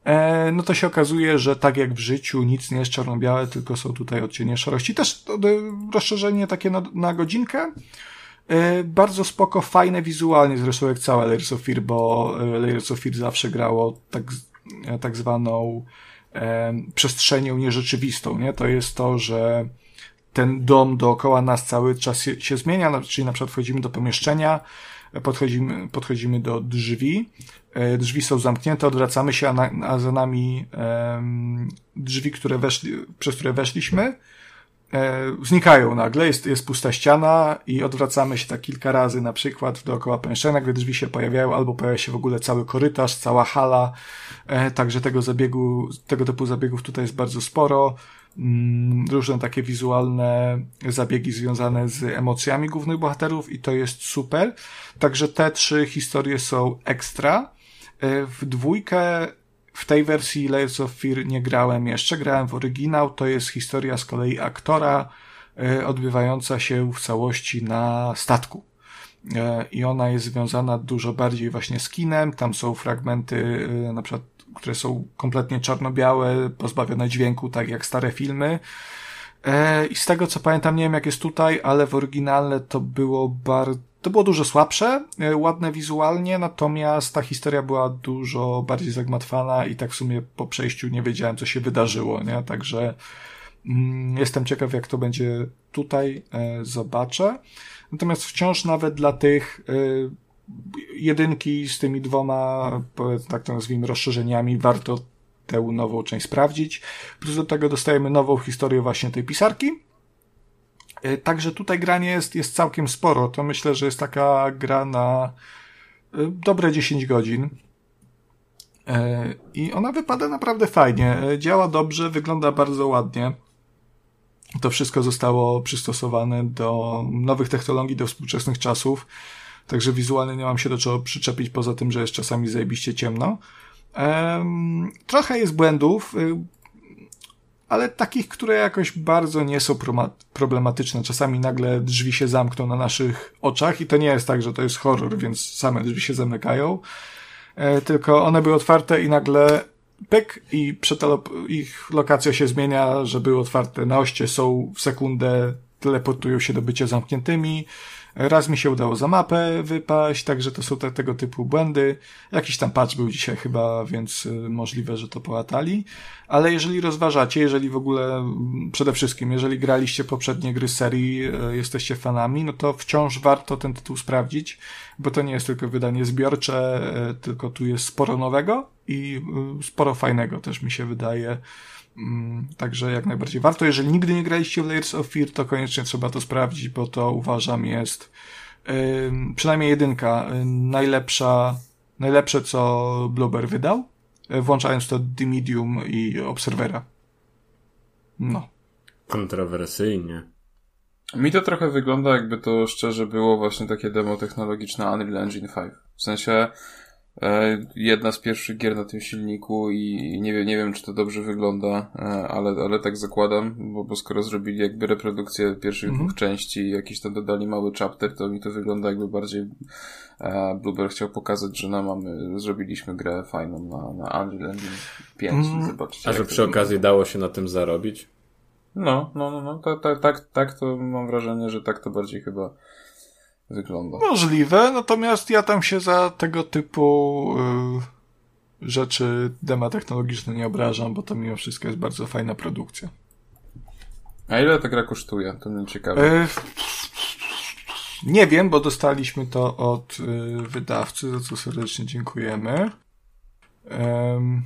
E, no to się okazuje, że tak jak w życiu nic nie jest czarno-białe, tylko są tutaj odcienie szarości. Też to, to rozszerzenie takie na, na godzinkę. E, bardzo spoko, fajne wizualnie, zresztą jak całe Layers of Fear, bo e, Layers of Fear zawsze grało tak, e, tak zwaną e, przestrzenią nierzeczywistą, nie? To jest to, że ten dom dookoła nas cały czas się, się zmienia, no, czyli na przykład wchodzimy do pomieszczenia, podchodzimy, podchodzimy do drzwi, e, drzwi są zamknięte, odwracamy się, a, na, a za nami em, drzwi, które weszli, przez które weszliśmy, e, znikają nagle, jest, jest pusta ściana i odwracamy się tak kilka razy na przykład dookoła pomieszczenia, gdy drzwi się pojawiają, albo pojawia się w ogóle cały korytarz, cała hala, e, także tego zabiegu, tego typu zabiegów tutaj jest bardzo sporo. Mm, różne takie wizualne zabiegi związane z emocjami głównych bohaterów i to jest super. Także te trzy historie są ekstra. E, w dwójkę w tej wersji Layers of Fear nie grałem jeszcze, grałem w oryginał. To jest historia z kolei aktora e, odbywająca się w całości na statku. E, I ona jest związana dużo bardziej właśnie z kinem. Tam są fragmenty, na przykład które są kompletnie czarno-białe, pozbawione dźwięku, tak jak stare filmy. E, I z tego co pamiętam, nie wiem jak jest tutaj, ale w oryginale to było bardzo, to było dużo słabsze, e, ładne wizualnie, natomiast ta historia była dużo bardziej zagmatwana i tak w sumie po przejściu nie wiedziałem, co się wydarzyło, nie? Także mm, jestem ciekaw, jak to będzie tutaj, e, zobaczę. Natomiast wciąż nawet dla tych jedynki z tymi dwoma, tak to nazwijmy, rozszerzeniami, warto tę nową część sprawdzić. Plus do tego dostajemy nową historię właśnie tej pisarki. E, także tutaj granie jest, jest całkiem sporo. To myślę, że jest taka gra na e, dobre 10 godzin. E, I ona wypada naprawdę fajnie. Działa dobrze, wygląda bardzo ładnie. To wszystko zostało przystosowane do nowych technologii, do współczesnych czasów. Także wizualnie nie mam się do czego przyczepić, poza tym, że jest czasami zajebiście ciemno. Trochę jest błędów, y, ale takich, które jakoś bardzo nie są problematyczne. Czasami nagle drzwi się zamkną na naszych oczach i to nie jest tak, że to jest horror, więc same drzwi się zamykają. E, tylko one były otwarte i nagle pyk i ich lokacja się zmienia, że były otwarte na oście, są w sekundę, teleportują się do bycia zamkniętymi. Raz mi się udało za mapę wypaść, także to są te, tego typu błędy. Jakiś tam patch był dzisiaj chyba, więc y, możliwe, że to połatali. Ale jeżeli rozważacie, jeżeli w ogóle, mm, przede wszystkim, jeżeli graliście poprzednie gry serii, y, jesteście fanami, no to wciąż warto ten tytuł sprawdzić, bo to nie jest tylko wydanie zbiorcze, y, tylko tu jest sporo nowego i sporo fajnego też mi się wydaje. Mm, także jak najbardziej warto. Jeżeli nigdy nie graliście w Layers of Fear, to koniecznie trzeba to sprawdzić, bo to uważam jest yy, przynajmniej jedynka yy, najlepsza, najlepsze co Bloober wydał, yy, włączając to The Medium i Observera. No. Kontrowersyjnie. Mi to trochę wygląda, jakby to szczerze było właśnie takie demo technologiczne Unreal Engine 5. W sensie jedna z pierwszych gier na tym silniku i nie wiem, nie wiem czy to dobrze wygląda, e, ale, ale tak zakładam, bo, bo skoro zrobili jakby reprodukcję pierwszych mhm. dwóch części i jakiś tam dodali mały chapter, to mi to wygląda jakby bardziej e, Blueber chciał pokazać, że no mamy, zrobiliśmy grę fajną na, na Unreal Engine 5 mhm. zobaczcie. A że przy okazji dało się na tym zarobić? No, no, no, no, tak, tak, tak, tak to mam wrażenie, że tak to bardziej chyba wygląda. Możliwe, natomiast ja tam się za tego typu y, rzeczy dema technologiczne nie obrażam, bo to mimo wszystko jest bardzo fajna produkcja. A ile ta gra kosztuje? To mnie ciekawi. E, nie wiem, bo dostaliśmy to od y, wydawcy, za co serdecznie dziękujemy. Um,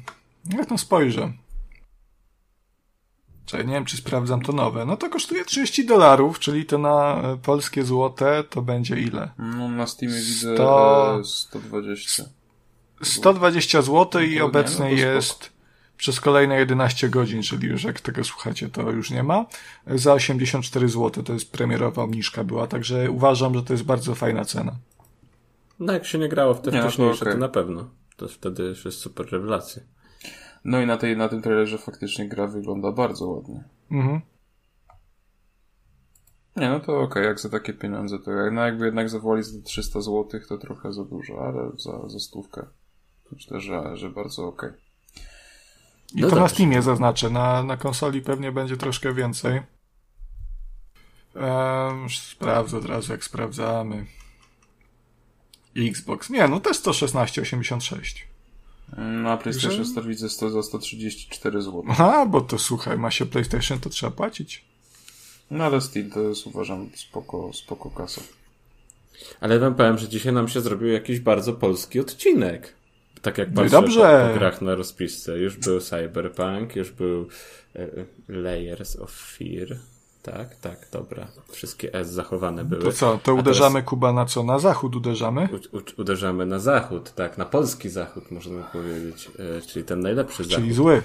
jak tam spojrzę? Czekaj, nie wiem, czy sprawdzam to nowe. No to kosztuje 30 dolarów, czyli to na e, polskie złote to będzie ile? No na Steamie widzę 100... 120. 120 zł i no obecnie no jest przez kolejne 11 godzin, czyli już jak tego słuchacie, to już nie ma. Za 84 zł to jest premierowa obniżka była, także uważam, że to jest bardzo fajna cena. No jak się nie grało w te nie, no wcześniejsze, to, okay. to na pewno. To wtedy już jest super rewelacja. No i na, tej, na tym trailerze faktycznie gra wygląda bardzo ładnie. Mhm. Nie, no to okej, okay, jak za takie pieniądze, to jak, no jakby jednak zawołali za 300 zł, to trochę za dużo, ale za, za stówkę myślę, że, że bardzo okej. Okay. I no to na Steamie zaznaczę, na, na konsoli pewnie będzie troszkę więcej. Um, sprawdzę od razu, jak sprawdzamy. Xbox. Nie, no też 116,86. Na PlayStation że... Store widzę 100 za 134 zł. A, bo to słuchaj, ma się PlayStation, to trzeba płacić. No ale Steel to jest uważam spoko, spoko kasa. Ale wam powiem, że dzisiaj nam się zrobił jakiś bardzo polski odcinek. Tak jak no patrzę dobrze. Po, po grach na rozpisce. Już był Cyberpunk, już był e, Layers of Fear. Tak, tak, dobra. Wszystkie S zachowane były. To co, to uderzamy teraz Kuba na co? Na zachód uderzamy? U, u, uderzamy na zachód, tak, na polski zachód, można powiedzieć, e, czyli ten najlepszy zachód. Czyli zły.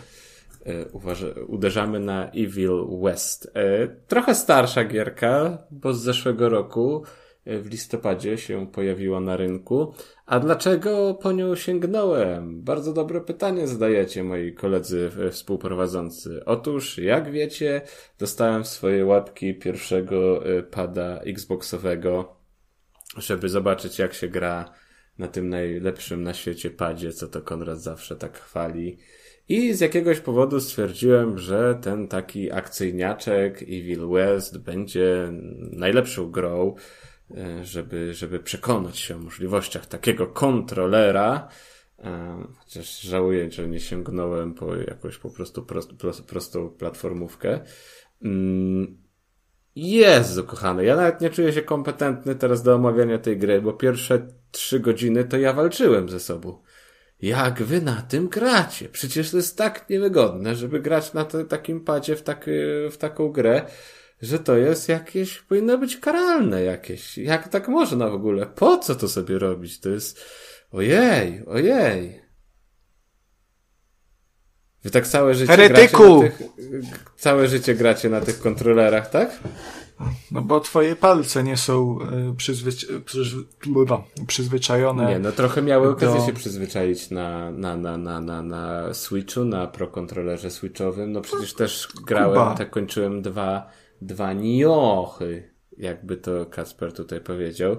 E, uważa, uderzamy na Evil West. E, trochę starsza gierka, bo z zeszłego roku w listopadzie się pojawiła na rynku. A dlaczego po nią sięgnąłem? Bardzo dobre pytanie zadajecie moi koledzy e, współprowadzący. Otóż, jak wiecie, dostałem swoje łapki pierwszego e, pada Xboxowego, żeby zobaczyć jak się gra na tym najlepszym na świecie padzie, co to Konrad zawsze tak chwali. I z jakiegoś powodu stwierdziłem, że ten taki akcyjniaczek Evil West będzie najlepszą grą, e, żeby, żeby przekonać się o możliwościach takiego kontrolera. E, Chociaż żałuję, że nie sięgnąłem po jakąś po prostu prost, prost, prostą platformówkę. Mm, Jezu, kochany, ja nawet nie czuję się kompetentny teraz do omawiania tej gry, bo pierwsze trzy godziny to ja walczyłem ze sobą. Jak wy na tym gracie? Przecież to jest tak niewygodne, żeby grać na takim padzie w, taki, w taką grę, że to jest jakieś, powinno być karalne jakieś. Jak tak można w ogóle? Po co to sobie robić? To jest, ojej, ojej. Wy tak całe życie Heretyku! gracie na tych, całe życie gracie na tych kontrolerach, tak? No bo twoje palce nie są y, przyzwyci- przyzwyczajone. Nie, no trochę miały okazję do- się przyzwyczaić na, na, na, na, na, na Switchu, na Pro kontrolerze Switchowym. No przecież też grałem, Kuba. tak kończyłem dwa, dwa niochy, jakby to Kasper tutaj powiedział.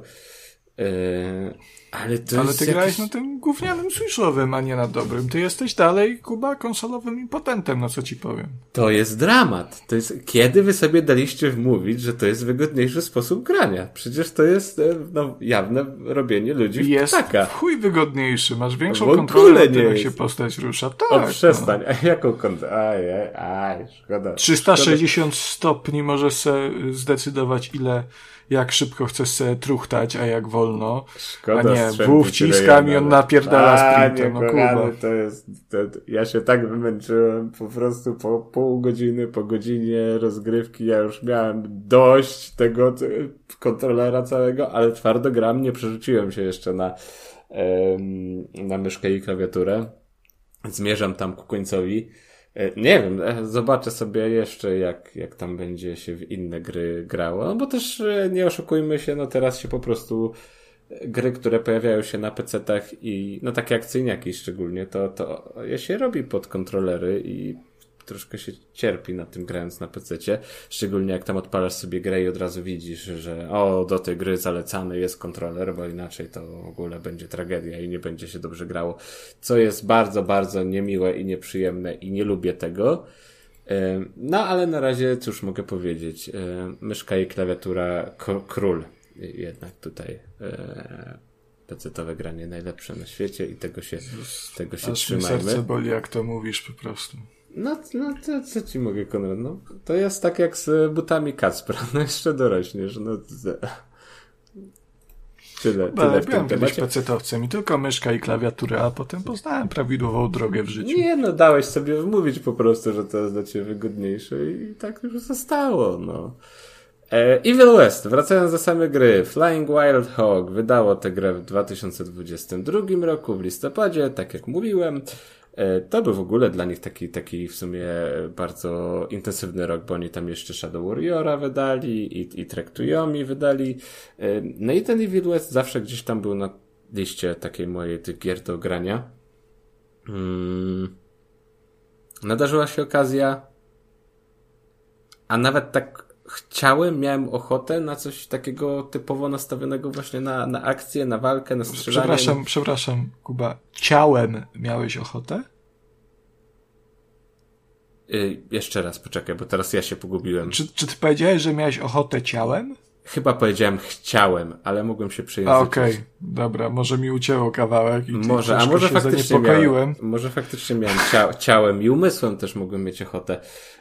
Yy, ale to Ale ty jakieś... grałeś na tym gównianym switchowym, a nie na dobrym. Ty jesteś dalej, Kuba, konsolowym impotentem, no co ci powiem. To jest dramat. To jest... Kiedy wy sobie daliście wmówić, że to jest wygodniejszy sposób grania? Przecież to jest e, no, jawne robienie ludzi w Jest ptaka. chuj wygodniejszy, masz większą W ogóle kontrolę nad nie tym, jak się postać rusza. Tak, O, no. przestań. A jaką kontrolę? Aj, aj, aj, szkoda. 360 stopni możesz se zdecydować, ile, jak szybko chcesz se truchtać, a jak wolno. Szkoda A nie, strzępu W wciskam i on napierdala sprintem, no Kuba. To jest, to, ja się tak wymęczyłem po prostu po pół godziny, po godzinie rozgrywki. Ja już miałem dość tego kontrolera całego, ale twardo gram, nie przerzuciłem się jeszcze na, na myszkę i klawiaturę. Zmierzam tam ku końcowi. E, Nie wiem, e, zobaczę sobie jeszcze, jak, jak tam będzie się w inne gry grało. No bo też e, nie oszukujmy się, no teraz się po prostu gry, które pojawiają się na PC-tach i no takie akcyjniaki szczególnie, to, to je się robi pod kontrolery i troszkę się cierpi na tym grając na PC-cie. Szczególnie jak tam odpalasz sobie grę i od razu widzisz, że o, do tej gry zalecany jest kontroler, bo inaczej to w ogóle będzie tragedia i nie będzie się dobrze grało. Co jest bardzo, bardzo niemiłe i nieprzyjemne i nie lubię tego. Ym, No, ale na razie cóż mogę powiedzieć. Ym, Myszka i klawiatura król. Jednak tutaj e, PC-towe granie najlepsze na świecie i tego się, tego się Aż trzymajmy. serce boli, jak to mówisz po prostu. No, no to co ci mogę, Konrad? No, to jest tak jak z butami Kacpra. No jeszcze dorośniesz. No. Tyle, tyle w tym byłem kiedyś pecetowcem i tylko myszka i klawiatura, a potem poznałem prawidłową drogę w życiu. Nie, no dałeś sobie wmówić po prostu, że to jest dla ciebie wygodniejsze i tak już zostało, no. E, Evil West, wracając do samej gry, Flying Wild Hog wydało tę grę w 2022 roku, w listopadzie, tak jak mówiłem. E, To był w ogóle dla nich taki, taki w sumie bardzo intensywny rok, bo oni tam jeszcze Shadow Warriora wydali i, i Trek to Yomi wydali. E, No i ten Evil West zawsze gdzieś tam był na liście takiej mojej tych gier do grania. Mm. Nadarzyła się okazja, a nawet tak chciałem, miałem ochotę na coś takiego typowo nastawionego właśnie na, na akcję, na walkę, na strzelanie. Przepraszam, przepraszam, Kuba. Ciałem miałeś ochotę? Y, jeszcze raz, poczekaj, bo teraz ja się pogubiłem. Czy, czy ty powiedziałeś, że miałeś ochotę ciałem? Chyba powiedziałem chciałem, ale mogłem się A przejęzyczyć. okej, dobra, może mi ucięło kawałek i Może, a może się faktycznie zaniepokoiłem. miałem, może faktycznie miałem cia ciałem i umysłem też mogłem mieć ochotę.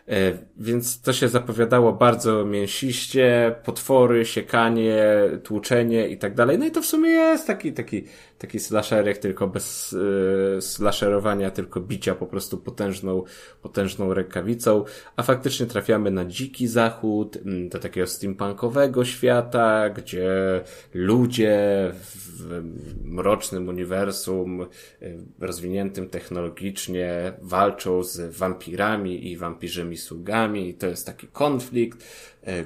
E, więc to się zapowiadało bardzo mięsiście, potwory, siekanie, tłuczenie i tak dalej. No i to w sumie jest taki, taki taki slasherek, tylko bez yy, slasherowania, tylko bicia po prostu potężną, potężną rękawicą, a faktycznie trafiamy na dziki zachód, mm, do takiego steampunkowego świata, gdzie ludzie w mrocznym uniwersum, yy, rozwiniętym technologicznie, walczą z wampirami i wampirzymi sługami. I to jest taki konflikt,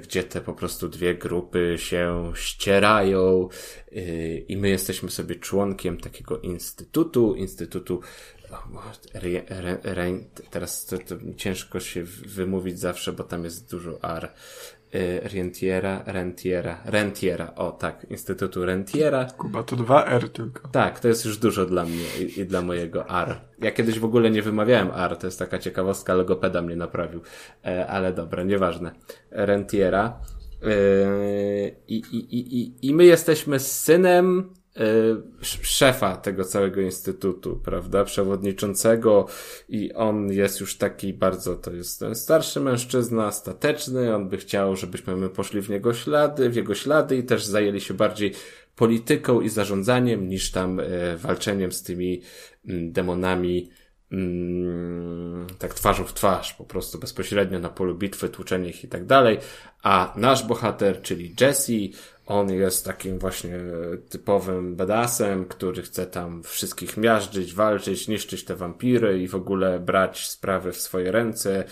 gdzie te po prostu dwie grupy się ścierają e, i my jesteśmy sobie członkiem takiego instytutu, instytutu re, re, re, teraz to, to ciężko się wymówić zawsze, bo tam jest dużo R. Y, Rentiera, Rentiera, Rentiera, o tak, Instytutu Rentiera. Kuba, to dwa R tylko. Tak, to jest już dużo dla mnie i, i, dla mojego R. Ja kiedyś w ogóle nie wymawiałem R, to jest taka ciekawostka, logopeda mnie naprawił, e, ale dobra, nieważne. Rentiera. E, i, i, i, I my jesteśmy synem Y, szefa tego całego instytutu, prawda, przewodniczącego i on jest już taki bardzo, to jest starszy mężczyzna, stateczny, on by chciał, żebyśmy my poszli w niego ślady, w jego ślady i też zajęli się bardziej polityką i zarządzaniem niż tam e, walczeniem z tymi mm, demonami mm, tak twarzą w twarz, po prostu bezpośrednio na polu bitwy, tłuczenie ich i tak dalej, a nasz bohater, czyli Jesse, on jest takim właśnie typowym badassem, który chce tam wszystkich miażdżyć, walczyć, niszczyć te wampiry i w ogóle brać sprawy w swoje ręce.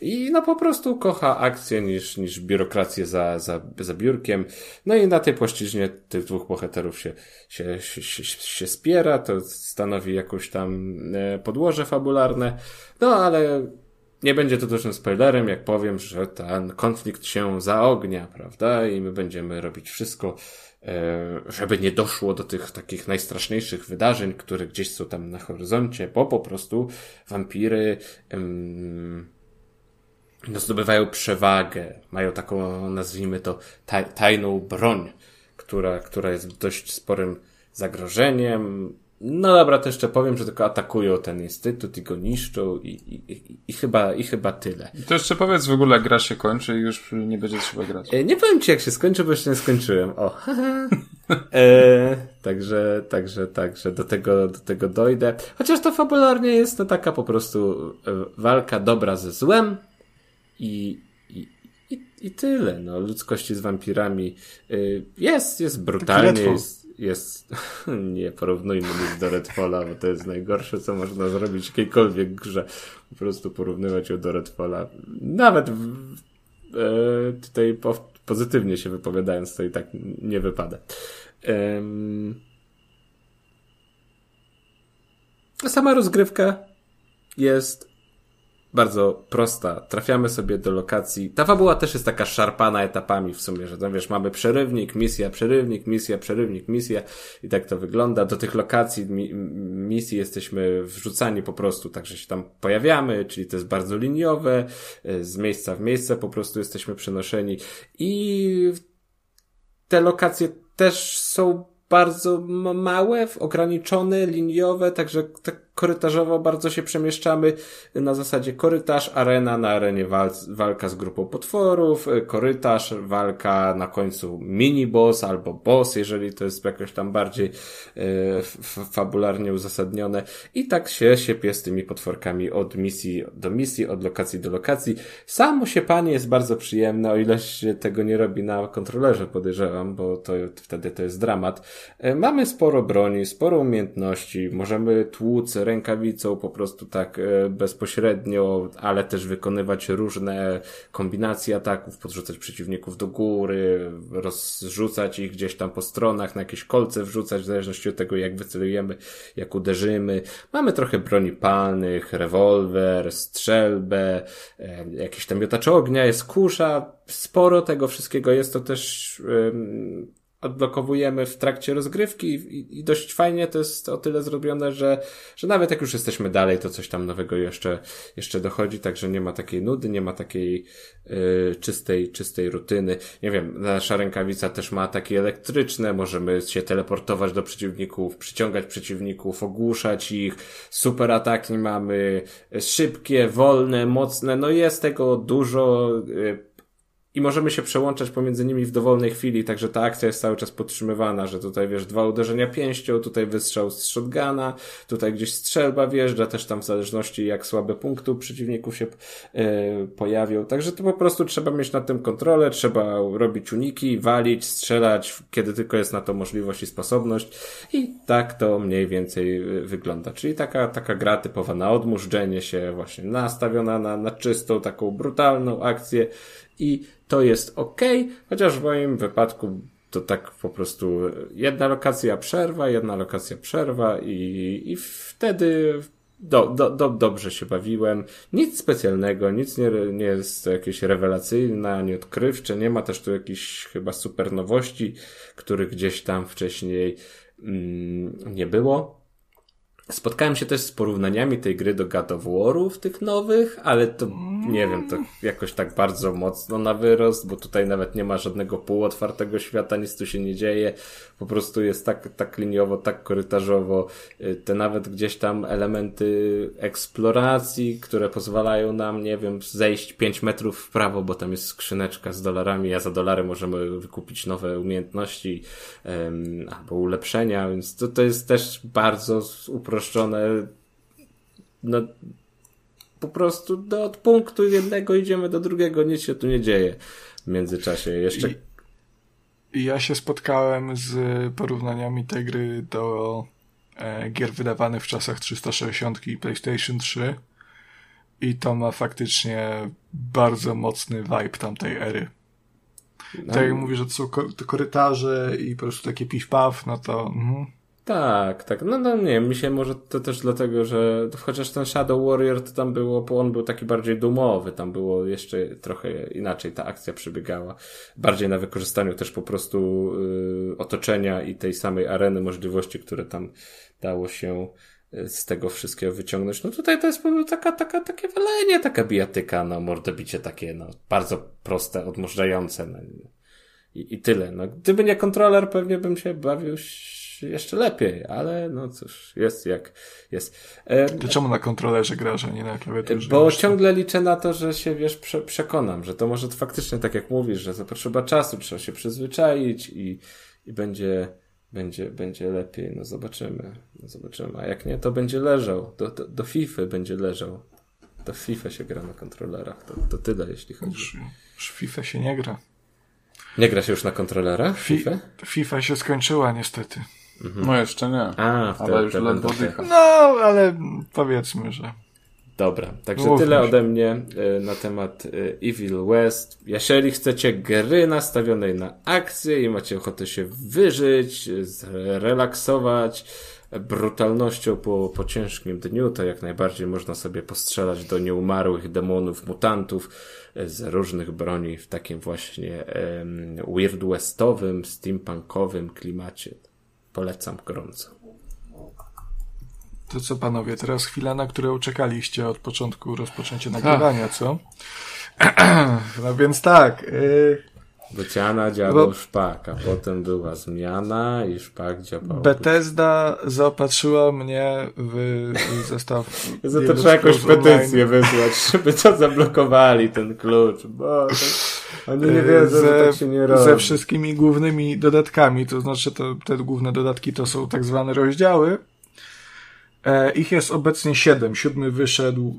I no po prostu kocha akcję niż, niż biurokrację za, za, za biurkiem. No i na tej płaszczyźnie tych dwóch bohaterów się, się, się, się, się spiera, to stanowi jakąś tam e, podłoże fabularne. No ale nie będzie to dużym spoilerem, jak powiem, że ten konflikt się zaognia, prawda? I my będziemy robić wszystko, e, żeby nie doszło do tych takich najstraszniejszych wydarzeń, które gdzieś są tam na horyzoncie, bo po prostu wampiry no, zdobywają przewagę, mają taką, nazwijmy to, taj, tajną broń, która, która jest dość sporym zagrożeniem, no dobra, to jeszcze powiem, że tylko atakują ten instytut i go niszczą i, i, i, i chyba, i chyba tyle. To jeszcze powiedz w ogóle, jak gra się kończy i już nie będzie trzeba grać. E, nie powiem ci, jak się skończy, bo jeszcze nie skończyłem. O. e, także, także, także do tego, do tego dojdę. Chociaż to fabularnie jest to taka po prostu e, walka dobra ze złem i, i, i, i tyle. No, ludzkości z wampirami e, jest, jest brutalnie, jest, jest, nie porównujmy nic do Redfalla, bo to jest najgorsze, co można zrobić w jakiejkolwiek grze. Po prostu porównywać ją do Redfalla. Nawet w, e, tutaj po, pozytywnie się wypowiadając, to i tak nie wypada. Ehm, sama rozgrywka jest bardzo prosta. Trafiamy sobie do lokacji. Ta fabuła też jest taka szarpana etapami w sumie, że no wiesz, mamy przerywnik, misja, przerywnik, misja, przerywnik, misja i tak to wygląda. Do tych lokacji, mi, misji jesteśmy wrzucani po prostu, także się tam pojawiamy, czyli to jest bardzo liniowe, e, z miejsca w miejsce po prostu jesteśmy przenoszeni i te lokacje też są bardzo małe, ograniczone, liniowe, także tak korytarzowo bardzo się przemieszczamy na zasadzie korytarz, arena, na arenie wal walka z grupą potworów, y, korytarz, walka na końcu mini boss albo boss, jeżeli to jest jakoś tam bardziej e, fabularnie uzasadnione i tak się siepie z tymi potworkami od misji do misji, od lokacji do lokacji. Samo się panie jest bardzo przyjemne, o ile się tego nie robi na kontrolerze podejrzewam, bo to wtedy to jest dramat. E, mamy sporo broni, sporo umiejętności, możemy tłuc rękawicą po prostu tak e, bezpośrednio, ale też wykonywać różne kombinacje ataków, podrzucać przeciwników do góry, rozrzucać ich gdzieś tam po stronach, na jakieś kolce wrzucać, w zależności od tego, jak wycelujemy, jak uderzymy. Mamy trochę broni palnych, rewolwer, strzelbę, e, jakiś tam miotacz ognia, jest kusza, sporo tego wszystkiego jest to też odblokowujemy w trakcie rozgrywki i, i, dość fajnie to jest o tyle zrobione, że, że nawet jak już jesteśmy dalej, to coś tam nowego jeszcze, jeszcze dochodzi, także nie ma takiej nudy, nie ma takiej y, czystej, czystej rutyny. Nie wiem, nasza rękawica też ma takie elektryczne, możemy się teleportować do przeciwników, przyciągać przeciwników, ogłuszać ich, super ataki mamy, szybkie, wolne, mocne, no jest tego dużo, y, i możemy się przełączać pomiędzy nimi w dowolnej chwili, także ta akcja jest cały czas podtrzymywana, że tutaj wiesz, dwa uderzenia pięścią, tutaj wystrzał z shotguna, tutaj gdzieś strzelba wjeżdża, też tam w zależności jak słabe punkty u przeciwników się e, pojawią. Także to po prostu trzeba mieć na tym kontrolę, trzeba robić uniki, walić, strzelać, kiedy tylko jest na to możliwość i sposobność i tak to mniej więcej e, wygląda. Czyli taka, taka gra typowa na odmurzczenie się, właśnie nastawiona na, na czystą, taką brutalną akcję i to jest ok, chociaż w moim wypadku to tak po prostu jedna lokacja przerwa, jedna lokacja przerwa i, i wtedy do, do, do, dobrze się bawiłem. Nic specjalnego, nic nie, nie jest jakieś rewelacyjne, ani odkrywcze. Nie ma też tu jakichś chyba super nowości, których gdzieś tam wcześniej mm, nie było. Spotkałem się też z porównaniami tej gry do God of War'ów, tych nowych, ale to nie wiem, to jakoś tak bardzo mocno na wyrost, bo tutaj nawet nie ma żadnego półotwartego świata, nic tu się nie dzieje, po prostu jest tak, tak liniowo, tak korytarzowo, y, te nawet gdzieś tam elementy eksploracji, które pozwalają nam, nie wiem, zejść 5 metrów w prawo, bo tam jest skrzyneczka z dolarami, a za dolary możemy wykupić nowe umiejętności um, albo ulepszenia, więc to, to jest też bardzo uproszczone uproszczone. No, po prostu do, od punktu jednego idziemy do drugiego, nic się tu nie dzieje w międzyczasie. Jeszcze. I ja się spotkałem z porównaniami tej gry do e, gier wydawanych w czasach 360 i PlayStation 3 i to ma faktycznie bardzo mocny vibe tamtej ery. No. Tak jak mówisz, że to są korytarze i po prostu takie piw-paw, no to... Mhm. Tak, tak. No, no nie mi się może to też dlatego, że chociaż ten Shadow Warrior to tam było, on był taki bardziej dumowy, tam było jeszcze trochę inaczej ta akcja przebiegała. Bardziej na wykorzystaniu też po prostu y, otoczenia i tej samej areny możliwości, które tam dało się y, z tego wszystkiego wyciągnąć. No tutaj to jest taka, taka, takie walenie, taka bijatyka, no mordobicie takie, no bardzo proste, odmurzające, no, i, i tyle. No, gdyby nie kontroler, pewnie bym się bawił jeszcze lepiej, ale no cóż, jest jak jest. E, to czemu na kontrolerze grasz, a nie na klawiaturze? Bo ciągle liczę na to, że się, wiesz, prze, przekonam, że to może faktycznie tak jak mówisz, że to potrzeba czasu, trzeba się przyzwyczaić i, i będzie, będzie, będzie lepiej. No zobaczymy, no zobaczymy. A jak nie, to będzie leżał. Do, do, do FIFA będzie leżał. Do FIFA się gra na kontrolerach. To, to tyle, jeśli chodzi. Już, już FIFA się nie gra. Nie gra się już na kontrolerach? FIFA? FIFA się skończyła niestety. Mhm. No jeszcze nie. A, ale już ledwo dycha. No, ale powiedzmy, że. Dobra, także tyle ode mnie y, na temat y, Evil West. Jeżeli chcecie gry nastawionej na akcję i macie ochotę się wyżyć, zrelaksować brutalnością po, po ciężkim dniu, to jak najbardziej można sobie postrzelać do nieumarłych demonów, mutantów y, z różnych broni w takim właśnie um, weird westowym, steampunkowym klimacie. Polecam gorąco. To co panowie, teraz chwila, na którą czekaliście od początku rozpoczęcia nagrywania, co? no więc tak. Yy... Bociana działał Bo... szpak, a potem była zmiana i szpak działał. Bethesda zaopatrzyła mnie w zestaw. Za to trzeba jakąś petycję wysłać, żeby to zablokowali, ten klucz. Bo oni nie wiedzą, ze, że tak się nie robi. Ze wszystkimi głównymi dodatkami, to znaczy to, te główne dodatki to są tak zwane rozdziały. E, ich jest obecnie siedem. Siódmy wyszedł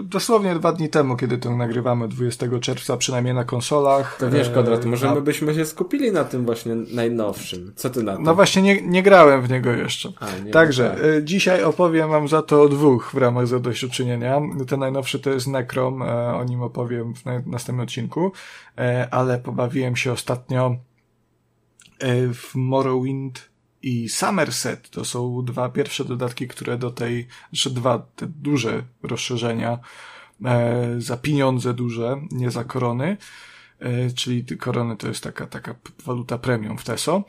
e, dosłownie dwa dni temu, kiedy to nagrywamy, 20 czerwca, przynajmniej na konsolach. To wiesz, Kodrat, może my byśmy się skupili na tym właśnie najnowszym. Co ty na to? No właśnie, nie, nie grałem w niego jeszcze. A, Także, tak. e, dzisiaj opowiem wam za to o dwóch w ramach zadośćuczynienia. Ten najnowszy to jest Necrom, e, o nim opowiem w na, następnym odcinku, e, ale pobawiłem się ostatnio e, w Morrowind i Somerset to są dwa pierwsze dodatki, które do tej, znaczy dwa te duże rozszerzenia e, za pieniądze duże, nie za korony, e, czyli korony to jest taka, taka waluta premium w TESO.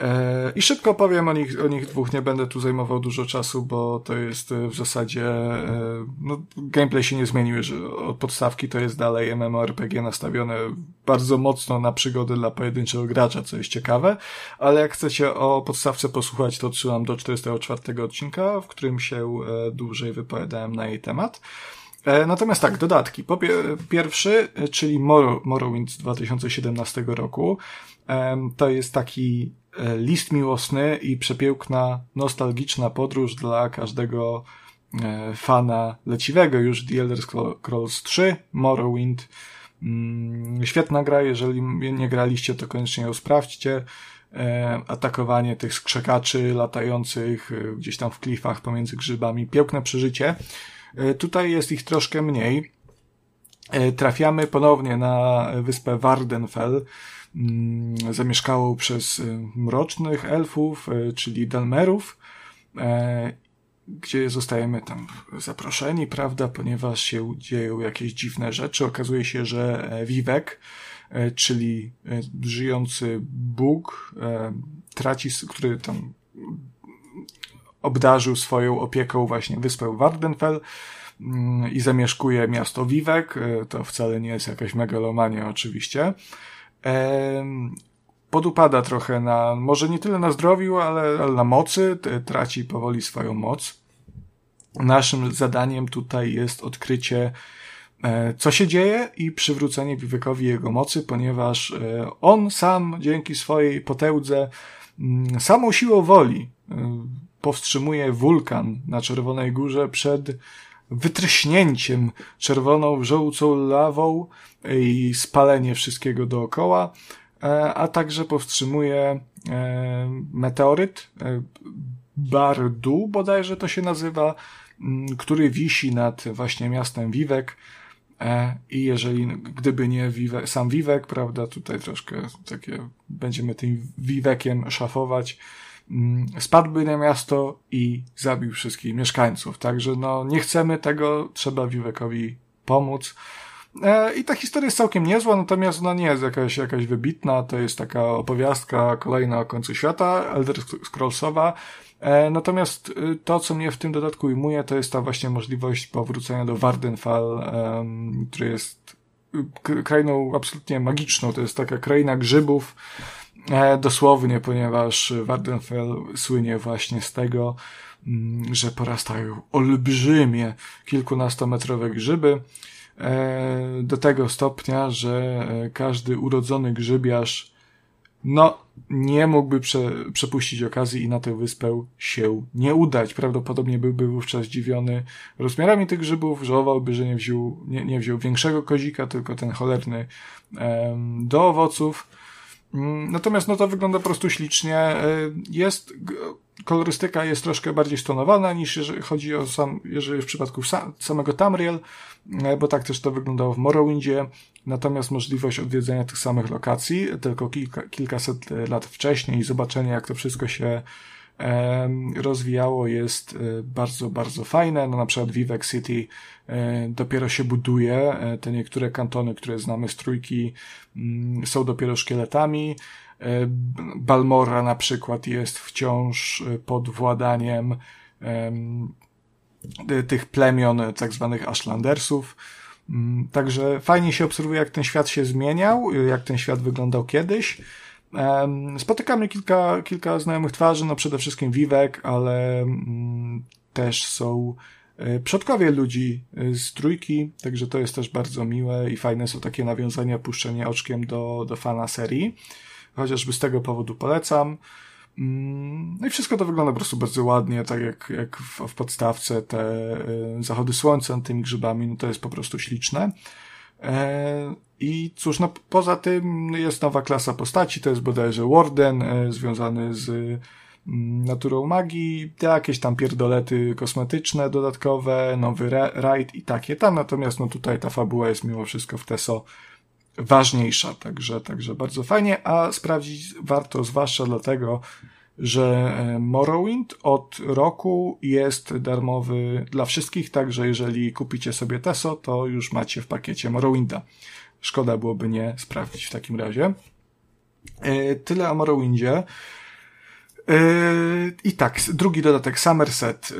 E, I szybko powiem o nich, o nich dwóch, nie będę tu zajmował dużo czasu, bo to jest e, w zasadzie, e, no, gameplay się nie zmienił, że od podstawki to jest dalej MMORPG nastawione bardzo mocno na przygody dla pojedynczego gracza, co jest ciekawe, ale jak chcecie o podstawce posłuchać, to odsyłam do 44 odcinka, w którym się dłużej wypowiadałem na jej temat. Natomiast tak, dodatki. Po pierwszy, czyli Morrowind z 2017 roku. To jest taki list miłosny i przepiękna, nostalgiczna podróż dla każdego e, fana leciwego już The Elder Scrolls 3, Morrowind. Mm, świetna gra, jeżeli nie graliście, to koniecznie ją sprawdźcie. Atakowanie tych skrzekaczy latających gdzieś tam w klifach pomiędzy grzybami. Piękne przeżycie. E, tutaj jest ich troszkę mniej. E, trafiamy ponownie na wyspę Wardenfell, mm, zamieszkałą przez e, mrocznych elfów, czyli Dalmerów, gdzie zostajemy tam zaproszeni, prawda, ponieważ się dzieją jakieś dziwne rzeczy. Okazuje się, że Vivek, czyli żyjący Bóg, traci, który tam obdarzył swoją opieką właśnie wyspę Wardenfell mm, i zamieszkuje miasto Vivek. E, to wcale nie jest jakaś megalomania oczywiście. Podupada trochę na, może nie tyle na zdrowiu, ale, ale na mocy, traci powoli swoją moc. Naszym zadaniem tutaj jest odkrycie e, co się dzieje i przywrócenie Wiwekowi jego mocy, ponieważ e, on sam dzięki swojej potędze mm, samą siłą woli powstrzymuje wulkan na Czerwonej Górze przed wytryśnięciem czerwoną, żółcą lawą i spalenie wszystkiego dookoła, e, a także powstrzymuje e, meteoryt e, Bardu, bodajże to się nazywa, który wisi nad właśnie miastem Wiwek. I jeżeli, gdyby nie Wiwe, sam Wiwek, prawda, tutaj troszkę takie, będziemy tym Wiwekiem szafować, Mm, spadłby na miasto i zabił wszystkich mieszkańców. Także no, nie chcemy tego, trzeba Wiwekowi pomóc. E, I ta historia jest całkiem niezła, natomiast no nie jest jakaś, jakaś wybitna. To jest taka opowiastka kolejna o końcu świata, Elder Scrollsowa. E, natomiast y, to, co mnie w tym dodatku ujmuje, to jest ta właśnie możliwość powrócenia do Wardenfall, który jest y, krainą absolutnie magiczną. To jest taka kraina grzybów, dosłownie, ponieważ Wardenfell słynie właśnie z tego, mm, że porastają olbrzymie, kilkunastometrowe grzyby, e, do tego stopnia, że e, każdy urodzony grzybiarz no, nie mógłby prze, przepuścić okazji i na tę wyspę się nie udać. Prawdopodobnie byłby wówczas zdziwiony rozmiarami tych grzybów, żałowałby, że nie wziął, nie, nie wziął większego kozika, tylko ten cholerny do owoców. Mm, natomiast no to wygląda po prostu ślicznie. E, jest, kolorystyka jest troszkę bardziej stonowana niż jeżeli chodzi o sam, jeżeli w przypadku samego Tamriel, e, bo tak też to wyglądało w Morrowindzie. Natomiast możliwość odwiedzenia tych samych lokacji, tylko kilka, kilkaset lat wcześniej i zobaczenia jak to wszystko się rozwijało jest e, bardzo, bardzo fajne. No na przykład Vivek City e, dopiero się buduje. E, te niektóre kantony, które znamy z trójki mm, są dopiero szkieletami. Balmora na przykład jest wciąż pod władaniem tych plemion tak zwanych Ashlandersów. Mm, także fajnie się obserwuje, jak ten świat się zmieniał, jak ten świat wyglądał kiedyś. Spotykamy kilka, kilka znajomych twarzy, no przede wszystkim Vivek, ale mm, też są e, przodkowie ludzi e, z trójki, także to jest też bardzo miłe i fajne są takie nawiązania, puszczenie oczkiem do, do fana serii. Chociażby z tego powodu polecam. Mm, no i wszystko to wygląda po prostu bardzo ładnie, tak jak, jak w, w podstawce te e, zachody słońca nad tymi grzybami, no to jest po prostu śliczne. I cóż, no poza tym jest nowa klasa postaci, to jest bodajże Warden, e, związany z mm, naturą magii, jakieś tam pierdolety kosmetyczne dodatkowe, nowy raid i takie tam, natomiast no tutaj ta fabuła jest mimo wszystko w TESO ważniejsza, także, także bardzo fajnie, a sprawdzić warto zwłaszcza dlatego, że e, Morrowind od roku jest darmowy dla wszystkich, także jeżeli kupicie sobie TESO, to już macie w pakiecie Morrowinda. Szkoda byłoby nie sprawdzić w takim razie. E, tyle o Morrowindzie. E, I tak, drugi dodatek Somerset,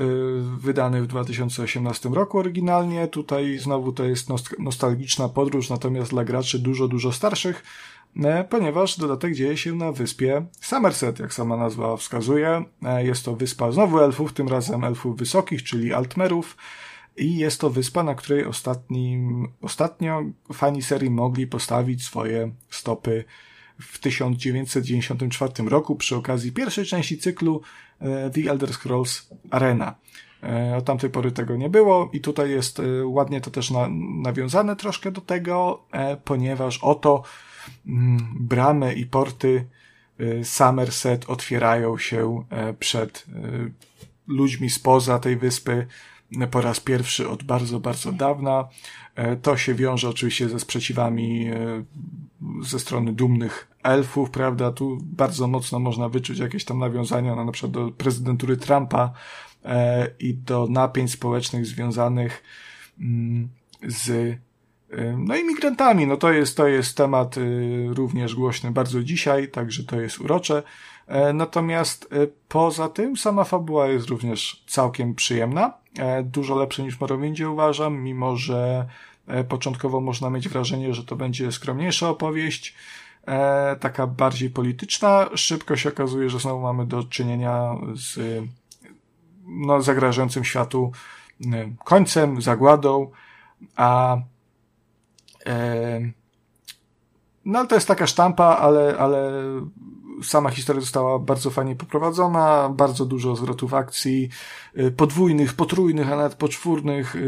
wydany w 2018 roku oryginalnie. Tutaj znowu to jest nostalgiczna podróż, natomiast dla graczy dużo, dużo starszych, ponieważ dodatek dzieje się na wyspie Somerset, jak sama nazwa wskazuje. Jest to wyspa znowu elfów, tym razem elfów wysokich, czyli Altmerów i jest to wyspa, na której ostatnim, ostatnio fani serii mogli postawić swoje stopy w 1994 roku przy okazji pierwszej części cyklu e, The Elder Scrolls Arena. E, od tamtej pory tego nie było i tutaj jest e, ładnie to też na, nawiązane troszkę do tego, ponieważ oto bramy i porty Somerset otwierają się przed ludźmi spoza tej wyspy po raz pierwszy od bardzo, bardzo dawna. To się wiąże oczywiście ze sprzeciwami ze strony dumnych elfów, prawda? Tu bardzo mocno można wyczuć jakieś tam nawiązania na, przykład do prezydentury Trumpa e, i do napięć społecznych związanych mm, z no imigrantami. No to jest, to jest temat y, również głośny bardzo dzisiaj, także to jest urocze. E, natomiast e, poza tym sama fabuła jest również całkiem przyjemna. E, dużo lepsza niż Morrowindzie uważam, mimo że e, początkowo można mieć wrażenie, że to będzie skromniejsza opowieść taka bardziej polityczna. Szybko się okazuje, że znowu mamy do czynienia z no, zagrażającym światu e, końcem, zagładą, a no ale to jest taka sztampa, ale, ale sama historia została bardzo fajnie poprowadzona, bardzo dużo zwrotów akcji, e, podwójnych, potrójnych, a nawet poczwórnych, e,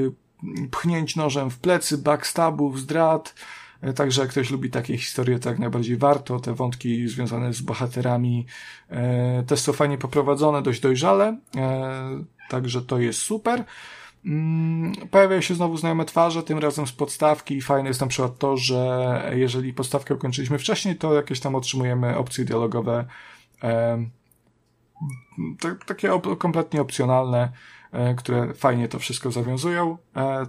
pchnięć nożem w plecy, backstabów, zdrad, E, także jak ktoś lubi takie historie, to jak najbardziej warto. Te wątki związane z bohaterami e, też są fajnie poprowadzone, dość dojrzale. E, także to jest super. Mm, pojawiają się znowu znajome twarze, tym razem z podstawki. Fajne jest na przykład to, że jeżeli podstawkę ukończyliśmy wcześniej, to jakieś tam otrzymujemy opcje dialogowe, takie kompletnie opcjonalne, które fajnie to wszystko zawiązują.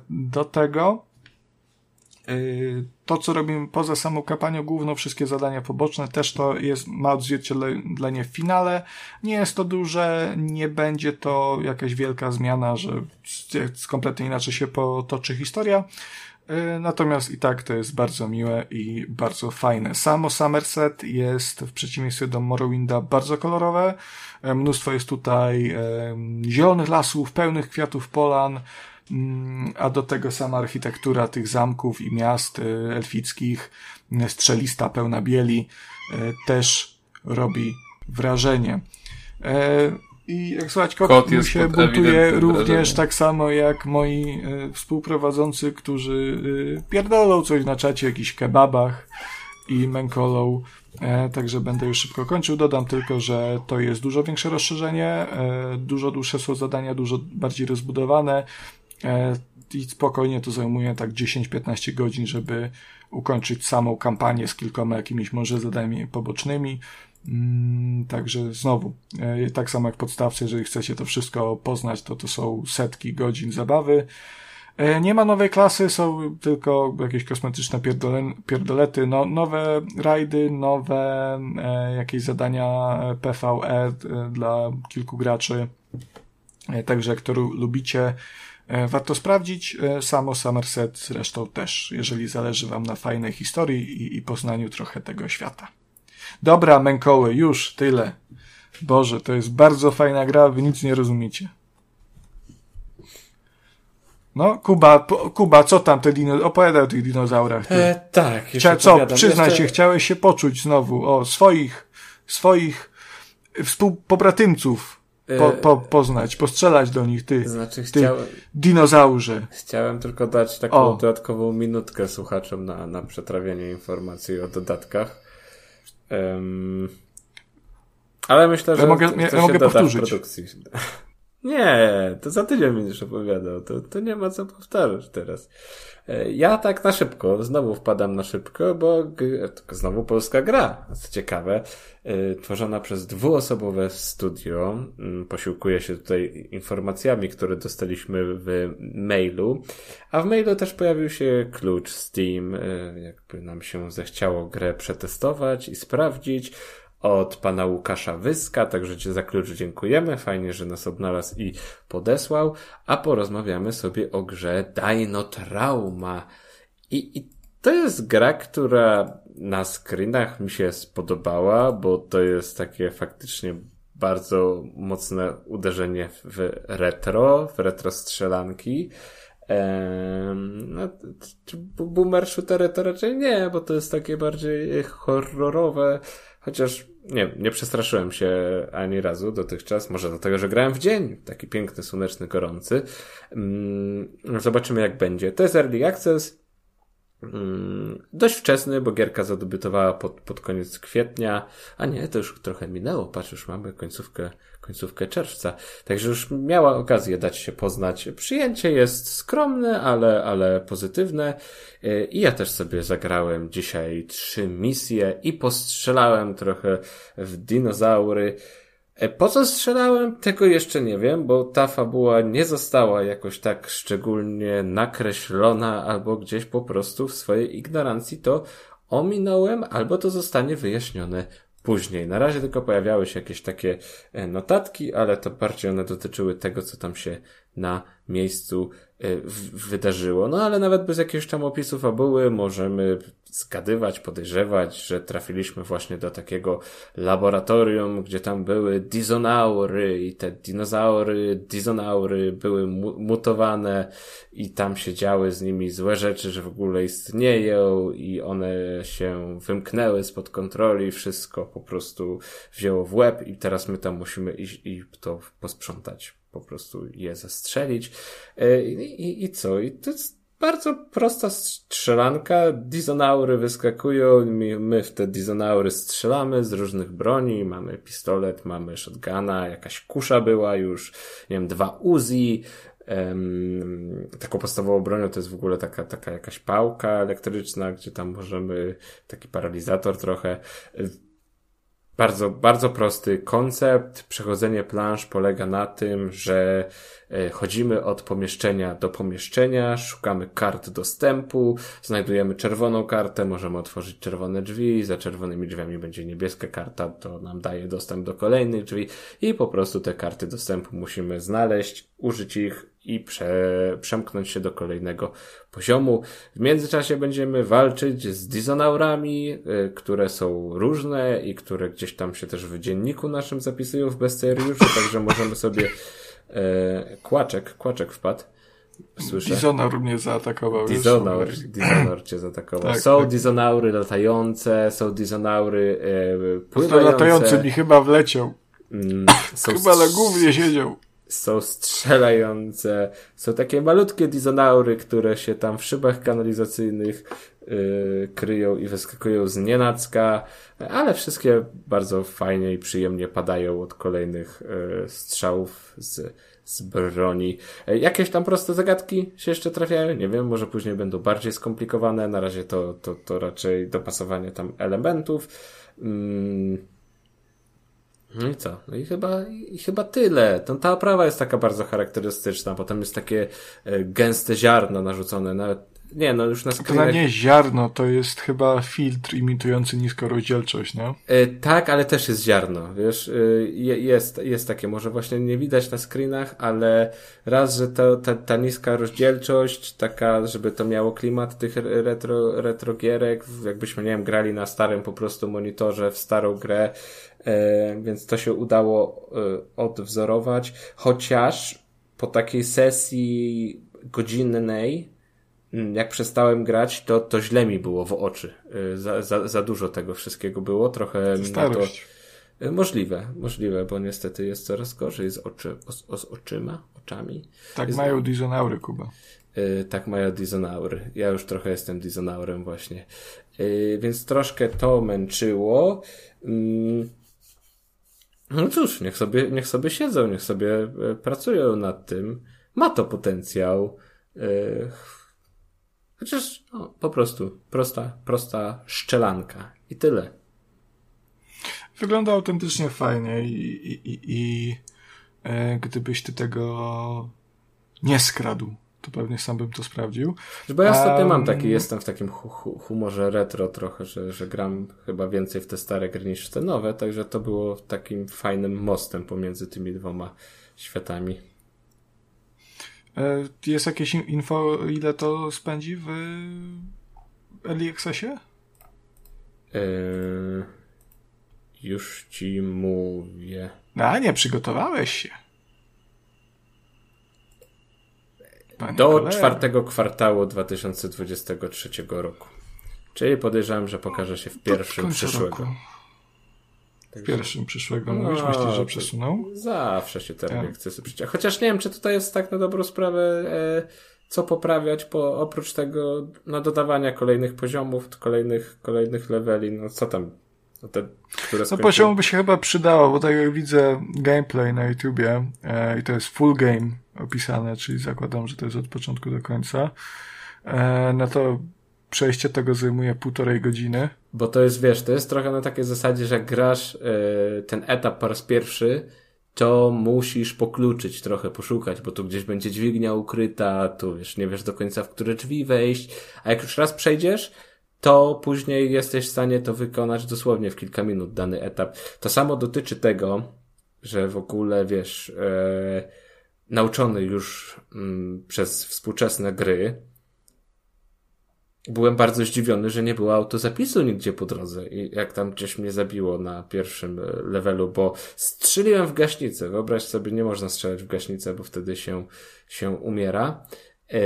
Do tego to, co robimy poza samą kampanią główną, wszystkie zadania poboczne, też to jest, ma odzwierciedlenie w finale. Nie jest to duże, nie będzie to jakaś wielka zmiana, że kompletnie inaczej się potoczy historia. Y, natomiast i tak to jest bardzo miłe i bardzo fajne. Samo Somerset jest w przeciwieństwie do Morrowinda bardzo kolorowe. Y, mnóstwo jest tutaj zielonych lasów, pełnych kwiatów polan, a do tego sama architektura tych zamków i miast y, elfickich, y, strzelista pełna bieli, y, też robi wrażenie. E, I jak słuchać, kot, kot się buntuje również wrażenie. tak samo jak moi współprowadzący, którzy pierdolą coś na czacie, jakichś kebabach i menkolą. E, także będę już szybko kończył. Dodam tylko, że to jest dużo większe rozszerzenie, e, dużo dłuższe są zadania, dużo bardziej rozbudowane. E, i spokojnie to zajmuje tak 10-15 godzin, żeby ukończyć samą kampanię z kilkoma jakimiś może zadaniami pobocznymi. Mm, także znowu, e, tak samo jak podstawce, jeżeli chcecie to wszystko poznać, to to są setki godzin zabawy. E, nie ma nowej klasy, są tylko jakieś kosmetyczne pierdolety, no, nowe rajdy, nowe jakieś zadania PvE dla kilku graczy. Także jak to lubicie, warto sprawdzić. E, samo Somerset zresztą też, jeżeli zależy Wam na fajnej historii i, i poznaniu trochę tego świata. Dobra, Mękoły, już tyle. Boże, to jest bardzo fajna gra, wy nic nie rozumiecie. No, Kuba, Kuba, co tam te dino, opowiadaj o tych dinozaurach. E, tak, Chcia, co, przyznaj jeszcze... się, chciałeś się poczuć znowu o swoich, swoich współpobratymców po, po, poznać, postrzelać do nich, ty, znaczy, ty chciałem, dinozaurze. Chciałem tylko dać taką o. dodatkową minutkę słuchaczom na, na przetrawienie informacji o dodatkach. Um, ale myślę, że ja mogę, to, ja, ja mogę powtórzyć. Nie, to za tydzień będziesz opowiadał. To, to nie ma co powtarzać teraz. E, ja tak na szybko, znowu wpadam na szybko, bo znowu polska gra. Co ciekawe, e, tworzona przez dwuosobowe studio. Mm, posiłkuje się tutaj informacjami, które dostaliśmy w mailu. A w mailu też pojawił się klucz Steam. E, jakby nam się zechciało grę przetestować i sprawdzić od pana Łukasza Wyska, także Ci za klucz dziękujemy. Fajnie, że nas odnalazł i podesłał. A porozmawiamy sobie o grze Dino Trauma. I, i to jest gra, która na screenach mi się spodobała, bo to jest takie faktycznie bardzo mocne uderzenie w retro, w retro strzelanki. Ehm, no, boomer shootery to raczej nie, bo to jest takie bardziej horrorowe, chociaż nie, nie przestraszyłem się ani razu dotychczas, może dlatego, że grałem w dzień, taki piękny, słoneczny, gorący. Mm, zobaczymy jak będzie. To jest Early Access, Mm, dość wczesny, bo gierka zadebiutowała pod, pod koniec kwietnia, a nie, to już trochę minęło, patrz, już mamy końcówkę, końcówkę czerwca, także już miała okazję dać się poznać. Przyjęcie jest skromne, ale, ale pozytywne y, i ja też sobie zagrałem dzisiaj trzy misje i postrzelałem trochę w dinozaury. E, po co strzelałem? Tego jeszcze nie wiem, bo ta fabuła nie została jakoś tak szczególnie nakreślona, albo gdzieś po prostu w swojej ignorancji to ominąłem, albo to zostanie wyjaśnione później. Na razie tylko pojawiały się jakieś takie e, notatki, ale to bardziej one dotyczyły tego, co tam się na miejscu wydarzyło. No ale nawet bez jakiegoś tam opisu fabuły możemy zgadywać, podejrzewać, że trafiliśmy właśnie do takiego laboratorium, gdzie tam były dizonaury i te dinozaury, dizonaury były mu mutowane i tam się działy z nimi złe rzeczy, że w ogóle istnieją i one się wymknęły spod kontroli, wszystko po prostu wzięło w łeb i teraz my tam musimy iść i to posprzątać po prostu je zestrzelić. E, I, i, i co? I to jest bardzo prosta strzelanka. Dizonaury wyskakują, my, w te dizonaury strzelamy z różnych broni. Mamy pistolet, mamy shotguna, jakaś kusza była już, nie wiem, dwa Uzi. Taką podstawową bronią to jest w ogóle taka, taka jakaś pałka elektryczna, gdzie tam możemy, taki paralizator trochę. Bardzo, bardzo prosty koncept. Przechodzenie plansz polega na tym, że e, chodzimy od pomieszczenia do pomieszczenia, szukamy kart dostępu, znajdujemy czerwoną kartę, możemy otworzyć czerwone drzwi, za czerwonymi drzwiami będzie niebieska karta, to nam daje dostęp do kolejnych drzwi i po prostu te karty dostępu musimy znaleźć, użyć ich i prze, przemknąć się do kolejnego poziomu. W międzyczasie będziemy walczyć z dizonaurami, y, które są różne i które gdzieś tam się też w dzienniku naszym zapisują w bestiariuszu, także możemy sobie y, kłaczek, kłaczek wpadł. Słyszę. Dizonaur mnie zaatakował. Dizonaur, Dizonaur cię zaatakował. Tak, są tak. dizonaury latające, są dizonaury e, pływające. To latający mi chyba wleciał. Mm, chyba na głównie siedział są strzelające, są takie malutkie dizonaury, które się tam w szybach kanalizacyjnych yy, kryją i wyskakują z nienacka, ale wszystkie bardzo fajnie i przyjemnie padają od kolejnych yy, strzałów z, z broni. Yy, jakieś tam proste zagadki się jeszcze trafiają? Nie wiem, może później będą bardziej skomplikowane. Na razie to, to, to raczej dopasowanie tam elementów. Yy, no i co? No i chyba, i chyba tyle. To, ta oprawa jest taka bardzo charakterystyczna. Potem jest takie e, gęste ziarno narzucone. Nawet, nie, no już na screenach... To nie ziarno, to jest chyba filtr imitujący niską rozdzielczość, no? E, tak, ale też jest ziarno, wiesz? E, jest, jest takie, może właśnie nie widać na screenach, ale raz, że to, ta, ta niska rozdzielczość, taka, żeby to miało klimat tych retro, retro gierek, jakbyśmy, nie wiem, grali na starym po prostu monitorze w starą grę, więc to się udało e, odwzorować, chociaż po takiej sesji godzinnej, mm, jak przestałem grać, to, to źle mi było w oczy. E, za, za, za dużo tego wszystkiego było, trochę Starość. to... Możliwe, możliwe, bo niestety jest coraz gorzej z, oczy, z, z oczyma, oczami. Tak jest... mają dizonaury, Kuba. tak mają dizonaury. Ja już trochę jestem dizonaurem właśnie. więc troszkę to męczyło. Mm, no cóż, niech sobie, niech sobie siedzą, niech sobie e, pracują nad tym. Ma to potencjał. E, chociaż no, po prostu prosta, prosta szczelanka i tyle. Wygląda autentycznie fajnie i, i, i, i e, gdybyś ty tego nie skradł, to pewnie sam bym to sprawdził. Bo ja ostatnio um, mam taki, jestem w takim hu hu humorze retro trochę, że, że gram chyba więcej w te stare gry niż w te nowe, także to było takim fajnym mostem pomiędzy tymi dwoma światami. E, jest jakieś info, ile to spędzi w Early Accessie? Yy, już ci mówię. A nie, przygotowałeś się. Panie do czwartego kwartału 2023 roku. Czyli podejrzewam, że pokaże się w pierwszym przyszłego. roku. W pierwszym przyszłego. No, Mówisz, myślisz, że przesunął? Zawsze się te Tak. chce przecież. Chociaż nie wiem, czy tutaj jest tak na dobrą sprawę, e, co poprawiać, po, oprócz tego no, dodawania kolejnych poziomów, kolejnych, kolejnych leveli, no co tam, no te, No poziomu by się chyba przydało, bo tak jak widzę gameplay na YouTubie e, i to jest full game opisane, czyli zakładam, że to jest od początku do końca, e, no to przejście tego zajmuje półtorej godziny. Bo to jest, wiesz, to jest trochę na takiej zasadzie, że grasz e, ten etap po raz pierwszy, to musisz pokluczyć trochę, poszukać, bo tu gdzieś będzie dźwignia ukryta, tu wiesz, nie wiesz do końca w które drzwi wejść, a jak już raz przejdziesz, to później jesteś w stanie to wykonać dosłownie w kilka minut dany etap. To samo dotyczy tego, że w ogóle, wiesz, e, nauczony już mm, przez współczesne gry, byłem bardzo zdziwiony, że nie było autozapisu nigdzie po drodze i jak tam gdzieś mnie zabiło na pierwszym e, levelu, bo strzeliłem w gaśnicę. Wyobraź sobie, nie można strzelać w gaśnicę, bo wtedy się, się umiera. E,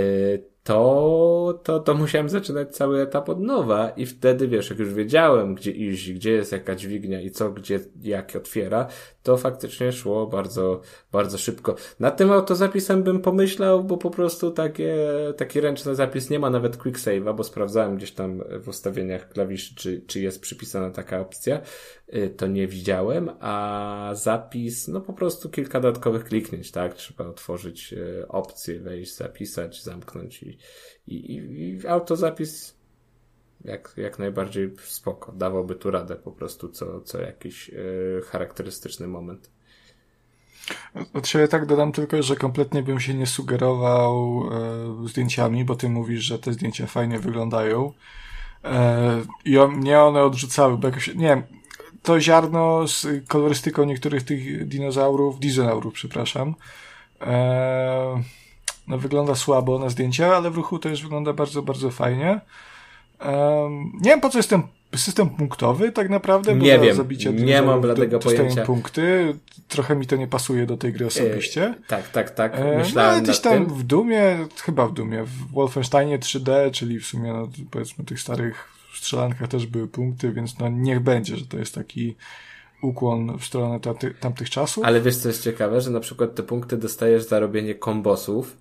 To, to, to musiałem zaczynać cały etap od nowa i wtedy, wiesz, jak już wiedziałem, gdzie iść, gdzie jest jaka dźwignia i co, gdzie, jak otwiera, to faktycznie szło bardzo, bardzo szybko. Nad tym autozapisem bym pomyślał, bo po prostu takie, taki ręczny zapis nie ma nawet quick save'a, bo sprawdzałem gdzieś tam w ustawieniach klawiszy, czy, czy jest przypisana taka opcja. Y, To nie widziałem, a zapis, no po prostu kilka dodatkowych kliknięć, tak? Trzeba otworzyć y, opcję, wejść, zapisać, zamknąć i, i, i, i autozapis jak, jak najbardziej spoko. Dawałby tu radę po prostu co, co jakiś y, charakterystyczny moment. Od siebie tak dodam tylko, że kompletnie bym się nie sugerował e, zdjęciami, bo ty mówisz, że te zdjęcia fajnie wyglądają. E, I on, mnie one odrzucały, bo jakoś, nie wiem, to ziarno z kolorystyką niektórych tych dinozaurów, dizonaurów, przepraszam, e, no wygląda słabo na zdjęcia, ale w ruchu to już wygląda bardzo, bardzo fajnie. Em, nie wiem po co jest ten system punktowy tak naprawdę. bo Nie wiem, zabicie nie mam bladego pojęcia. punkty. Trochę mi to nie pasuje do tej gry osobiście. E, tak, tak, tak. E, Myślałem no, gdzieś tam tym. w Dumie, chyba w Dumie, w Wolfensteinie 3D, czyli w sumie, no, powiedzmy, tych starych strzelankach też były punkty, więc no niech będzie, że to jest taki ukłon w stronę tamty, tamtych czasów. Ale wiesz, co jest ciekawe, że na przykład te punkty dostajesz za robienie kombosów,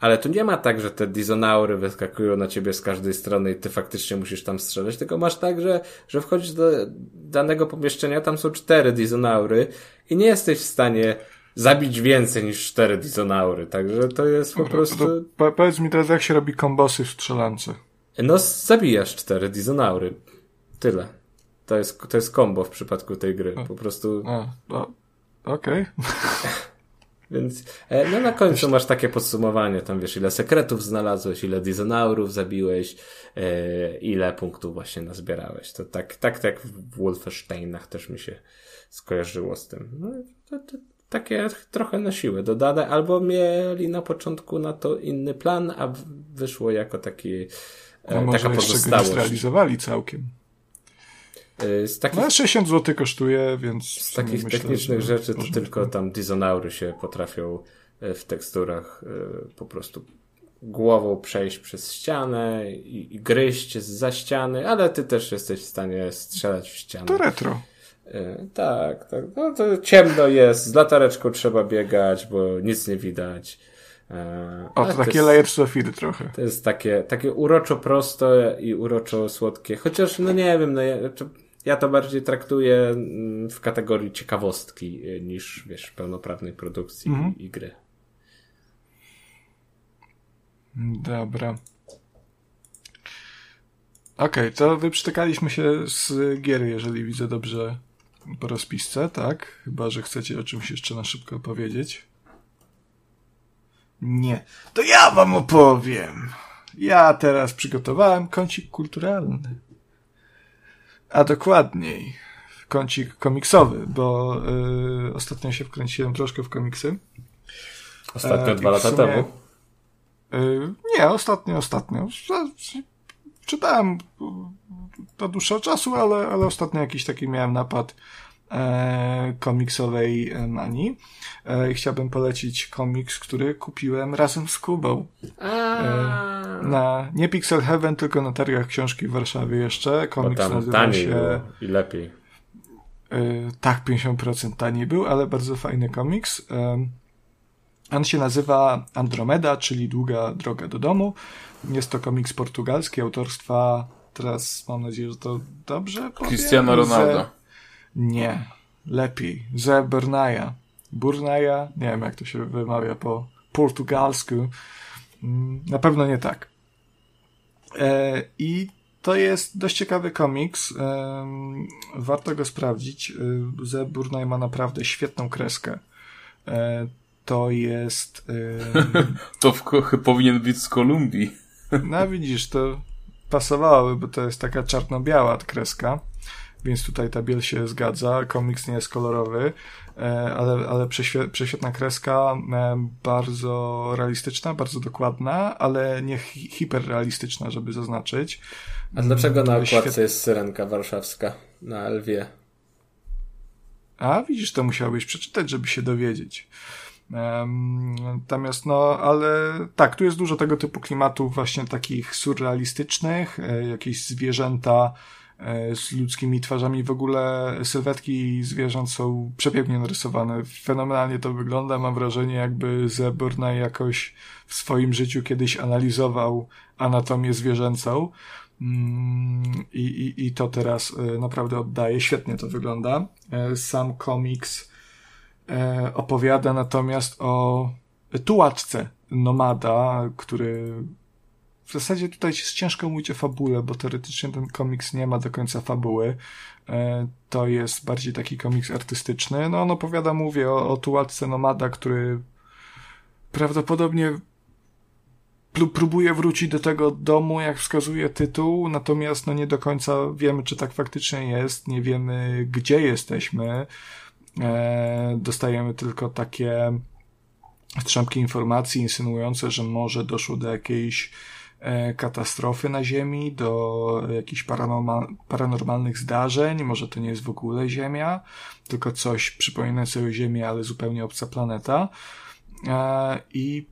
ale tu nie ma tak, że te dizonaury wyskakują na ciebie z każdej strony i ty faktycznie musisz tam strzelać, tylko masz tak, że, że wchodzisz do danego pomieszczenia, tam są cztery dizonaury i nie jesteś w stanie zabić więcej niż cztery dizonaury, także to jest po prostu... Po, powiedz mi teraz, jak się robi kombosy w strzelance. No, zabijasz cztery dizonaury. Tyle. To jest, to jest kombo w przypadku tej gry. Po prostu okej. Więc e, no na końcu masz takie podsumowanie, tam wiesz ile sekretów znalazłeś, ile dizonaurów zabiłeś, e, ile punktów właśnie nazbierałeś. To tak, tak, tak w Wolfensteinach też mi się skojarzyło z tym. No, to, to, takie trochę na siłę dodane, albo mieli na początku na to inny plan, a wyszło jako taki e, No może taka jeszcze go nie zrealizowali całkiem. E, z takich No 60 zł kosztuje, więc... Z takich myślę, technicznych rzeczy to tylko tam dizonaury się potrafią e, w teksturach e, po prostu głową przejść przez ścianę i, i gryźć za ściany, ale ty też jesteś w stanie strzelać w ścianę. To retro. Tak, tak. No to ciemno jest, z latareczką trzeba biegać, bo nic nie widać. O, to takie jest- Layers of Fear trochę. to jest takie, takie uroczo proste i uroczo słodkie. Chociaż, no nie wiem, no ja, ja to bardziej traktuję mm, w kategorii ciekawostki y, niż, wiesz, pełnoprawnej produkcji Mhm. i, gry. Dobra. Okej, to wyprztykaliśmy się z gier, jeżeli widzę dobrze po rozpisce, tak? Chyba, że chcecie o czymś jeszcze na szybko opowiedzieć. Nie. To ja wam opowiem. Ja teraz przygotowałem kącik kulturalny. A dokładniej kącik komiksowy, bo y, ostatnio się wkręciłem troszkę w komiksy. Ostatnio E, dwa w lata sumie- temu. Y, Nie, ostatnio, ostatnio. Czytałem to dłuższego czasu, ale, ale ostatnio jakiś taki miałem napad komiksowej manii. E, chciałbym polecić komiks, który kupiłem razem z Kubą. E, na, nie Pixel Heaven, tylko na targach książki w Warszawie jeszcze. Komiks nazywa się... i lepiej. E, tak, 50% taniej był, ale bardzo fajny komiks. E, on się nazywa Andromeda, czyli Długa Droga do Domu. Jest to komiks portugalski autorstwa, teraz mam nadzieję, że to dobrze powiem. Cristiano Ronaldo. Ze... Nie, lepiej. Ze Bernaja. Burnaja, nie wiem jak to się wymawia po portugalsku. Mm, na pewno nie tak. E, I to jest dość ciekawy komiks. E, warto go sprawdzić. E, Ze Burnaj ma naprawdę świetną kreskę. E, to jest. to w, powinien być z Kolumbii. no widzisz, to pasowałoby, bo to jest taka czarno-biała kreska, więc tutaj ta biel się zgadza. Komiks nie jest kolorowy, e, ale, ale prześwietna kreska, e, bardzo realistyczna, bardzo dokładna, ale nie hi hiperrealistyczna, żeby zaznaczyć. A dlaczego na okładce Świet... jest syrenka warszawska na Lwie? A widzisz, to musiałbyś przeczytać, żeby się dowiedzieć. Natomiast, no, ale tak, tu jest dużo tego typu klimatów, właśnie takich surrealistycznych, e, jakieś zwierzęta z ludzkimi twarzami. W ogóle sylwetki zwierząt są przepięknie narysowane. Fenomenalnie to wygląda. Mam wrażenie, jakby Zeborna jakoś w swoim życiu kiedyś analizował anatomię zwierzęcą. Mm, I, i, I to teraz e, naprawdę oddaje. Świetnie to wygląda. Sam komiks E, opowiada natomiast o tułaczce nomada, który w zasadzie tutaj jest ciężko mówić o fabule, bo teoretycznie ten komiks nie ma do końca fabuły. E, to jest bardziej taki komiks artystyczny. No on opowiada, mówię, o, o tułaczce nomada, który prawdopodobnie próbuje wrócić do tego domu, jak wskazuje tytuł, natomiast no nie do końca wiemy, czy tak faktycznie jest, nie wiemy, gdzie jesteśmy. E, dostajemy tylko takie strzępki informacji insynuujące, że może doszło do jakiejś katastrofy na Ziemi, do jakichś paranormal, paranormalnych zdarzeń, może to nie jest w ogóle Ziemia, tylko coś przypominającego Ziemię, ale zupełnie obca planeta. E, I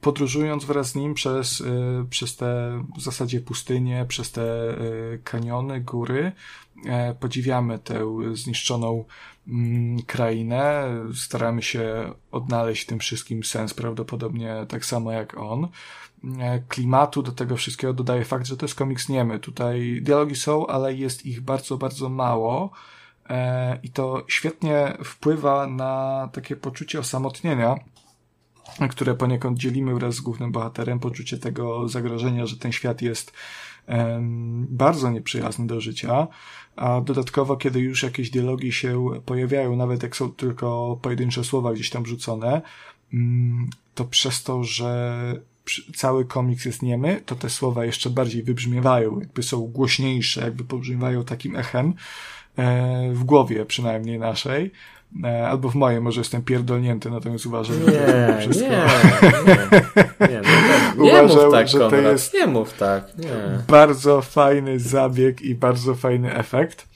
podróżując wraz z nim przez, przez te w zasadzie pustynie, przez te kaniony, góry, podziwiamy tę zniszczoną Mm, krainę, staramy się odnaleźć tym wszystkim sens, prawdopodobnie tak samo jak on. E, klimatu do tego wszystkiego dodaje fakt, że to jest komiks niemy. Tutaj dialogi są, ale jest ich bardzo, bardzo mało e, i to świetnie wpływa na takie poczucie osamotnienia, które poniekąd dzielimy wraz z głównym bohaterem, poczucie tego zagrożenia, że ten świat jest bardzo nieprzyjazny do życia a dodatkowo, kiedy już jakieś dialogi się pojawiają, nawet jak są tylko pojedyncze słowa gdzieś tam rzucone, mm, to przez to, że cały komiks jest niemy, to te słowa jeszcze bardziej wybrzmiewają, jakby są głośniejsze, jakby pobrzmiewają takim echem e, w głowie przynajmniej naszej. E, albo w moje, może jestem pierdolnięty, natomiast uważam, nie, że to wszystko... Nie, nie, nie, no nie uważam, mów tak, że to jest nie mów tak, nie. bardzo fajny zabieg i bardzo fajny efekt.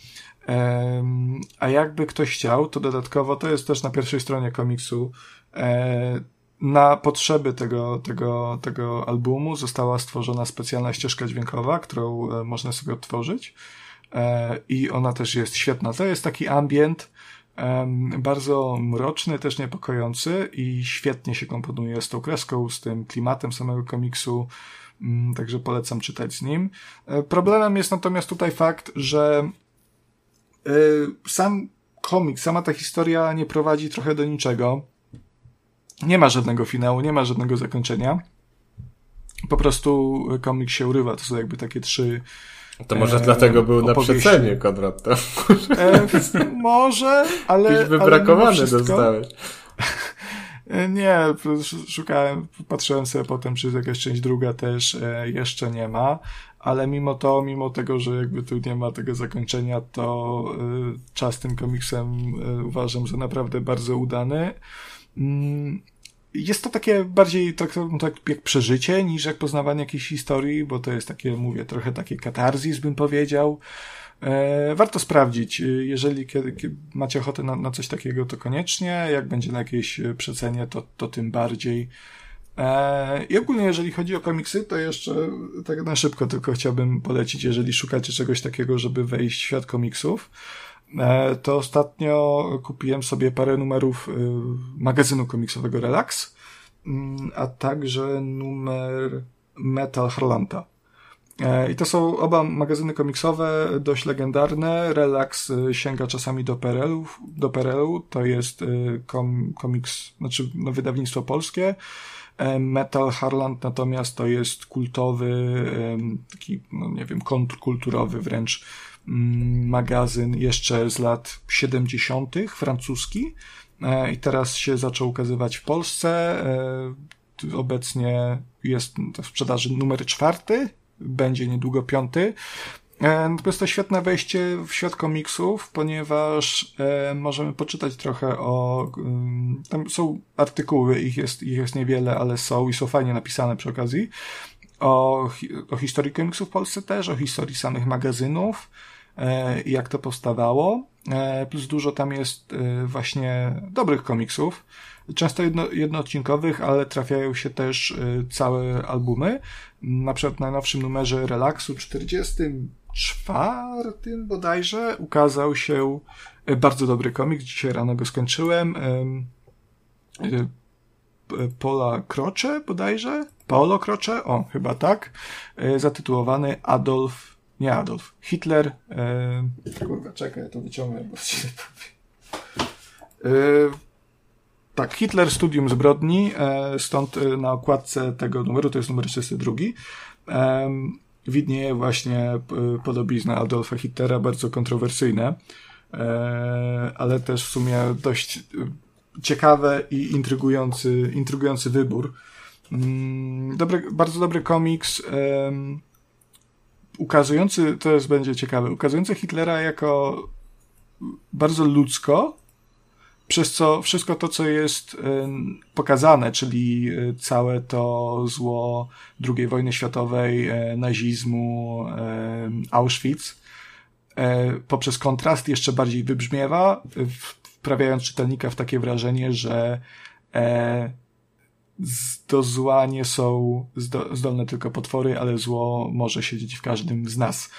A jakby ktoś chciał, to dodatkowo, to jest też na pierwszej stronie komiksu, e, na potrzeby tego, tego, tego albumu została stworzona specjalna ścieżka dźwiękowa, którą e, można sobie odtworzyć. I ona też jest świetna. To jest taki ambient, bardzo mroczny, też niepokojący i świetnie się komponuje z tą kreską, z tym klimatem samego komiksu, mm, także polecam czytać z nim. E, problemem jest natomiast tutaj fakt, że e, sam komiks, sama ta historia nie prowadzi trochę do niczego. Nie ma żadnego finału, nie ma żadnego zakończenia. Po prostu komiks się urywa. To są jakby takie trzy to może e, dlatego był opowieści. na przecenie, Konrad. To. E, może, ale... Jakiś wybrakowany wszystko... dostałeś. E, nie, szukałem, patrzyłem sobie potem, czy jakaś część druga też e, jeszcze nie ma, ale mimo to, mimo tego, że jakby tu nie ma tego zakończenia, to e, czas tym komiksem e, uważam za naprawdę bardzo udany. Mm, jest to takie bardziej tak, tak jak przeżycie niż jak poznawanie jakiejś historii, bo to jest takie, mówię, trochę takie katarzis bym powiedział. E, warto sprawdzić, e, jeżeli macie ochotę na, na, coś takiego, to koniecznie, jak będzie na jakiejś e, przecenie, to, to tym bardziej. I ogólnie, jeżeli chodzi o komiksy, to jeszcze tak na szybko tylko chciałbym polecić, jeżeli szukacie czegoś takiego, żeby wejść w świat komiksów, to ostatnio kupiłem sobie parę numerów e, magazynu komiksowego Relax, mm, a także numer Metal Harlanta. I to są oba magazyny komiksowe dość legendarne. Relax sięga czasami do PRL-u, do PRL-u to jest kom, komiks, znaczy no, wydawnictwo polskie. Metal Harland natomiast to jest kultowy, taki, no nie wiem, kontrkulturowy wręcz magazyn jeszcze z lat 70. francuski e, i teraz się zaczął ukazywać w Polsce. E, obecnie jest w sprzedaży numer czwarty, będzie niedługo piąty. E, jest to świetne wejście w świat komiksów, ponieważ możemy poczytać trochę o. Tam są artykuły, ich jest, ich jest niewiele, ale są i są fajnie napisane przy okazji. O, o historii komiksów w Polsce też, o historii samych magazynów jak to powstawało. E, plus dużo tam jest e, właśnie dobrych komiksów często jedno, jednoodcinkowych, ale trafiają się też całe albumy. Na przykład w najnowszym numerze Relaksu 40 czwartym bodajże ukazał się e, bardzo dobry komik. Dzisiaj rano go skończyłem. E, Pola Krocze bodajże? Paolo Krocze? O, chyba tak. E, zatytułowany Adolf, nie Adolf, Hitler. Kurwa, czekaj, ja to wyciągnę, bo ci powiem. Tak, Hitler Studium Zbrodni, stąd na okładce tego numeru, to jest numer 32, widnieje właśnie e, podobizna Adolfa Hitlera, bardzo kontrowersyjne, e, ale też w sumie dość e, ciekawe i intrygujący, intrygujący wybór. Mm, dobry, bardzo dobry komiks, ukazujący, to jest będzie ciekawe, ukazujący Hitlera jako bardzo ludzko, przez co wszystko to, co jest pokazane, czyli e, całe to zło II wojny światowej, e, nazizmu, Auschwitz, e, poprzez kontrast jeszcze bardziej wybrzmiewa, wprawiając czytelnika w takie wrażenie, że do zła nie są zdolne tylko potwory, ale zło może siedzieć w każdym z nas.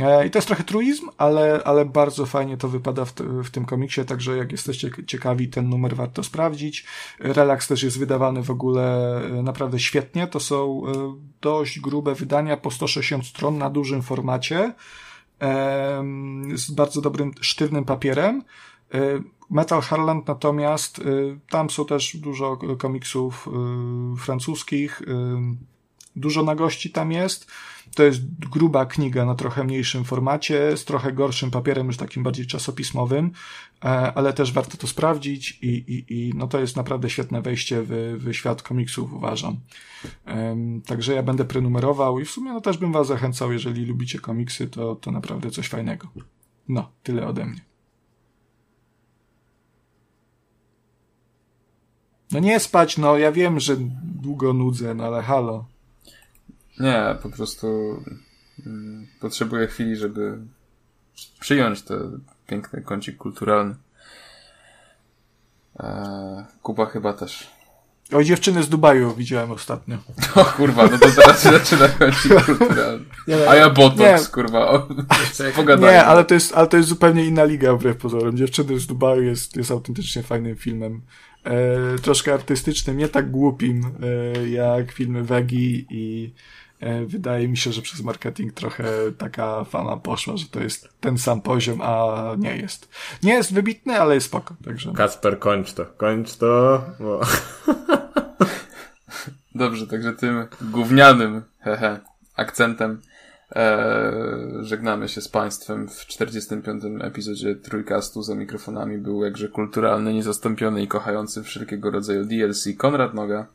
E, I to jest trochę truizm, ale, ale bardzo fajnie to wypada w, w tym komiksie, także jak jesteście ciekawi, ten numer warto sprawdzić. Relax też jest wydawany w ogóle e, naprawdę świetnie. To są e, dość grube wydania po 160 stron na dużym formacie z bardzo dobrym, sztywnym papierem. Metal Harland natomiast, tam są też dużo komiksów francuskich, dużo nagości tam jest. To jest gruba kniga na trochę mniejszym formacie, z trochę gorszym papierem, już takim bardziej czasopismowym, e, ale też warto to sprawdzić i, i, i no to jest naprawdę świetne wejście w, w świat komiksów, uważam. Także ja będę prenumerował i w sumie no też bym was zachęcał, jeżeli lubicie komiksy, to, to naprawdę coś fajnego. No, tyle ode mnie. No nie spać, no ja wiem, że długo nudzę, no ale halo. Nie, po prostu mm, potrzebuję chwili, żeby przyjąć ten piękny kącik kulturalny. Eee, Kuba chyba też. O, dziewczyny z Dubaju widziałem ostatnio. O kurwa, no to teraz się zaczyna kącik kulturalny. A ja Botox, nie. kurwa. O, nie, ale to, jest, ale to jest zupełnie inna liga wbrew pozorom. Dziewczyny z Dubaju jest, jest autentycznie fajnym filmem. E, troszkę artystycznym, nie tak głupim e, jak filmy Wegi i E, wydaje mi się, że przez marketing trochę taka fama poszła, że to jest ten sam poziom, a nie jest. Nie jest wybitny, ale jest spoko. Także... Kasper, kończ to, kończ to. Bo... Dobrze, także tym gównianym hehe, akcentem e, żegnamy się z Państwem w 45. epizodzie Trójkastu. Za mikrofonami był jakże kulturalny, niezastąpiony i kochający wszelkiego rodzaju DLC Konrad Noga.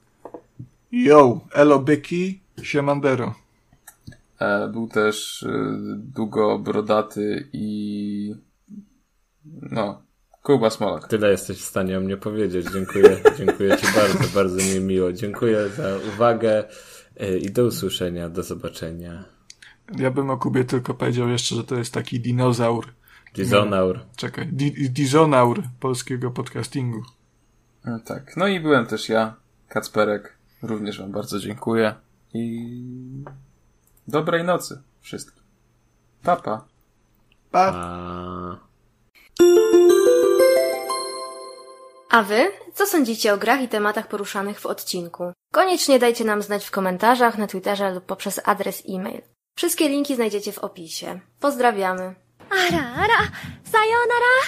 Yo, elo byki, Siemandero. E, był też e, długo brodaty i no, Kuba Smolak. Tyle jesteś w stanie o mnie powiedzieć. Dziękuję, dziękuję Ci bardzo, bardzo mi miło. Dziękuję za uwagę e, i do usłyszenia, do zobaczenia. Ja bym o Kubie tylko powiedział jeszcze, że to jest taki dinozaur. Dizonaur. Czekaj, di dizonaur polskiego podcastingu. No tak. No i byłem też ja, Kacperek. Również wam bardzo dziękuję. I dobrej nocy wszystkim. Papa. Pa! A... A wy? Co sądzicie o grach i tematach poruszanych w odcinku? Koniecznie dajcie nam znać w komentarzach, na Twitterze lub poprzez adres e-mail. Wszystkie linki znajdziecie w opisie. Pozdrawiamy. Ara, ara, sayonara!